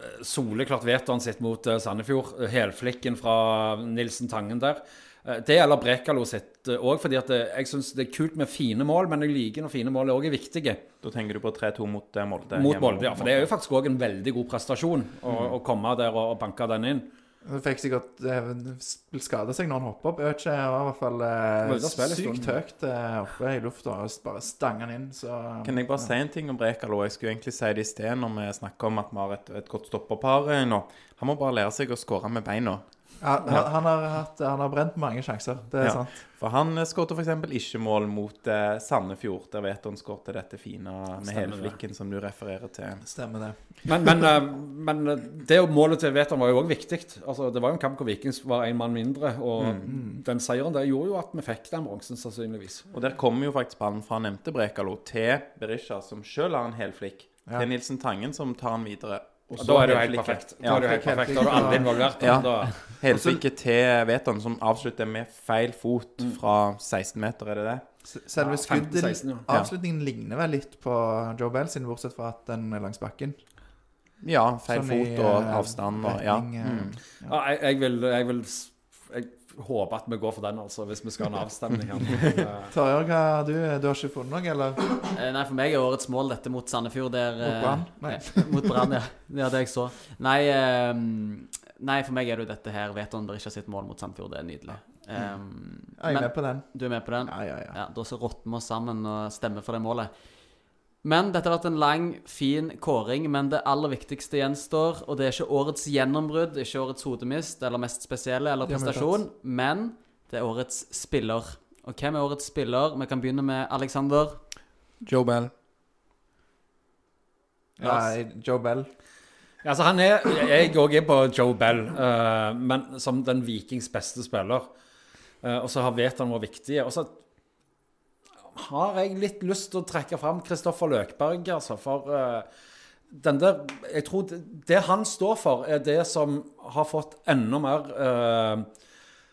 Eh, soleklart vetoen sitt mot eh, Sandefjord. Eh, Helflikken fra Nilsen Tangen der. Eh, det gjelder Brekalo sitt òg, fordi at eh, jeg syns det er kult med fine mål, men jeg liker når fine mål òg er viktige. Da tenker du på 3-2 mot eh, Molde? Mot Molde, ja. For det er jo faktisk òg en veldig god prestasjon å, å komme der og, og banke den inn. Han fikk sikkert eh, vil skade seg når han hopper opp. Han var i hvert fall eh, sykt stund. høyt eh, oppe i lufta og bare stanga han inn. Så Kan jeg bare si en ting om Brekalo? Jeg skulle egentlig si det i sted når vi snakker om at vi har et, et godt stopperpar eh, nå. Han må bare lære seg å skåre med beina. Han, han, har hatt, han har brent mange sjanser, det er Ja. sant. For han skåret skårte f.eks. ikke mål mot eh, Sandefjord. Der vet han skårte dette fine med Stemmer det. helflikken som du refererer til. Stemmer det. Men, men, eh, men eh, det målet til Veton var jo òg viktig. Altså, det var jo en kamp hvor Vikings var én mann mindre. Og den seieren der gjorde jo at vi fikk den bronsen, sannsynligvis. Og der kommer jo faktisk ballen fra nevnte Brekalo til Berisha, som sjøl har en helflikk, Ja. til Nilsen Tangen, som tar han videre. Og da er det jo helt perfekt. Da Ja, er det jo helt perfekt. Da er du alle involvert. Ja. Da, Helflikke til Veton, som avslutter med feil fot fra 16 meter, er det det? Selve Ja, skuddet ja. Avslutningen ligner vel litt på Joe Bell sin, bortsett fra at den er langs bakken. Ja, feil Sånn i, fot og eh, avstand og Ja. retning, eh, Mm. ja, jeg, jeg vil, jeg vil jeg håper at vi går for den, altså, hvis vi skal ha en avstemning her. Eh, Tarjei, hva har du? Du har ikke funnet noe, eller? Eh, Nei, for meg er årets mål dette mot Sandefjord. Der, Mot Brann? Nei. eh, mot Brann, ja. Det er det jeg så. Nei, eh, nei, for meg er det jo dette her. Veton Berisha sitt mål mot Sandfjord, Det er nydelig. Um, Jeg er men med på den. du er med på den? Ja, ja, ja. Ja, Da så rotter vi oss sammen og stemmer for det målet. Men dette har vært en lang, fin kåring, men det aller viktigste gjenstår. Og det er ikke årets gjennombrudd, ikke årets hodemist eller mest spesielle eller Det prestasjon, men det er årets spiller. Og hvem er årets spiller? Vi kan begynne med Alexander. Joe Bell. ja Joe Bell. Altså han er, Jeg òg er på Joe Bell, uh, men som den Vikings beste spiller. Uh, og så har han vært viktig. Og så har jeg litt lyst til å trekke fram Kristoffer Løkberg, altså. For uh, den der Jeg tror det, det han står for, er det som har fått enda mer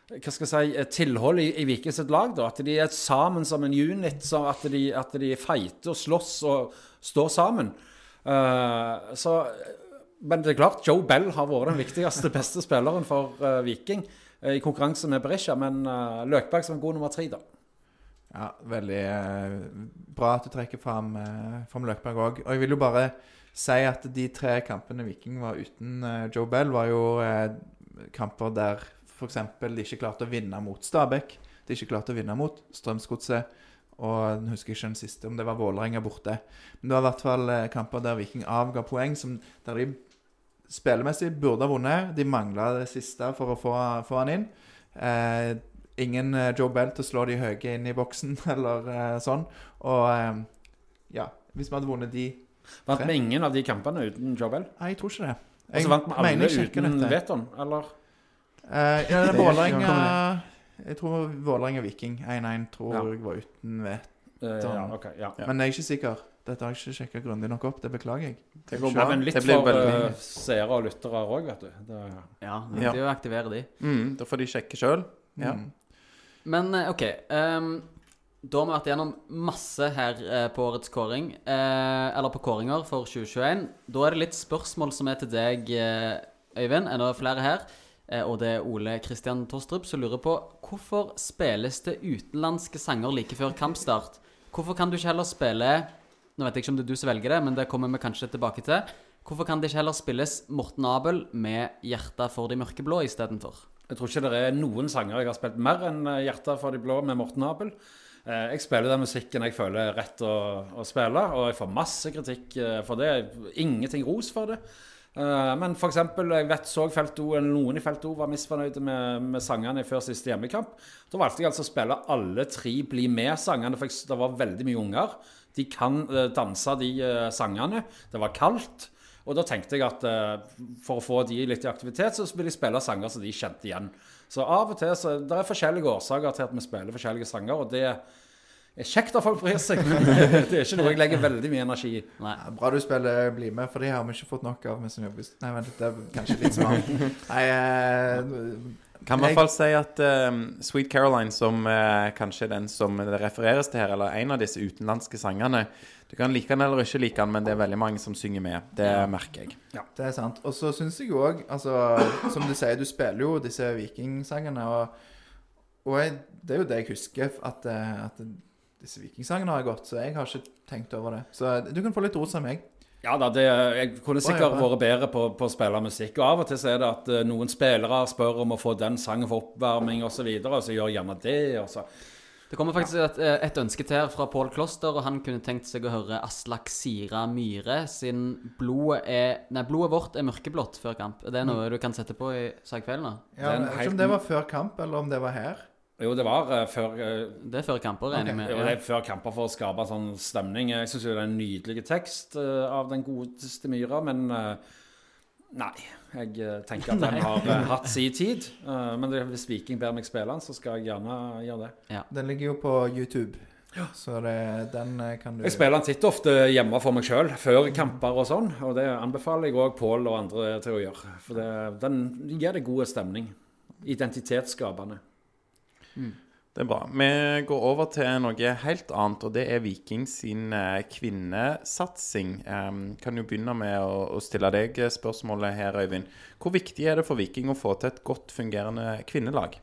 hva skal jeg si, tilhold i, i Viking lag. da, At de er sammen som en unit. At de, at de feiter og slåss og står sammen. Så men det er klart, Joe Bell har vært den viktigste, beste spilleren for uh, Viking uh, i konkurranse med Berisha, men uh, Løkberg som en god nummer tre, da. Ja, veldig bra at du trekker fram, fram Løkberg òg. Og jeg vil jo bare si at de tre kampene Viking var uten Joe Bell, var jo kamper der f.eks. de ikke klarte å vinne mot Stabæk. De ikke klarte å vinne mot Strømsgodset. Og jeg husker ikke den siste, om det var Vålerenga borte. Men det var i hvert fall kamper der Viking avga poeng, som, der de spillemessig burde ha vunnet. De mangla det siste for å få, få han inn. Eh, ingen eh, Joe Bell til å slå de høye inn i boksen eller eh, sånn. Og eh, ja, hvis vi hadde vunnet de Vant vi ingen av de kampene uten Joe Bell? Nei, jeg tror ikke det. Og så vant vi alle uten. Veton, eller? Eh, ja, det er er Vålerenga Jeg tror Vålerenga-Viking 1-1 tror Ja. jeg var uten Veton. Eh, ja, ok, ja. Ja. Men jeg er ikke sikker. Dette har jeg ikke sjekka grundig nok opp. Det beklager jeg. Det går Ja, bra. men litt Det for eh, seere og lyttere òg, vet du. Det, Ja, det Ja. er jo å aktivere de. mm, Da får de sjekke sjøl. Ja. Mm. Men eh, OK. Um, da har vi vært gjennom masse her eh, på årets kåring. Eh, eller på kåringer for 2021. Da er det litt spørsmål som er til deg, eh, Øyvind. Enda flere her. Og det er Ole Kristian Torstrup som lurer på hvorfor spilles det utenlandske sanger like før kampstart? Hvorfor kan du ikke heller spille Nå vet jeg ikke om det er du som velger det, men det kommer vi kanskje tilbake til. Hvorfor kan det ikke heller spilles Morten Abel med 'Hjerta for de mørkeblå' istedenfor? jeg tror ikke det er noen sanger jeg har spilt mer enn Hjerta 'Hjertet for de blå' med Morten Abel. Eh, Jeg spiller den musikken jeg føler er rett å, å spille, og jeg får masse kritikk eh, for det. Ingenting ros for det. Eh, Men for eksempel, jeg vet så felt O, eller noen i felt O var misfornøyde med, med sangene før siste hjemmekamp. Da valgte jeg altså å spille alle tre Bli med-sangene, for det var veldig mye unger. De kan eh, danse de eh, sangene. Det var kaldt. Og da tenkte jeg at eh, for å få de litt i aktivitet, så vil de spille sanger som de kjente igjen. Så av og til så Det er forskjellige årsaker til at vi spiller forskjellige sanger, og det er kjekt at folk bryr seg, men det er ikke noe jeg legger veldig mye energi i. Nei. Ja, bra du spiller Bli med, for de har vi ikke fått nok av. Nei, vent, det er kanskje litt smart. Nei, Kan i hvert fall si at eh, Sweet Caroline, som uh, kanskje er den som det refereres til her, eller en av disse utenlandske sangene Du kan like den eller ikke like den, men det er veldig mange som synger med. Det merker jeg. Ja, Det er sant. Og så syns jeg jo òg, altså, som du sier, du spiller jo disse vikingsangene, og, og jeg, det er jo det jeg husker, at, eh, at disse vikingsangene har gått, så jeg har ikke tenkt over det. Så du kan få litt ros av meg. Ja da, det, jeg kunne sikkert ja. vært bedre på, på å spille musikk. Og av og til så er det at eh, noen spillere spør om å få den sangen for oppvarming osv., og, så videre, og så gjør gjerne det. Og så. Det kommer faktisk et, eh, et ønske til her fra Pål Kloster, og han kunne tenkt seg å høre Aslak Sira Myhre sin 'Blodet er Nei, blodet vårt er mørkeblått' før kamp. Det Er noe du kan sette på i sagkvelden? Ja, jeg vet ikke om det var før kamp, eller om det var her. Jo, det var uh, før uh, Det er før kamper, regner jeg med. Jo, det er før kamper for å skape sånn stemning. Jeg syns jo det er en nydelig tekst uh, av den godeste Myra, men Nei. Jeg tenker at den har hatt sin tid. Men det, hvis Viking ber meg spille den, så skal jeg gjerne gjøre det. Den ligger jo på YouTube, så det, den kan du Jeg spiller den titt ofte hjemme for meg sjøl, før kamper og sånn. Og det anbefaler jeg òg Pål og andre til å gjøre. For det, den gir det god stemning. Identitetsskapende. Det er bra. Vi går over til noe helt annet, og det er Viking sin eh, kvinnesatsing. Um, kan jo begynne med å, å stille deg spørsmålet her, Øyvind. Hvor viktig er det for Viking å få til et godt fungerende kvinnelag?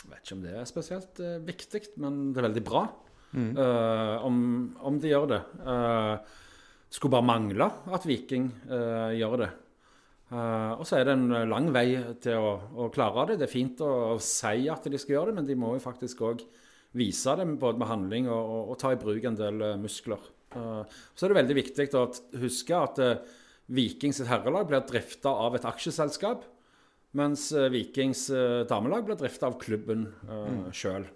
Jeg vet ikke om det er spesielt uh, viktig, men det er veldig bra. Eh, om, om de gjør det. Uh, skulle bare mangle at Viking gjør det. Eh, og så er det en lang vei til å, å klare det. Det er fint å, å si at de skal gjøre det, men de må jo faktisk òg vise det både med handling og, og, og ta i bruk en del eh, muskler. Eh, så er det veldig viktig å huske at Viking sitt herrelag blir drifta av et aksjeselskap. Mens Vikings damelag blir drifta av klubben uh, sjøl.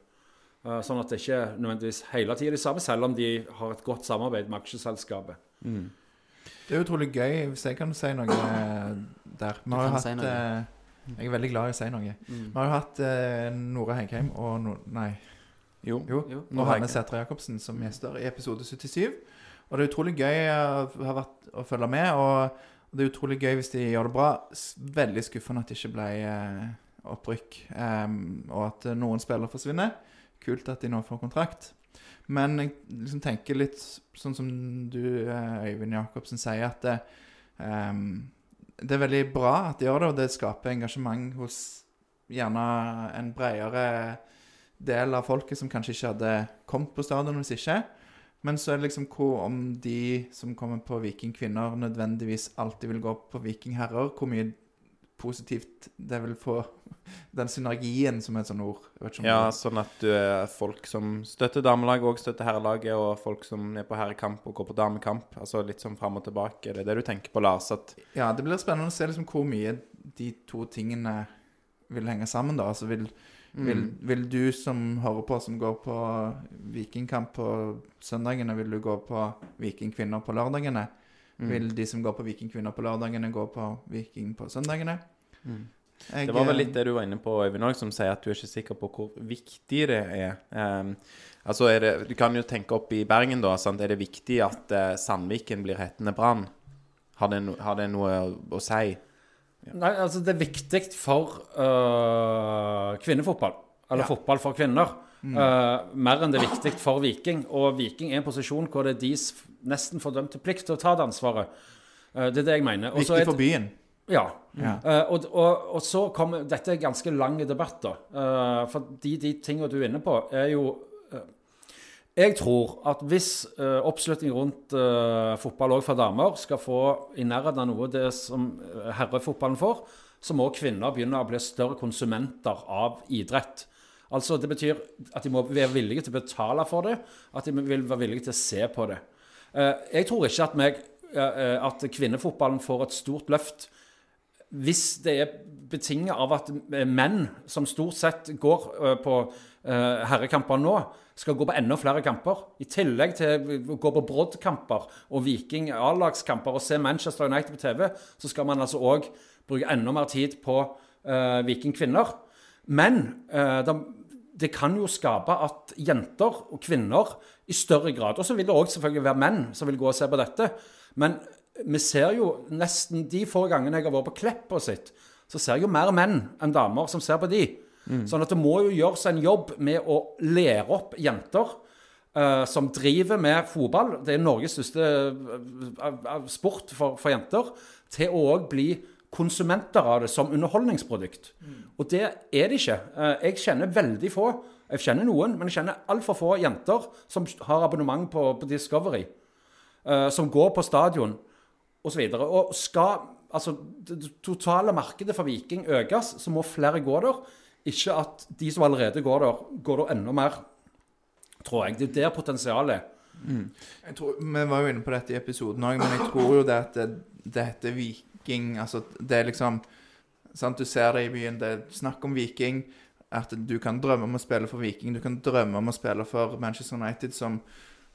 sånn at det ikke nødvendigvis hele tida er de samme, selv om de har et godt samarbeid med aksjeselskapet. Det er utrolig gøy, hvis jeg kan si noe eh, der. Vi har jo hatt si eh, Jeg er veldig glad i å si noe. Mm. Vi har jo hatt eh, Nora Heggheim og no Nei. Jo. Jo. Jo. Og Hanne. Sætre Jacobsen som gjester i episode 77. Og det er utrolig gøy å å følge med. Og det er utrolig gøy hvis de gjør det bra. Veldig skuffende at det ikke ble opprykk, um, og at noen spillere forsvinner. Kult at de nå får kontrakt. Men jeg liksom tenker litt sånn som du, eh, Øyvind Jacobsen, sier, at det, um, det er veldig bra at de gjør det, og det skaper engasjement hos gjerne en bredere del av folket som kanskje ikke hadde kommet på stadion hvis ikke. Men så er det liksom hvor om de som kommer på Viking kvinner, nødvendigvis alltid vil gå på Viking herrer. Hvor mye positivt det vil få Den synergien, som er et sånt ord. Ja, det- sånn at du er folk som støtter damelaget og støtter herrelaget, og folk som er på herrekamp og går på damekamp. Altså litt sånn fram og tilbake. Det er det du tenker på, Lars? At Ja, det blir spennende å se liksom hvor mye de to tingene vil henge sammen, da. Altså vil, vil, vil du som hører på, som går på vikingkamp på søndagene, vil du gå på vikingkvinner på lørdagene? Vil de som går på vikingkvinner på lørdagene, gå på viking på søndagene? Jeg, Det var vel eh, litt det du var inne på, Øyvind òg, som sier at du er ikke sikker på hvor viktig det er. Um, altså er det, Du kan jo tenke opp i Bergen, da. Sant? Er det viktig at uh, Sandviken blir hetende Brann? Har, no, har det noe å, å si? Nei, altså det er viktig for uh, kvinnefotball. Eller Ja. fotball for kvinner. øh, mer enn det er viktig for Viking. Og Viking er en posisjon hvor det er deres nesten fordømte plikt til å ta det ansvaret. Uh, det er det jeg mener. Også Viktig for byen. Ja. Ja. Uh, og, og, og så kommer Dette er ganske lang debatt, da. Uh, for de, de tingene du er inne på, er jo uh, Jeg tror at hvis oppslutning rundt fotball òg for damer skal få i nærheten av noe det som herrefotballen får, så må kvinner begynne å bli større konsumenter av idrett. Altså Det betyr at de må være villige til å betale for det, at de vil være villige til å se på det. Jeg tror ikke at, meg, at kvinnefotballen får et stort løft hvis det er betinget av at menn, som stort sett går eh, på eh, herrekamper nå, skal gå på enda flere kamper. I tillegg til å gå på Brodd-kamper og Viking A-lagskamper og se Manchester United på TV, så skal man altså òg bruke enda mer tid på uh, Viking kvinner. Men uh, det, det kan jo skape at jenter og kvinner i større grad Og så vil det òg selvfølgelig være menn som vil gå og se på dette. Men vi ser jo nesten de få gangene jeg har vært på Klepp og sitt, så ser jeg jo mer menn enn damer som ser på de. Sånn at det må jo gjøres en jobb med å lære opp jenter uh, som driver med fotball. Det er Norges største eh, sport for, for jenter. Til å òg bli konsumenter av det som underholdningsprodukt. Og det er det ikke. Eh, Jeg kjenner veldig få. Jeg kjenner noen, men jeg kjenner altfor få jenter som har abonnement på, på Discovery. som går på stadion osv. Og, og skal altså, det totale markedet for Viking økes, så må flere gå der. Ikke at de som allerede går der, går der enda mer, tror jeg. Det er der potensialet er. Jeg tror, Vi var jo inne på dette i episoden òg, men jeg tror jo det at det heter Viking Altså, det er liksom sant, Du ser det i byen, det er snakk om Viking. At du kan drømme om å spille for Viking, du kan drømme om å spille for Manchester United, som,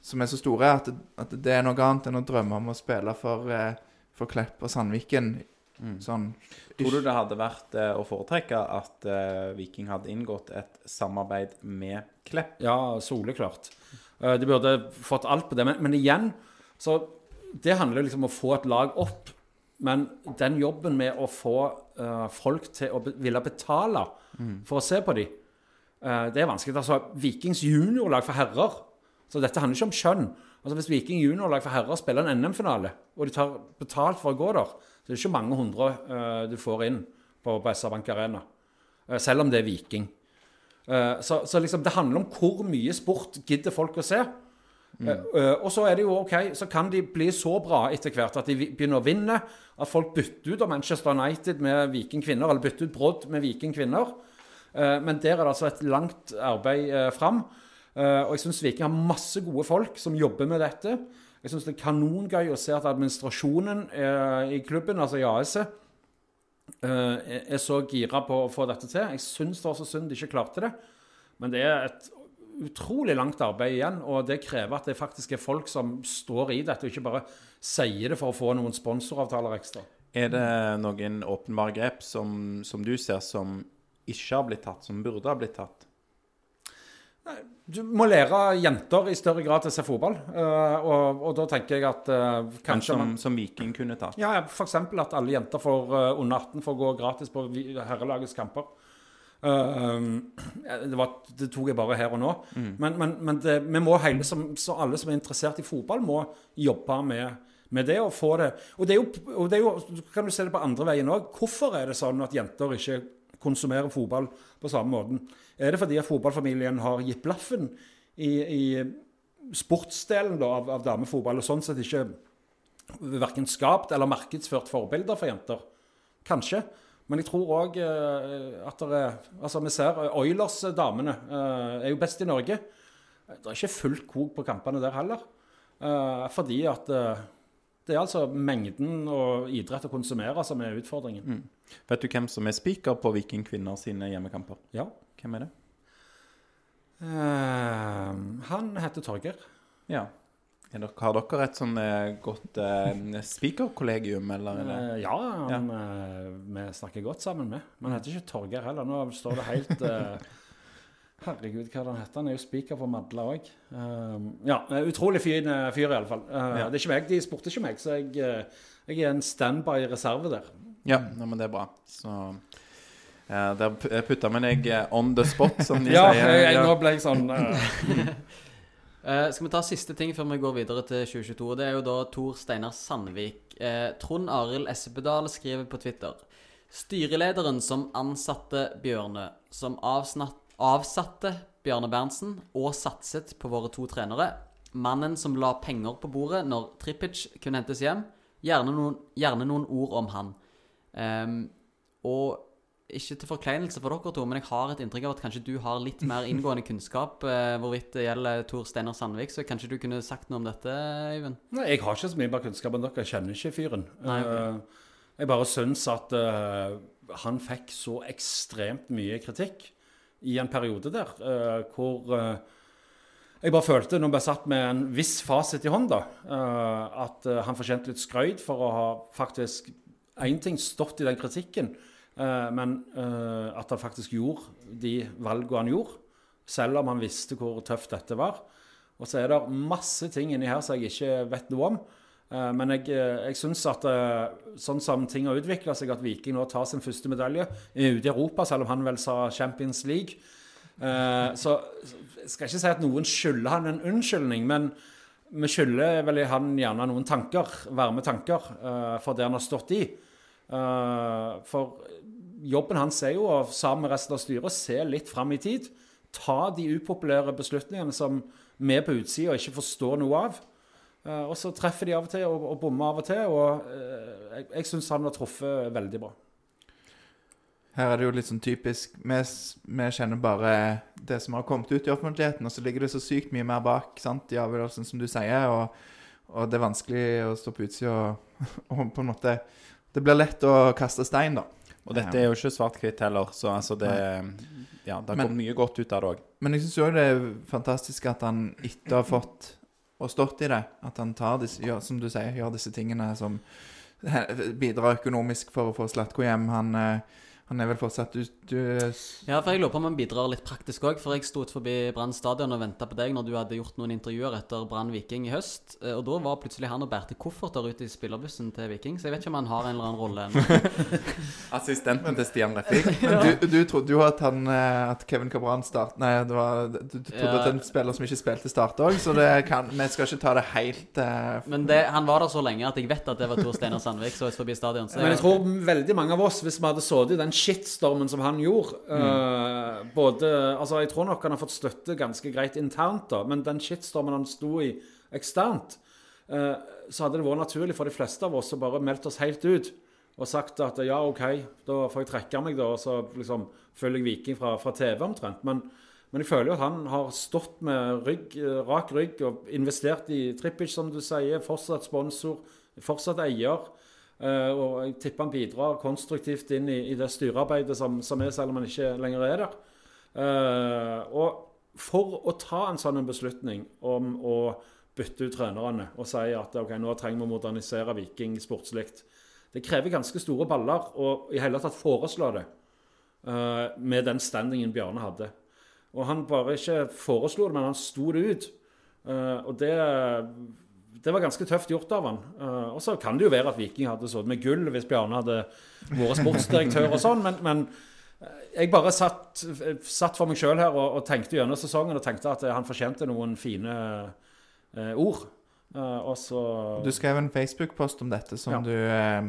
som er så store at det, at det er noe annet enn å drømme om å spille for, eh, for Klepp og Sandviken. Sånn Tror du det hadde vært eh, å foretrekke at eh, Viking hadde inngått et samarbeid med Klepp? Ja, soleklart. Uh, De burde fått alt på det. Men, men igjen, så Det handler liksom om å få et lag opp. Men den jobben med å få uh, folk til å be ville betale for å se på dem, det er vanskelig. Altså, Vikings juniorlag for herrer Så dette handler ikke om kjønn. Altså Hvis Viking juniorlag for herrer spiller en NM-finale, og de tar betalt for å gå der, så er det ikke mange hundre uh, du får inn på, på SR Bank Arena. Uh, selv om det er Viking. Uh, så, så liksom det handler om hvor mye sport gidder folk å se. Mm. og så er det jo ok, så kan de bli så bra etter hvert at de begynner å vinne. At folk bytter ut av Manchester United med Viking kvinner, eller bytter ut Brodd med Viking kvinner. Men der er det altså et langt arbeid uh, fram. Eh, og jeg syns Viking har masse gode folk som jobber med dette. Jeg syns det er kanongøy å se at administrasjonen eh, i klubben, altså i AS-et, eh, er så gira på å få dette til. Jeg syns det var så synd de ikke klarte det. Men det er et utrolig langt arbeid igjen, og det krever at det faktisk er folk som står i dette, og ikke bare sier det for å få noen sponsoravtaler ekstra. Er det noen åpenbare grep som, som du ser som ikke har blitt tatt, som burde ha blitt tatt? Du må lære jenter i større grad til å se fotball, eh, og, og da tenker jeg at eh, Men kanskje som, man som Viking kunne tatt? Ja, f.eks. at alle jenter får, eh, under 18 får gå gratis på herrelagets kamper. Det, var, det tok jeg bare her og nå. Men, men, men det, vi må hele, som, så alle som er interessert i fotball, må jobbe med, med det og få det. Og det er jo, og det er jo kan du se det på andre veien òg. Hvorfor er det sånn at jenter ikke konsumerer fotball på samme måten? Er det fordi at fotballfamilien har gitt blaffen i, i sportsdelen da, av, av damefotball, og sånn sett ikke verken skapt eller markedsført forbilder for jenter. Kanskje. Men jeg tror òg at det er Altså, vi ser eh, Oilers-damene eh, er jo best i Norge. Det er ikke fullt kok på kampene der heller. Eh, fordi at eh, det er altså mengden og idrett å konsumere som er utfordringen. Vet du hvem som er speaker på Vikingkvinner sine hjemmekamper? Ja. Hvem er det? Uh, han heter Torgeir. Ja. Er dere, har dere et sånn eh, godt uh, speakerkollegium, eller? Er det? Eh, ja, han, eh, vi snakker godt sammen med. Men han heter ikke Torgeir heller. Nå står det helt eh, Herregud, hva er det han heter? Han er jo speaker for Madla òg. ja, eh, utrolig fin eh, fyr, iallfall. Uh, Ja. Det er ikke meg, De spurte ikke meg, så jeg, eh, jeg er en standby reserve der. Ja, men det er bra. Så eh, Der putta vi deg eh, on the spot, som de Ja, sier. jeg, Ja. nå ble jeg sånn uh, Eh, skal vi ta siste ting før vi går videre til 2022? Det er jo da Tor Steinar Sandvik. Uh, Trond Arild Espedal skriver på Twitter. Styrelederen som ansatte Bjørne, som avsnatt, avsatte Bjørne Berntsen og satset på våre to trenere. Mannen som la penger på bordet når Trippic kunne hentes hjem. Gjerne noen, gjerne noen ord om han. Ehm, og ikke til forkleinelse for dere to, men jeg har et inntrykk av at kanskje du har litt mer inngående kunnskap eh, hvorvidt det gjelder Tor Steinar Sandvik, så kanskje du kunne sagt noe om dette, Øyvind? Nei, jeg har ikke så mye mer kunnskap enn dere. Jeg kjenner ikke fyren. Nei, okay. Eh, jeg bare syns at uh, han fikk så ekstremt mye kritikk i en periode der uh, hvor uh, jeg bare følte, når vi satt med en viss fasit i hånda, at han fortjente litt skrøyt for å ha faktisk én ting stått i den kritikken, eh, men eh, at han faktisk gjorde de valgene han gjorde, selv om han visste hvor tøft dette var. Og så er det masse ting inni her som jeg ikke vet noe om. Eh, Men jeg, jeg syns at sånn som ting har utvikla seg, at Viking nå tar sin første medalje ute i Europa, selv om han vel sa Champions League. Så jeg skal ikke si at noen skylder han en unnskyldning, men vi skylder vel han gjerne noen tanker, varme tanker, for det han har stått i. Eh, For jobben hans er jo sammen med resten av styret, se litt fram i tid. Ta de upopulære beslutningene som vi på utsida ikke forstår noe av. Eh, Og så treffer de av og til og, og bommer av og til. Og eh, jeg, jeg syns han har truffet veldig bra. Her er det jo litt sånn typisk Vi, vi kjenner bare det som har kommet ut i offentligheten, og så ligger det så sykt mye mer bak sant, i avgjørelsen, som du sier. Og, og det er vanskelig å stå på utsida og, og på en måte Det blir lett å kaste stein, da. Og dette er jo ikke svart-hvitt heller, så altså det Ja, det har kommet mye godt ut av det òg. Men jeg syns òg det er fantastisk at han etter å ha fått og stått i det, at han tar disse, gjør, som du sier, gjør disse tingene som bidrar økonomisk for å få Slatko hjem. Han, eh, han er vel fortsatt ut du, Ja, for jeg lurer på om han bidrar litt praktisk òg. For jeg sto ut forbi Brann stadion og venta på deg når du hadde gjort noen intervjuer etter Brann Viking i høst. Eh, Og da var plutselig han og bærte kofferter ut i spillerbussen til Viking. Så jeg vet ikke om han har en eller annen rolle ennå. Assistenten til Stian Refik. Du, du trodde jo at, han, eh, at Kevin Cabran start... Nei, det var, du, du trodde Ja. at en spiller som ikke spilte, starta òg, så det kan, vi skal ikke ta det helt uh, Men det, han var der så lenge at jeg vet at det var Tor Steinar Sandvik som var forbi stadion. Så Men jeg, tror veldig mange av oss, hvis vi hadde sittet i den shitstormen som han gjorde eh, både, altså Jeg tror nok han har fått støtte ganske greit internt, da, men den shitstormen han sto i eksternt, eh, så hadde det vært naturlig for de fleste av oss å bare meldt oss helt ut og sagt at ja, OK, da får jeg trekke meg, da, og så liksom følger jeg Viking fra, fra TV omtrent. Men, men jeg føler jo at han har stått med rygg, eh, rak rygg og investert i Trippic, som du sier, fortsatt sponsor, fortsatt eier. Eh, og jeg tipper han bidrar konstruktivt inn i, i det styrearbeidet som, som er, selv om han ikke lenger er der. Eh, og for å ta en sånn beslutning om å bytte ut trenerne og si at ok, nå trenger vi å modernisere Viking sportslig, det krever ganske store baller å i hele tatt foreslå det eh, med den standingen Bjarne hadde. Og han bare ikke foreslo det, men han sto det ut. Og det det var ganske tøft gjort av han. Uh, og så kan det jo være at Viking hadde sittet med gull hvis Bjarne hadde vært sportsdirektør og sånn, men, men eh, jeg bare satt, satt for meg sjøl her og, og tenkte gjennom sesongen og tenkte at han fortjente noen fine uh, ord. Uh, og så Du skrev en Facebook-post om dette som Ja. du eh,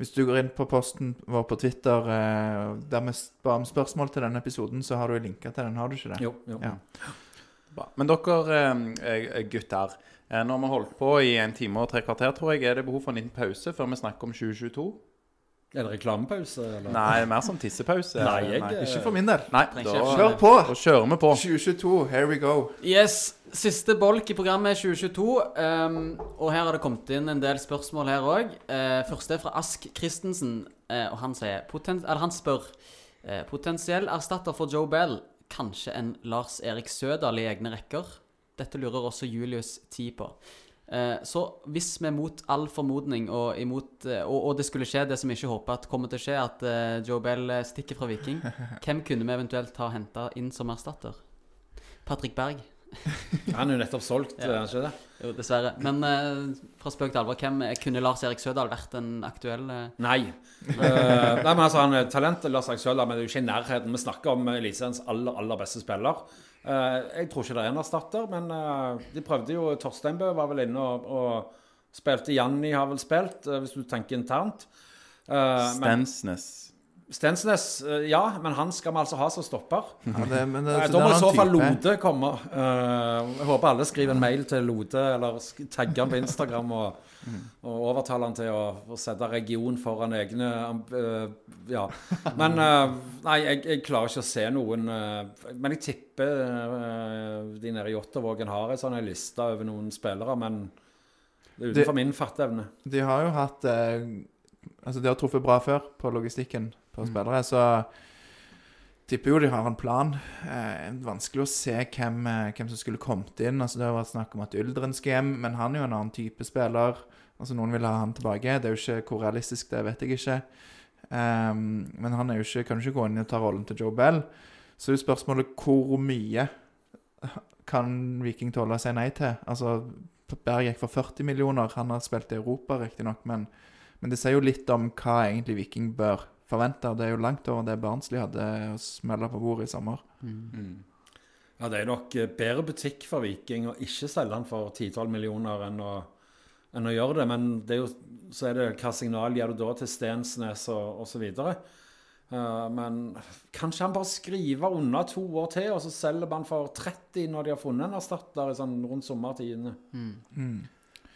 Hvis du går inn på posten vår på Twitter der vi ba om spørsmål til denne episoden, så har du linka til den, har du ikke det? Jo, jo. Ja. Men dere eh, gutter, eh, nå har vi holdt på i en time og tre kvarter, tror jeg. Er det behov for en liten pause før vi snakker om 2022? Er det reklamepause? Eller? Nei, mer som tissepause. Nei, jeg- Ikke for min del. Nei, da, Kjør på! da kjører vi på. 2022, here we go. Yes, Siste bolk i programmet er 2022. Um, og her har det kommet inn en del spørsmål her òg. første er fra Ask Christensen. uh, og han sier poten Eller han spør uh, Potensiell erstatter for Joe Bell. Kanskje en Lars Erik Sødal i egne rekker? Dette lurer også Julius 10 på. Eh, så hvis vi mot all formodning og, imot, eh, og, og det skulle skje det som vi ikke håper at kommer til å skje, at eh, Joe Bell stikker fra Viking, hvem kunne vi eventuelt ha henta inn som erstatter? Patrick Berg? Han er jo nettopp solgt, Ja. er han ikke det? Jo, dessverre. Men eh, fra spøk til alvor, hvem eh, kunne Lars Erik Sødal vært en aktuell eh, Nei. uh, nei, men altså, han er talentet Lars Erik Sødal, men det er jo ikke i nærheten. Vi snakker om Elisens aller, aller beste spiller. Uh, jeg tror ikke det er en erstatter, men uh, de prøvde jo Torsteinbø var vel inne og, og spilte. Janni har vel spilt, eh, hvis du tenker internt. Stensnes. men Stensnes. Eh, ja, men han skal vi altså ha som stopper. Ja, det, men det, da må i så fall. Lode komme. Eh, jeg håper alle skriver en mail til Lode, eller tagger han på Instagram og, og overtaler han til å, å sette region foran egne eh, Ja. Men Nei, jeg, jeg klarer ikke å se noen Men jeg tipper de nede i Jåttåvågen har en sånn liste over noen spillere, men det er utenfor utenfor min fatteevne. De har jo hatt Altså, de har truffet bra før på logistikken på Mm. spillere, så tipper jo de har en plan. Eh, vanskelig å se hvem, eh, hvem som skulle kommet inn. Altså, det har vært snakk om at Yldren skal hjem, men han er jo en annen type spiller. Altså, Noen vil ha han tilbake. Det er jo ikke hvor realistisk det er, vet jeg ikke. Um, men han er jo ikke, kan jo ikke gå inn og ta rollen til Joe Bell. Så er jo spørsmålet hvor mye kan Viking tåle å si nei til? Altså, Berg gikk for 40 millioner. Han har spilt i Europa, riktignok, men, men det sier jo litt om hva egentlig Viking bør forvente. og Det er jo langt over det Barnsley hadde å smelle på bordet i sommer. Mm. Ja, Det er nok eh, bedre butikk for Viking å ikke selge han for 10-12 millioner enn å, enn å gjøre det. Men det er jo, så er det hva signal gir du da til Stensnes og osv. Uh, men kanskje han bare skriver unna to år til, og så selger man for 30 når de har funnet en erstatter sånn rundt sommertidene.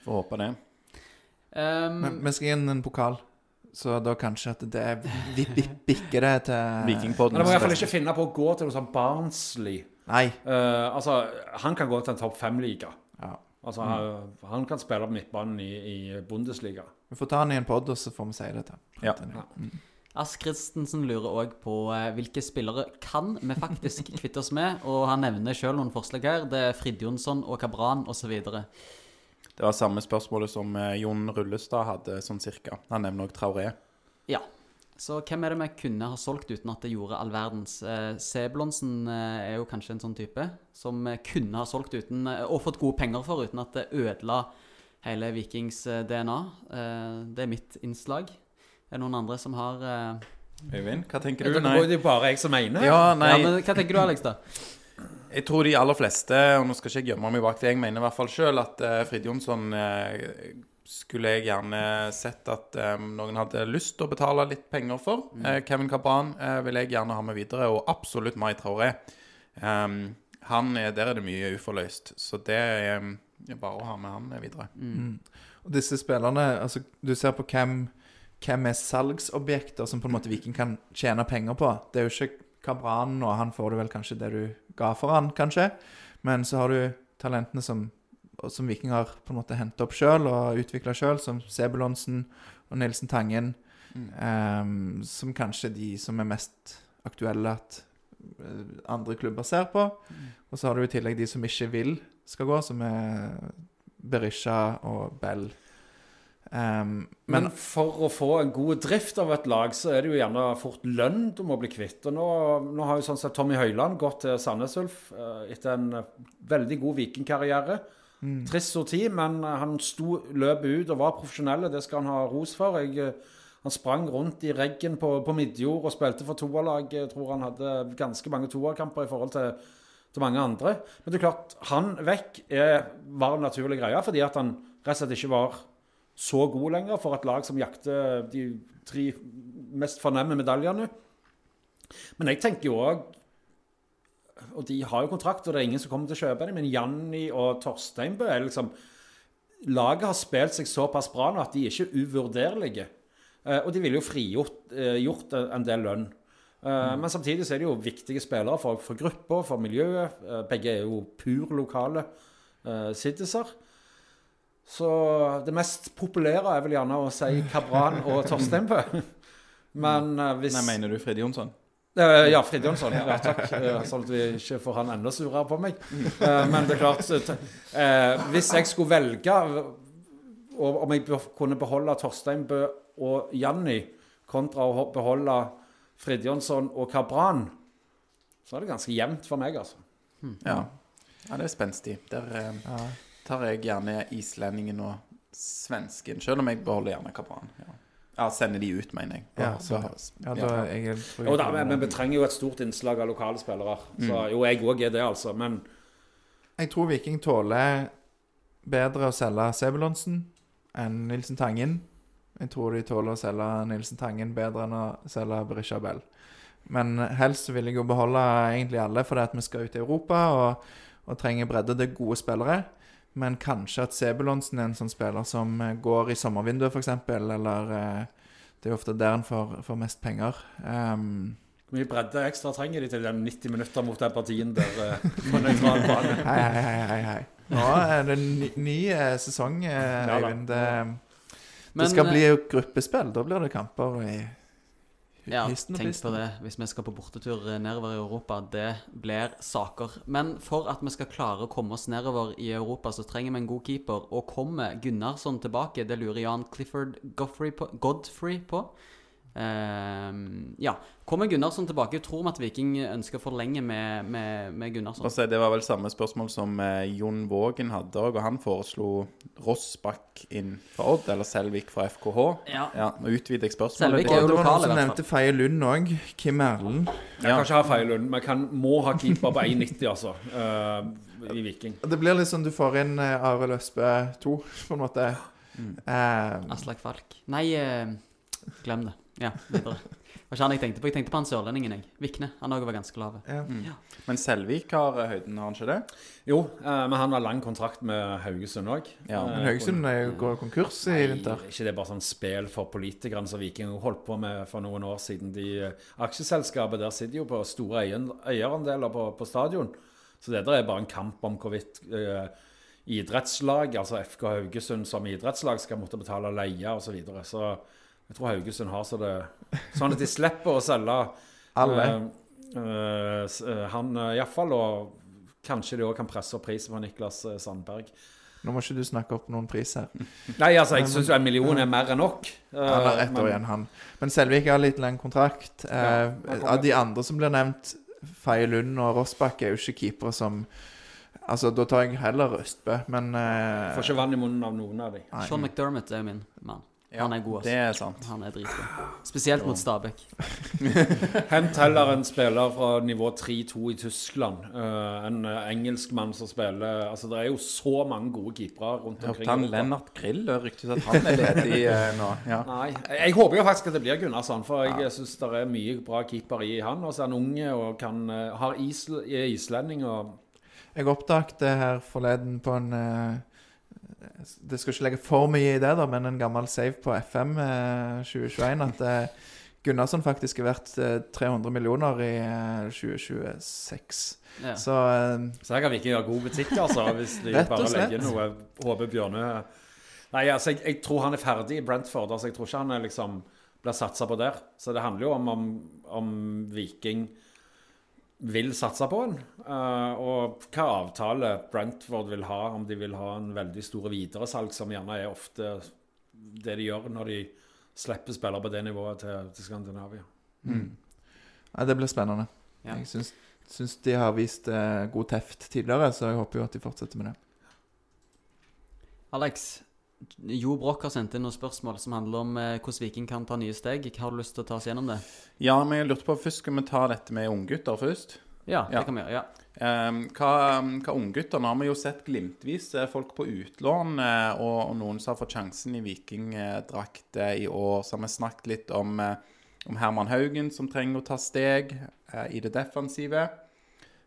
Får håpe det. Um, Men vi skal gi ham en pokal, så da kanskje at det er vi, vi, bikker det til Vikingpodden. Men det må i hvert fall ikke finne på å gå til noe sånn Barnsley. Nei. Uh, altså, han kan gå til en topp fem-liga. Ja. Altså, han, han kan spille på midtbanen i, i Bundesliga. Vi får ta han i en pod, og så får vi si det til. Ja. Ask Christensen lurer òg på eh, hvilke spillere kan vi faktisk kvitte oss med. Og han nevner sjøl noen forslag her. Det er Fridjonsson og Kabran osv. Det var samme spørsmålet som eh, Jon Rullestad hadde, sånn cirka. Han nevner òg Traoré. Ja. Så hvem er det vi kunne ha solgt uten at det gjorde all verdens? Eh, Sebulonsen eh, er jo kanskje en sånn type som kunne ha solgt uten og fått gode penger for uten at det ødela hele Vikings eh, DNA. Eh, det er mitt innslag. Er det noen andre som har eh... Øyvind, hva tenker Det du? er jo bare jeg som mener. Ja, nei. Ja, men Hva tenker du, Alex, da? Jeg tror de aller fleste, og nå skal ikke jeg gjemme meg bak det, jeg mener i hvert fall sjøl at uh, Frid Jonsson uh, skulle jeg gjerne sett at um, noen hadde lyst til å betale litt penger for. Eh, Kevin Cabran eh, vil jeg gjerne ha med videre, og absolutt Mai Traoré. Um, han er, der er det mye uforløst, så det er um, bare å ha med han videre. Og disse spillerne altså Du ser på hvem, hvem er salgsobjekter som på en måte Viking kan tjene penger på. Det er jo ikke Kabran, og han får du vel kanskje det du ga for han, kanskje. Men så har du talentene som, som Viking har på en måte hentet opp sjøl og utvikla sjøl, som Sebulonsen og Nilsen Tangen. ehm, som kanskje de som er mest aktuelle at eh, andre klubber ser på. Og så har du i tillegg de som ikke vil skal gå, som er Berisha og Bell. Ehm, Men, men for å få en god drift av et lag, så er det jo gjerne fort lønn du må bli kvitt. Og nå, nå har jo sånn sett Tommy Høiland gått til Sandnes Ulf eh, etter en eh, veldig god vikingkarriere. Trist sorti, men eh, han sto, løp ut og var profesjonell. Det skal han ha ros for. Jeg, han sprang rundt i reggen på, på Midjord og spilte for toerlag. Jeg tror han hadde ganske mange toerkamper i forhold til, til mange andre. Men det er klart, han vekk er, var en naturlig greie, fordi at han rett og slett ikke var så god lenger for et lag som jakter de tre mest fornemme medaljene. Men jeg tenker jo òg Og de har jo kontrakt, og det er ingen som kommer til å kjøpe dem, men Janni og Torsteinbø er liksom Laget har spilt seg såpass bra nå at de er ikke uvurderlige. Eh, og de ville jo frigjort eh, gjort en del lønn. Eh, Men samtidig så er de jo viktige spillere for, for gruppa, for miljøet. Begge er jo pur lokale uh, citizer. Så det mest populære er vel gjerne å si Kabran og Torstein på. Men eh, hvis Nei, mener du Frid Jonsson? Eh, ja, Frid Jonsson. Ja, takk. Eh, sånn at vi ikke får han enda surere på meg. Men det er klart Hvis jeg skulle velge og om jeg kunne beholde Torstein Bø og Janni kontra å beholde Frid Jonsson og Kabran, så er det ganske jevnt for meg, altså. Ja. ja, det er spenstig. Der eh, tar jeg gjerne islendingen og svensken, selv om jeg beholder gjerne Kabran. Ja. ja, sender de ut, mener jeg. Ja, så, Ja, da, jeg tror Jo da, men, men vi trenger jo et stort innslag av lokale spillere. Så jo, jeg òg er det, altså. Men Jeg tror Viking tåler bedre å selge Sebulonsen enn Nilsen Tangen. Jeg tror de tåler å selge Nilsen Tangen bedre enn å selge Berisha Bell. Men helst vil jeg jo beholde egentlig alle, fordi at vi skal ut i Europa og, og trenger bredde. Det er gode spillere. Men kanskje at Sebulonsen er en sånn spiller som eh, går i sommervinduet, f.eks., eller eh, Det er jo ofte der en får, får mest penger. Um, hvor mye bredde ekstra trenger de til de 90 minutter mot den partien der eh, på nøytral bane? Hei, hei, hei, hei. Nå er det ny, ny sesong, Eivind. Det, det skal bli gruppespill. Da blir det kamper i Ja, tenk på det hvis vi skal på bortetur nedover i Europa. Det blir saker. Men for at vi skal klare å komme oss nedover i Europa, så trenger vi en god keeper. Og kommer Gunnarsson tilbake? Det lurer Jan Clifford Godfrey på. Godfrey på. Ehm, ja. Kommer Gunnarsson tilbake? Tror vi at Viking ønsker å forlenge med, med, med Gunnarsson? Og Det var vel samme spørsmål som eh, Jon Vågen hadde òg, og han foreslo Rossbakk inn fra Odd, eller Selvik fra FKH. Ja. Ja, Nå utvider jeg spørsmålet. Selvik er jo det var noen som nevnte Feie Lund òg. Kim Erlend. Jeg kan ikke ha Feie Lund. Vi kan, må ha keeper på 1,90, altså. Uh, I Viking. Det blir litt sånn du får inn eh, Arild Østbø 2, på en måte. Mm. Eh, Aslak Falk. Nei, glem det. Ja, videre. Det var ikke han jeg tenkte på. Jeg tenkte på han sørlendingen, jeg. Vikne. Han òg var ganske lav. ja. Men Selvik har eh, høyden, har han ikke det? Jo, eh, men han har lang kontrakt med Haugesund òg. Ja, Men Haugesund er jo- går konkurs i vinter. ikke det er bare sånn spill for politikerne som Viking holdt på med for noen år siden? De eh, Aksjeselskapet der sitter jo på store eierandeler på, på stadion. Så det der er bare en kamp om hvorvidt eh, idrettslag, altså FK Haugesund som idrettslag, skal måtte betale leie osv. Så, videre. så jeg tror Haugesund har så det sånn at de slipper å selge Alle. Uh, uh, eh, han uh, iallfall, og kanskje de òg kan presse opp prisen på Niklas Sandberg. Nå må ikke du snakke opp noen pris her. Nei, altså, jeg syns en million er mer enn nok. Eh, Han har ett år igjen, han. Men Selvik har litt lang kontrakt. Ja, Eh, av de andre som blir nevnt, Faye Lund og Rossbakk, er jo ikke keepere som Altså, da tar jeg heller Østbø, men eh, Får ikke vann i munnen av noen av dem. Sean McDermott er min mann. Han er god, Det altså. er sant. Han er dritgod. Spesielt mot Stabæk. Hent heller en spiller fra nivå 3-2 i Tyskland. Uh, en eh, engelskmann som spiller Altså, det er jo så mange gode keepere rundt omkring. hørte han. Lennart Grill det ryktes at han er ledig uh, nå. Ja. Nei, jeg, jeg håper jo faktisk at det blir Gunnarsson, for jeg ja. syns det er mye bra keeper i han. Og så er han unge og kan, har isl, islending og Jeg oppdaget det her forleden på en eh, Det skal ikke legge for mye i det, da, men en gammel save på FM eh, 2021 at eh, Gunnarsson faktisk er verdt eh, 300 millioner i eh, 2026. Ja. Så eh, Så her kan vi ikke gjøre god butikk, altså, hvis de bare slett. legger noe Håper Bjørne Nei, altså, jeg, jeg tror han er ferdig i Brentford. Altså, jeg tror ikke han er liksom blir satsa på der. Så det handler jo om om, om Viking vil satse på den, eh, og hva avtale Brentford vil ha, om de vil ha en veldig store videresalg, som gjerne er ofte det de gjør når de slipper spillere på det nivået til, til Skandinavia. ja, det blir spennende. Ja. Jeg syns, syns de har vist eh, god teft tidligere, så jeg håper jo at de fortsetter med det. Alex, Jo Broch har sendt inn noen spørsmål som handler om eh, hvordan Viking kan ta nye steg. Har du lyst til å ta oss gjennom det? ja, men jeg lurte på først Skal vi ta dette med unggutter først? Ja, Ja. det kan vi gjøre. ja. Um, hva, hva unggutter Nå har vi jo sett glimtvis eh, folk på utlån, eh, og, og noen som har fått sjansen i vikingdrakt i år. Så har vi snakket litt om, om Herman Haugen, som trenger å ta steg i det defensive.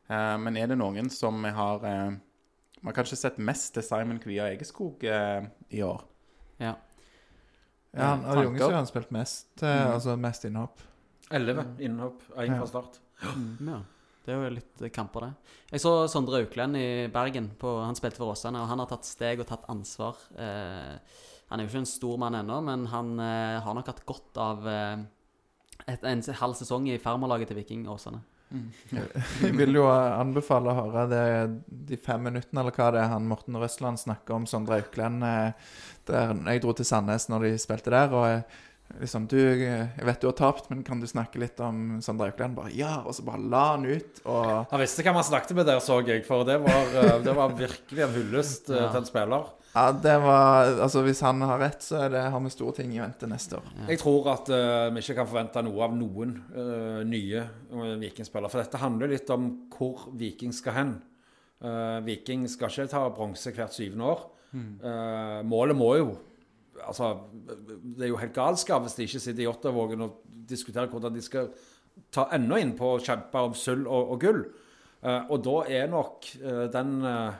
Men er det noen som har Vi har kanskje sett mest til Simon Kvia Egeskog eh, i år. ja. Ja, han, av de unge så har han spilt mest, eh, altså mest innhopp. Elleve innhopp, én Ja. fra start. Ja. Det er jo litt eh, kamper, det. Jeg så Sondre Auklend i Bergen. På, han spilte for Åsane, og han har tatt steg og tatt ansvar. Eh, han er jo ikke en stor mann ennå, men han eh, har nok hatt godt av eh, et, en halv sesong i farmerlaget til Viking Åsane. Jeg vil jo anbefale å høre det, de fem minuttene eller hva det er han Morten Røsland snakker om Sondre Auklend. eh, Der jeg dro til Sandnes når de spilte der. og eh, liksom, du, Jeg vet du har tapt, men kan du snakke litt om Sander Aukland? Bare ja, og så bare la han ut. Og Han visste hva man snakket med der, så jeg, for det var, eh, det var virkelig en hyllest eh, Ja. til en spiller. ja, det var Altså, hvis han har rett, så er det, har vi store ting i vente neste år. Jeg tror at uh, vi ikke kan forvente noe av noen uh, nye uh, Vikingspillere. For dette handler litt om hvor Viking skal hen. Eh, Viking skal ikke ta bronse hvert syvende år. Eh, målet må jo Altså, det er jo helt galskap hvis de ikke sitter i Ottavågen og diskuterer hvordan de skal ta enda inn på å kjempe om sølv og, og gull. Uh, og da er nok uh, den uh,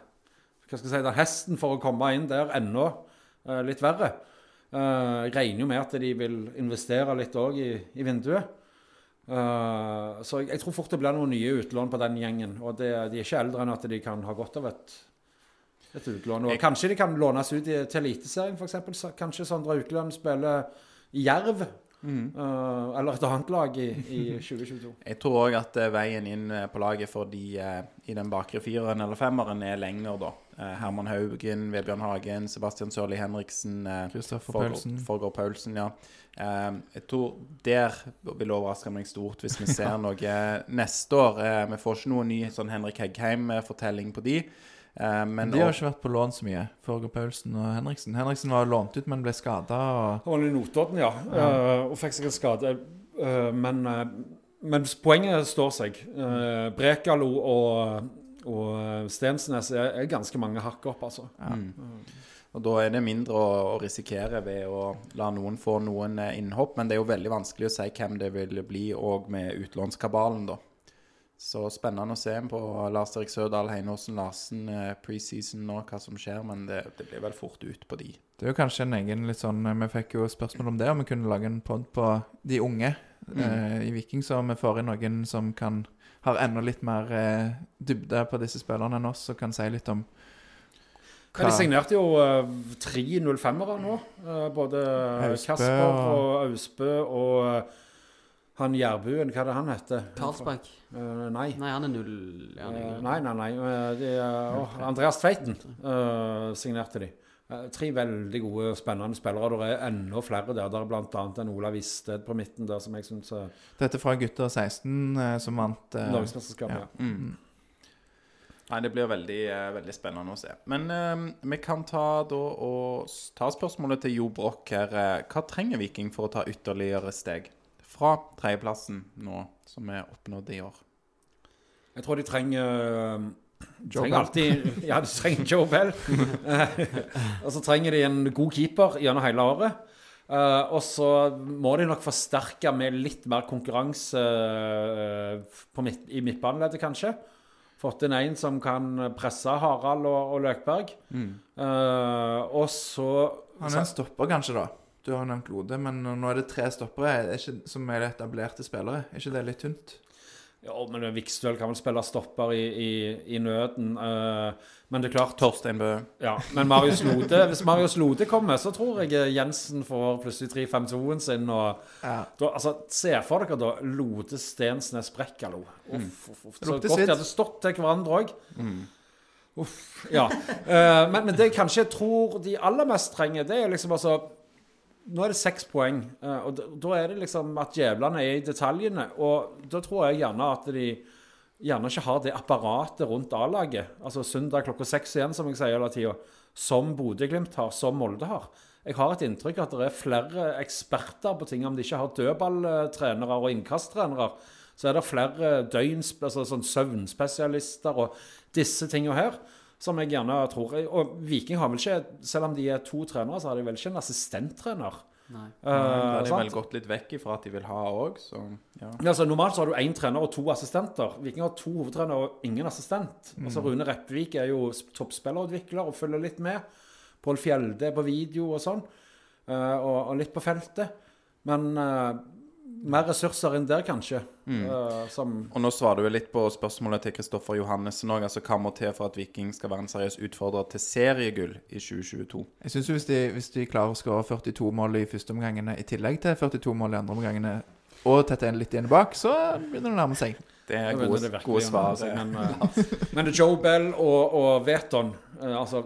hva skal jeg si, den hesten for å komme inn der enda litt verre. Jeg regner jo med at de vil investere litt òg i, i vinduet. Så jeg, jeg tror fort det blir noen nye utlån på den gjengen. Og det, de er ikke eldre enn at de kan ha godt av et, et utlån. Og kanskje de kan lånes ut i, til Eliteserien, f.eks. Kanskje Sondre Aukeland spiller i Jerv. eh, eller et annet lag i, i 2022. Jeg tror òg at eh, veien inn eh, på laget for de i den bakre fireren eller femmeren er lenger, da. Herman Haugen, Vebjørn Hagen, Sebastian Sørli Henriksen, Kristoffer Paulsen. Forgård Paulsen, ja. Jeg tror der vil overraske meg stort hvis vi ser noe neste år. Vi får ikke noe ny sånn Henrik Heggheim-fortelling på de. Eh, men De har og- ikke vært på lån så mye, Forger Paulsen og Henriksen. Henriksen var lånt ut, men ble skada. Og... Han var i Notodden, ja. eh, og fikk seg en skade. Uh, men, uh, men poenget står seg. Uh, Brekalo og, og Stensnes er, er ganske mange hakk opp, altså. Og da er det mindre å, å risikere ved å la noen få noen innhopp. Men det er jo veldig vanskelig å si hvem det vil bli òg med utlånskabalen, da. Så spennende å se på Lars Erik Sørdal, Heinåsen Larsen eh, preseason nå, hva som skjer. Men det, det blir vel fort ut på de. Det er jo kanskje en egen litt sånn Vi fikk jo spørsmål om det, om vi kunne lage en pod på de unge eh, i Viking, så vi får inn noen som kan har enda litt mer eh, dybde på disse spillerne enn oss, og kan si litt om Men de signerte jo uh, tre 05-ere nå. Uh, både Austbø Kasper og- og Austbø og eh, han Jærbuen, hva er det han heter? Karlsberg. Uh, nei. Nei, han er null ja, han er Eh, nei, nei, nei. Uh, Det er, åh, Andreas Tveiten eh, signerte de. Eh, tre veldig gode, spennende spillere. Det er enda flere der. Der er bl.a. en Ola Visted på midten der som jeg syns Dette fra gutter 16 eh, som vant uh, Norgesmesterskapet. ja. Ja. Mm. Nei, det blir veldig, eh, veldig spennende å se. Men eh, vi kan ta, da, og ta spørsmålet til Jo Broch her. Eh, Hva trenger Viking for å ta ytterligere steg? Fra tredjeplassen nå, som er oppnådd i år. Jeg tror de trenger eh, Joe trenger alltid Ja, de trenger Joe Bell. og så trenger de en god keeper gjennom hele året. Eh, og så må de nok forsterke med litt mer konkurranse eh, på midt, i midtbaneleddet, kanskje. Fått inn en som kan presse Harald og, og Løkberg. Eh, og så Han er en stopper, kanskje, da. Du har nevnt Lode, men nå er det tre stoppere er ikke, som er etablerte spillere. Er ikke det litt tynt? Ja, men Vikstøl kan vel spille stopper i, i, i nøden. eh, men det er klart Torstein Bø. Ja, men Marius Lode Hvis Marius Lode kommer, så tror jeg Jensen får plutselig 3-5-2-en sin. Og Ja. da, altså, Se for dere da Lode Stensnes Brekkalo. Uff, uff, uff. Så godt de hadde stått til hverandre òg. Uff. Ja. Eh, men, men det jeg kanskje tror de aller mest trenger, det er liksom altså Nå er det seks poeng, eh, og da, er det liksom at djevlene er i detaljene. Og da tror jeg gjerne at de gjerne ikke har det apparatet rundt A-laget. Altså søndag klokka seks igjen, som jeg sier hele tida. Som Bodø-Glimt har, som Molde har. Jeg har et inntrykk at det er flere eksperter på ting. Om de ikke har dødballtrenere og innkasttrenere, så er det flere døgn, altså sånn søvnspesialister og disse tingene her. Som jeg gjerne tror Og Viking har vel ikke, selv om de er to trenere, så har de vel ikke en assistenttrener. Nei. Eh, Da har de vel gått litt vekk ifra at de vil ha òg, så ja. Ja, altså, normalt så har du én trener og to assistenter. Viking har to hovedtrenere og ingen assistent. Altså Rune Reppvik er jo toppspillerutvikler og følger litt med. Pål Fjelde er på video og sånn. uh, og, og litt på feltet. Men uh, mer ressurser enn der, kanskje. Eh, Uh, Og nå svarer du jo litt på spørsmålet til Kristoffer Johannessen òg. Altså, hva må til for at Viking skal være en seriøs utfordrer til seriegull i 2022? Jeg syns hvis, de- hvis de klarer å skåre 42 mål i første omgangene i tillegg til 42 mål i andre omgangene, og tette en litt igjen bak, så begynner det å nærme seg. Det er gode, det gode svar. Det, Men, eh, men Joe Bell og, og Veton eh, altså,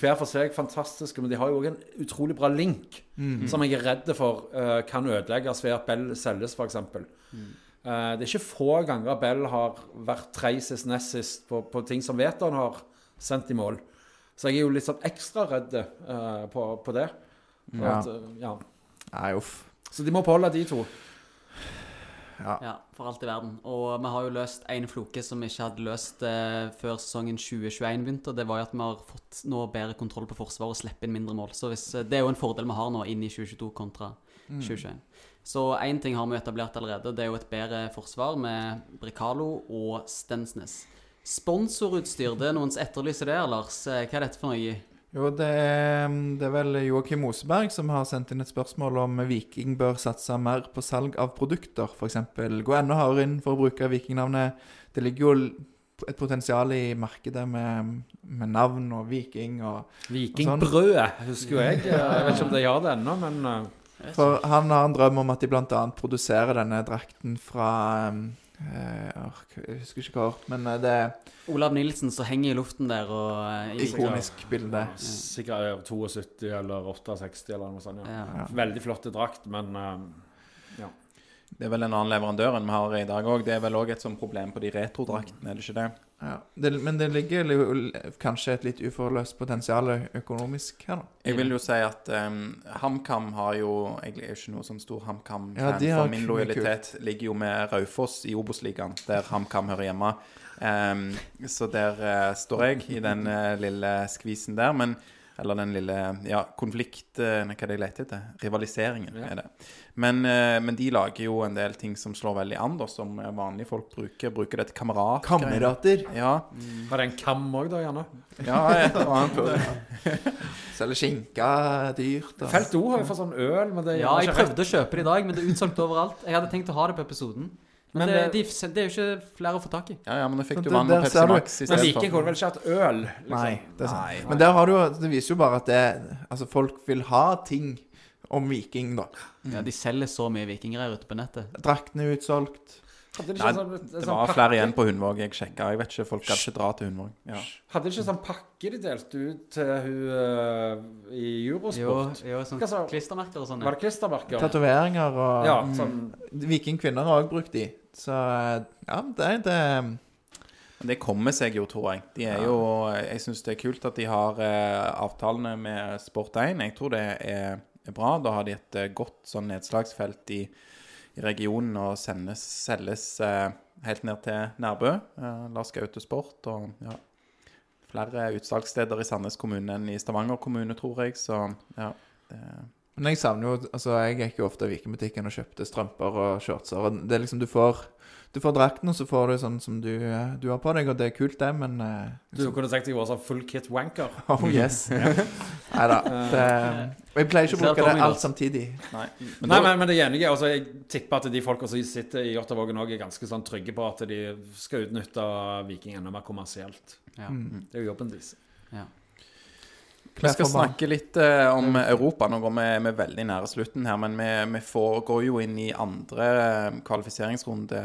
Hver for seg fantastiske, men de har jo òg en utrolig bra link som jeg er redd for uh, kan ødelegges ved at Bell selges, f.eks. Uh, det er ikke få ganger Bell har vært treisest nest sist på, på ting som Veton har sendt i mål. Så jeg er jo litt sånn ekstra redd uh, på, på det. For Ja. At, eh, ja. Nei, uff. Så de må beholde de to. Ja, for alt i verden. Og vi har jo løst en floke som vi ikke hadde løst eh, før sesongen 2021 begynte. og Det var jo at vi har fått nå bedre kontroll på forsvaret og slipper inn mindre mål. Så hvis, eh, Det er jo en fordel vi har nå inn i 2022 kontra 2021. Så én ting har vi etablert allerede. Det er jo et bedre forsvar med Bricalo og Stensnes. Sponsorutstyr, det er noens etterlyser det, Lars. Eh, Hva er dette for noe? Jo, det er, det er vel Joakim Oseberg som har sendt inn et spørsmål om Viking bør satse mer på salg av produkter. F.eks. gå enda hardere inn for å bruke vikingnavnet. Det ligger jo et potensial i markedet med, med navn og Viking og Vikingbrødet, husker jo jeg. Jeg vet ikke om de gjør det ennå, men eh, For han har en drøm om at de bl.a. produserer denne drakten fra eh, Jeg husker ikke hva, men eh, det er Olav Nilsen som henger i luften der og eh, ikonisk bilde. sikkert 72 eller 68 eller noe sånt. Ja. Ja. Veldig flott drakt, men eh, Det er vel en annen leverandør enn vi har i dag òg. Det er vel òg et sånt problem på de retrodraktene, er det ikke det? Ja. Det, men det ligger kanskje et litt uforløst potensial økonomisk her, da. Jeg vil jo si at um, HamKam har jo Jeg er jo ikke noe sånn stor HamKam-fan, Ja, de har for min lojalitet lojalitet ligger jo med Raufoss i Obos-ligaen, der HamKam hører hjemme. Um, så der uh, står jeg i den uh, lille skvisen der. Men Eller den lille ja, konflikt... eh, nei, hva er det jeg leter etter? Rivaliseringen, Ja. er det. Men, eh, men de lager jo en del ting som slår veldig an, da, som eh, vanlige folk bruker. Bruker det til kamerat. Kamerater. Ja. Var det en kam òg, da, gjerne? ja, et eller annet. Selger skinke dyrt. Og... Felt O har jo fått sånn øl, men det Ja, jeg prøvde å kjøpe det i dag, men det er utsolgt overalt. Jeg hadde tenkt å ha det på episoden. Men, Men det, det- de, det er jo ikke flere å få tak i. Ja, ja, men nå fikk du vann og Pepsi. Max i Men Viking kunne vel ikke hatt øl? Liksom. Nei, det er sant. Nei. Men der har du Det viser jo bare at det Altså, folk vil ha ting om Viking, da. Ja, De selger så mye vikinggreier ute på nettet. Draktene er utsolgt. Hadde de Nei, ikke sånn, Det sånn var pakke- flere igjen på Hundvåg. Jeg sjekka. Jeg vet ikke, Folk gadd ikke dra til Hundvåg. Ja. Hadde de ikke sånn pakke de delte ut til hun uh, i Eurosport? jo sånn Hva klistremerker og sånn. Var det klistremerker? Tatoveringer og Ja, Mm. sånn Viking kvinner har òg brukt de. Så ja, det, det det kommer seg jo, tror jeg. De er jo, jeg syns det er kult at de har eh, avtalene med Sport1. Jeg tror det er, er bra. Da har de et eh, godt sånn nedslagsfelt i, i regionen og sendes, selges eh, helt ned til Nærbø. Eh, Lars Gaute Sport og ja, flere utsalgssteder i Sandnes kommune enn i Stavanger kommune, tror jeg. Så ja. Det, Men jeg savner jo Altså, jeg gikk jo ofte i Vikingbutikken og kjøpte strømper og shortser. Og det er liksom Du får Du får drakten, og så får du sånn som du, eh, du har på deg, og det er kult, det, men liksom. Du kunne at jeg var sånn full kit wanker. Oh yes. Nei da. jeg pleier ikke å bruke det alt samtidig. nei. Men Nei, men, men det er enige. Altså, jeg tipper at de folka som sitter i Jåttåvågen òg, er ganske sånn trygge på at de skal utnytte Viking enda mer kommersielt. Ja. Mm. Det er jo jobben deres. Ja. Vi skal snakke litt eh, om Europa. Nå går vi, vi veldig nære slutten her, men vi, vi får, går jo inn i andre eh, kvalifiseringsrunde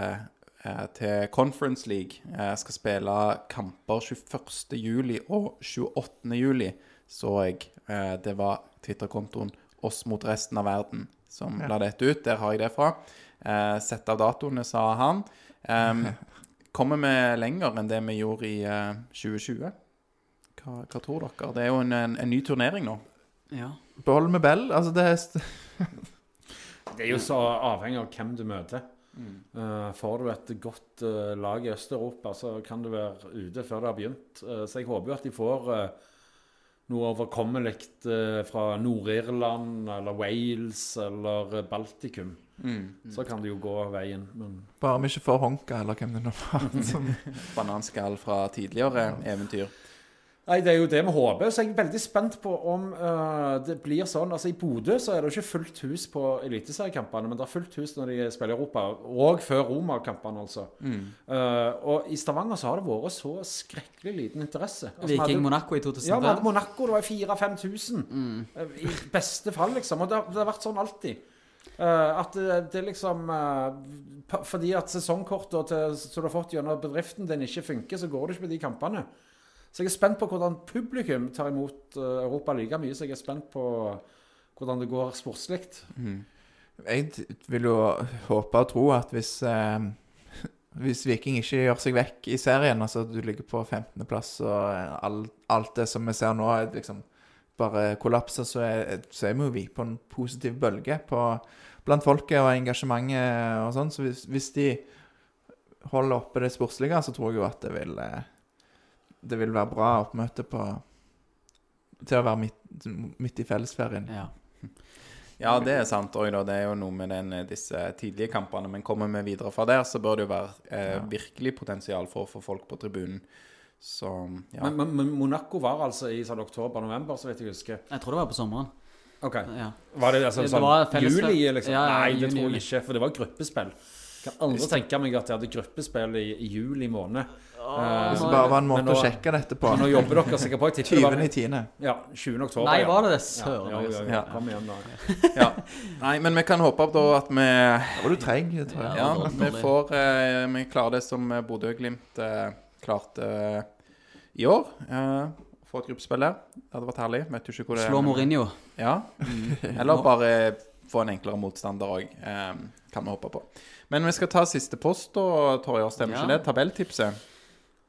eh, til Conference League. Jeg skal spille kamper 21. juli og 28. juli, så jeg. Eh, det var Twitter-kontoen Oss mot resten av verden som Ja. la dette ut. Der har jeg det fra. Eh, Sett av datoene, sa han. Kommer vi lenger enn det vi gjorde i eh, 2020? Hva, hva tror dere? Det er jo en, en, en ny turnering nå. ja. Boll med Bell. Altså, det er Det er jo så avhengig av hvem du møter. Eh, får du et godt uh, lag i Øst-Europa, så kan du være ute før det har begynt. Uh, så jeg håper jo at de får noe overkommelig fra Nord-Irland eller Wales eller Baltikum. Så kan det jo gå veien. Men Bare vi ikke får Honka, eller hvem det nå var. Bananskall fra tidligere eventyr. Nei, Det er jo det vi håper. Så jeg er veldig spent på om uh, det blir sånn. Altså I Bodø så er det jo ikke fullt hus på eliteseriekampene, men det er fullt hus når de spiller i Europa. Og før Roma-kampene, altså. Eh, og i Stavanger så har det vært så skrekkelig liten interesse. Altså, Viking hadde- Monaco i Ja, vi hadde Monaco. Det var 4000-5000. I beste fall, liksom. Og det, har- det har vært sånn alltid. Uh, at det, det liksom uh, Fordi at sesongkortet som du har fått gjennom bedriften din, ikke funker, så går du ikke på de kampene. Så jeg er spent på hvordan publikum tar imot eh, Europa like mye, så jeg er spent på hvordan det går sportslig. Jeg vil jo håpe og tro at hvis eh, Hvis Viking ikke gjør seg vekk i serien, altså du ligger på 15.-plass og alt, alt det som vi ser nå, liksom bare kollapser, så er, så er vi jo på en positiv bølge på, blant folket og engasjementet og sånn. Så hvis, hvis de holder oppe det sportslige, så tror jeg jo at det vil eh, Det vil være bra oppmøte på Til å være midt, midt i fellesferien. Ja. Ja, det er sant òg, da. Det er jo noe med den, disse tidlige kampene. Men kommer vi videre fra der, så bør det jo være eh, virkelig potensial for å få folk på tribunen. Så ja. Men, men, men Monaco var altså i sånn oktober-november, så vidt jeg husker. Jeg tror det var på sommeren. Ok. Ja. Var det altså sånn det juli, liksom? Ja, ja, Nei, det tror jeg ikke, for det var gruppespill. Kan aldri tenke meg at jeg hadde gruppespill i, i juli måned. Hvis det bare var en måte nå- å sjekke dette på. Men nå jobber dere sikkert på. Jeg 20. var i tiende. ja, 20. oktober. Nei, var det det? Ja, Søren. ja, ja, ja. Ja. Kom igjen, da. ja. Nei, men vi kan håpe da at vi Da var du treig, tror jeg. Ja, vi får eh, Vi klarer det som Bodø-Glimt eh, klarte eh, i år. Eh, få et gruppespill der. Det hadde vært herlig. Vet jo ikke hvor det Slå Mourinho. Ja. Eller bare få en enklere motstander òg. Eh, kan vi håpe på. Men vi skal ta siste post, da, Torjer. Stemmer Ja. ikke det? Tabelltipset.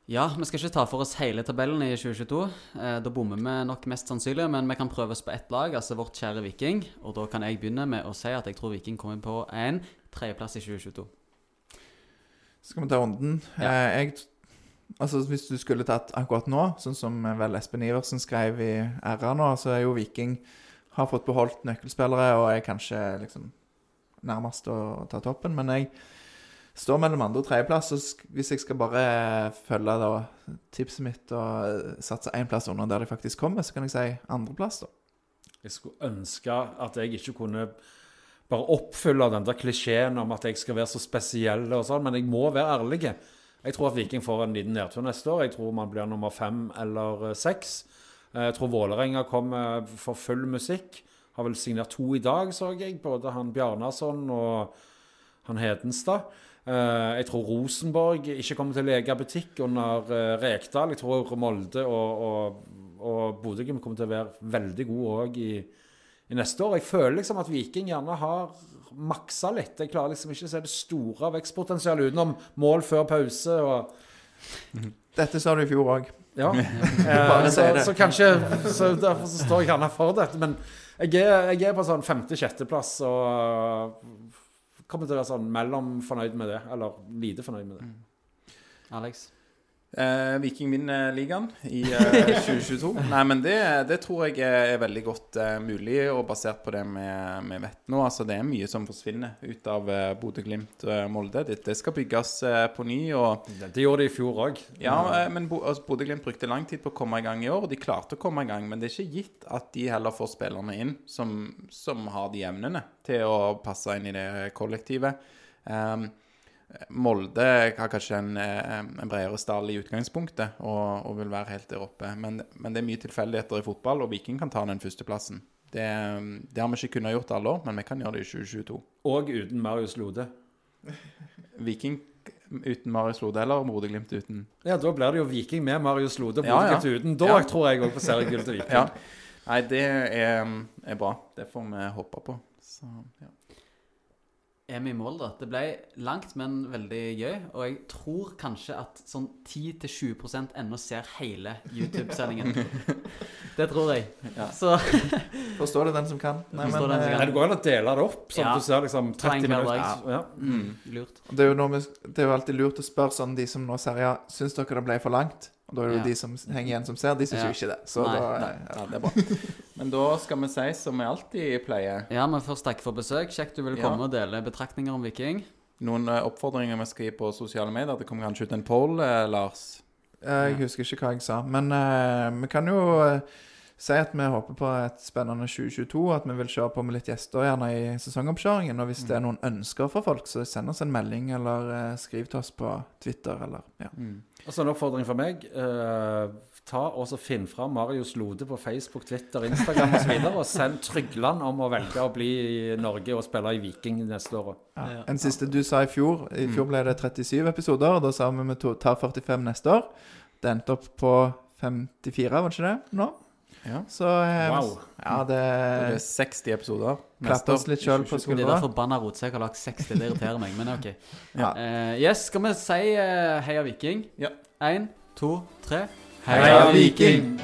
Ja, vi skal ikke ta for oss hele tabellen i 2022. Eh, da bommer vi nok mest sannsynlig, men vi kan prøve oss på ett lag, altså vårt kjære Viking. Og da kan jeg begynne med å si at jeg tror Viking kommer på en tredjeplass i 2022. Skal vi ta runden? Ja. Eh, jeg, altså Hvis du skulle tatt akkurat nå, sånn som vel Espen Iversen skrev i RA nå, så er jo Viking har fått beholdt nøkkelspillere og er kanskje liksom nærmest å ta toppen. Men jeg står mellom andre og tredjeplass, og hvis jeg skal bare følge da tipset mitt og eh, satse én plass under der de faktisk kommer, så kan jeg si andreplass, da. Jeg skulle ønske at jeg ikke kunne bare oppfylle den der klisjeen om at jeg skal være så spesiell og sånn, men jeg må være ærlig. Jeg tror at Viking får en liten nedtur neste år. Jeg tror man blir nummer fem eller eh, seks. Eh, Jeg tror Vålerenga kommer for full musikk. Har vel signert to i dag, så jeg. Både han Bjarnason og han Hedenstad. Eh, Jeg tror Rosenborg ikke kommer til å leke butikk under eh, Rekdal. Jeg tror Molde og, og, og Bodø-Glimt kommer til å være veldig gode òg i, i neste år. Jeg føler liksom at Viking gjerne har maksa litt. Jeg klarer liksom ikke å se det store vekstpotensialet utenom mål før pause. og Dette sa du i fjor òg. ja. Eh, så, så kanskje så Derfor så står jeg gjerne for dette. Men jeg er, jeg er på sånn femte-sjetteplass og kommer til å være sånn mellom fornøyd med det, eller lite fornøyd med det. Alex? Eh, Viking vinner ligaen i eh, 2022. Nei, men det, det tror jeg er, veldig godt eh, mulig, og basert på det vi, vi vet nå. Altså, det er mye som forsvinner ut av eh, Bodø-Glimt-Molde. Det, det skal bygges eh, på ny. og Det, det gjorde de i fjor òg. ja, eh, men Bo- altså, Bodø-Glimt brukte lang tid på å komme i gang i år, og de klarte å komme i gang. Men det er ikke gitt at de heller får spillerne inn som, som har de evnene til å passe inn i det kollektivet. Um, Molde har kanskje en, eh, en bredere stall i utgangspunktet og, og vil være helt der oppe. Men, men det er mye tilfeldigheter i fotball, og Viking kan ta den førsteplassen. Det, det har vi ikke kunnet gjort alle år, men vi kan gjøre det i 2022. Og uten Marius Lode. Viking uten Marius Lode eller Bodø-Glimt uten Ja, da blir det jo Viking med Marius Lode. Ja, ja. Bodø-Glimt uten. Da Ja. tror jeg òg på seriegull til Viking. Ja. Nei, det er, er bra. Det får vi håpe på. Så, ja. Er vi i mål, da? Det ble langt, men veldig gøy. Og jeg tror kanskje at sånn 10-20% ennå ser hele YouTube-sendingen. det tror jeg. Ja. Så Forstår det den som kan. Nei, men, den som eh, kan. Nei, Det går an å dele det opp, sånn Ja. at du ser liksom 30 minutter. Ja. Ja. mm, lurt. Det er, jo noe med, det er jo alltid lurt å spørre sånn de som nå ser Ja, syns dere det ble for langt? Og da er det jo Ja. de som henger igjen, som ser. De syns Ja. jo ikke det. Så Nei, da nei. ja. ja, det er bra. Men da skal vi si som vi alltid pleier. Ja, men først takk for besøk. Kjekt du vil Ja. komme og dele betraktninger om Viking. Noen eh, oppfordringer vi skal gi på sosiale medier. Det kommer kanskje ut en poll, eh, Lars? Eh, Jeg husker ikke hva jeg sa. Men eh, vi kan jo eh, si at vi håper på et spennende 2022. At vi vil kjøre på med litt gjester gjerne i sesongoppkjøringen. Og hvis det er noen ønsker fra folk, så send oss en melding eller eh, skriv til oss på Twitter eller ja. Og så en oppfordring fra meg. eh, ta og så Finn fram Marius Lode på Facebook, Twitter, Instagram osv. Og, så videre, og send Trygland om å velge å bli i Norge og spille i Viking neste år. Ja. En siste du sa i fjor. I fjor ble det 37 episoder, og da sa vi vi tar 45 neste år. Det endte opp på 54, var det ikke det? Nå? Ja. Så eh, Wow. Ja, det Det er 60 episoder. Klapp oss litt sjøl på De der skuldra. forbanna rotsekk har lagt 60. Det irriterer meg, men OK. Ja. Uh, yes, skal vi si uh, Heia Viking? Ja. Én, to, tre. Heia Viking!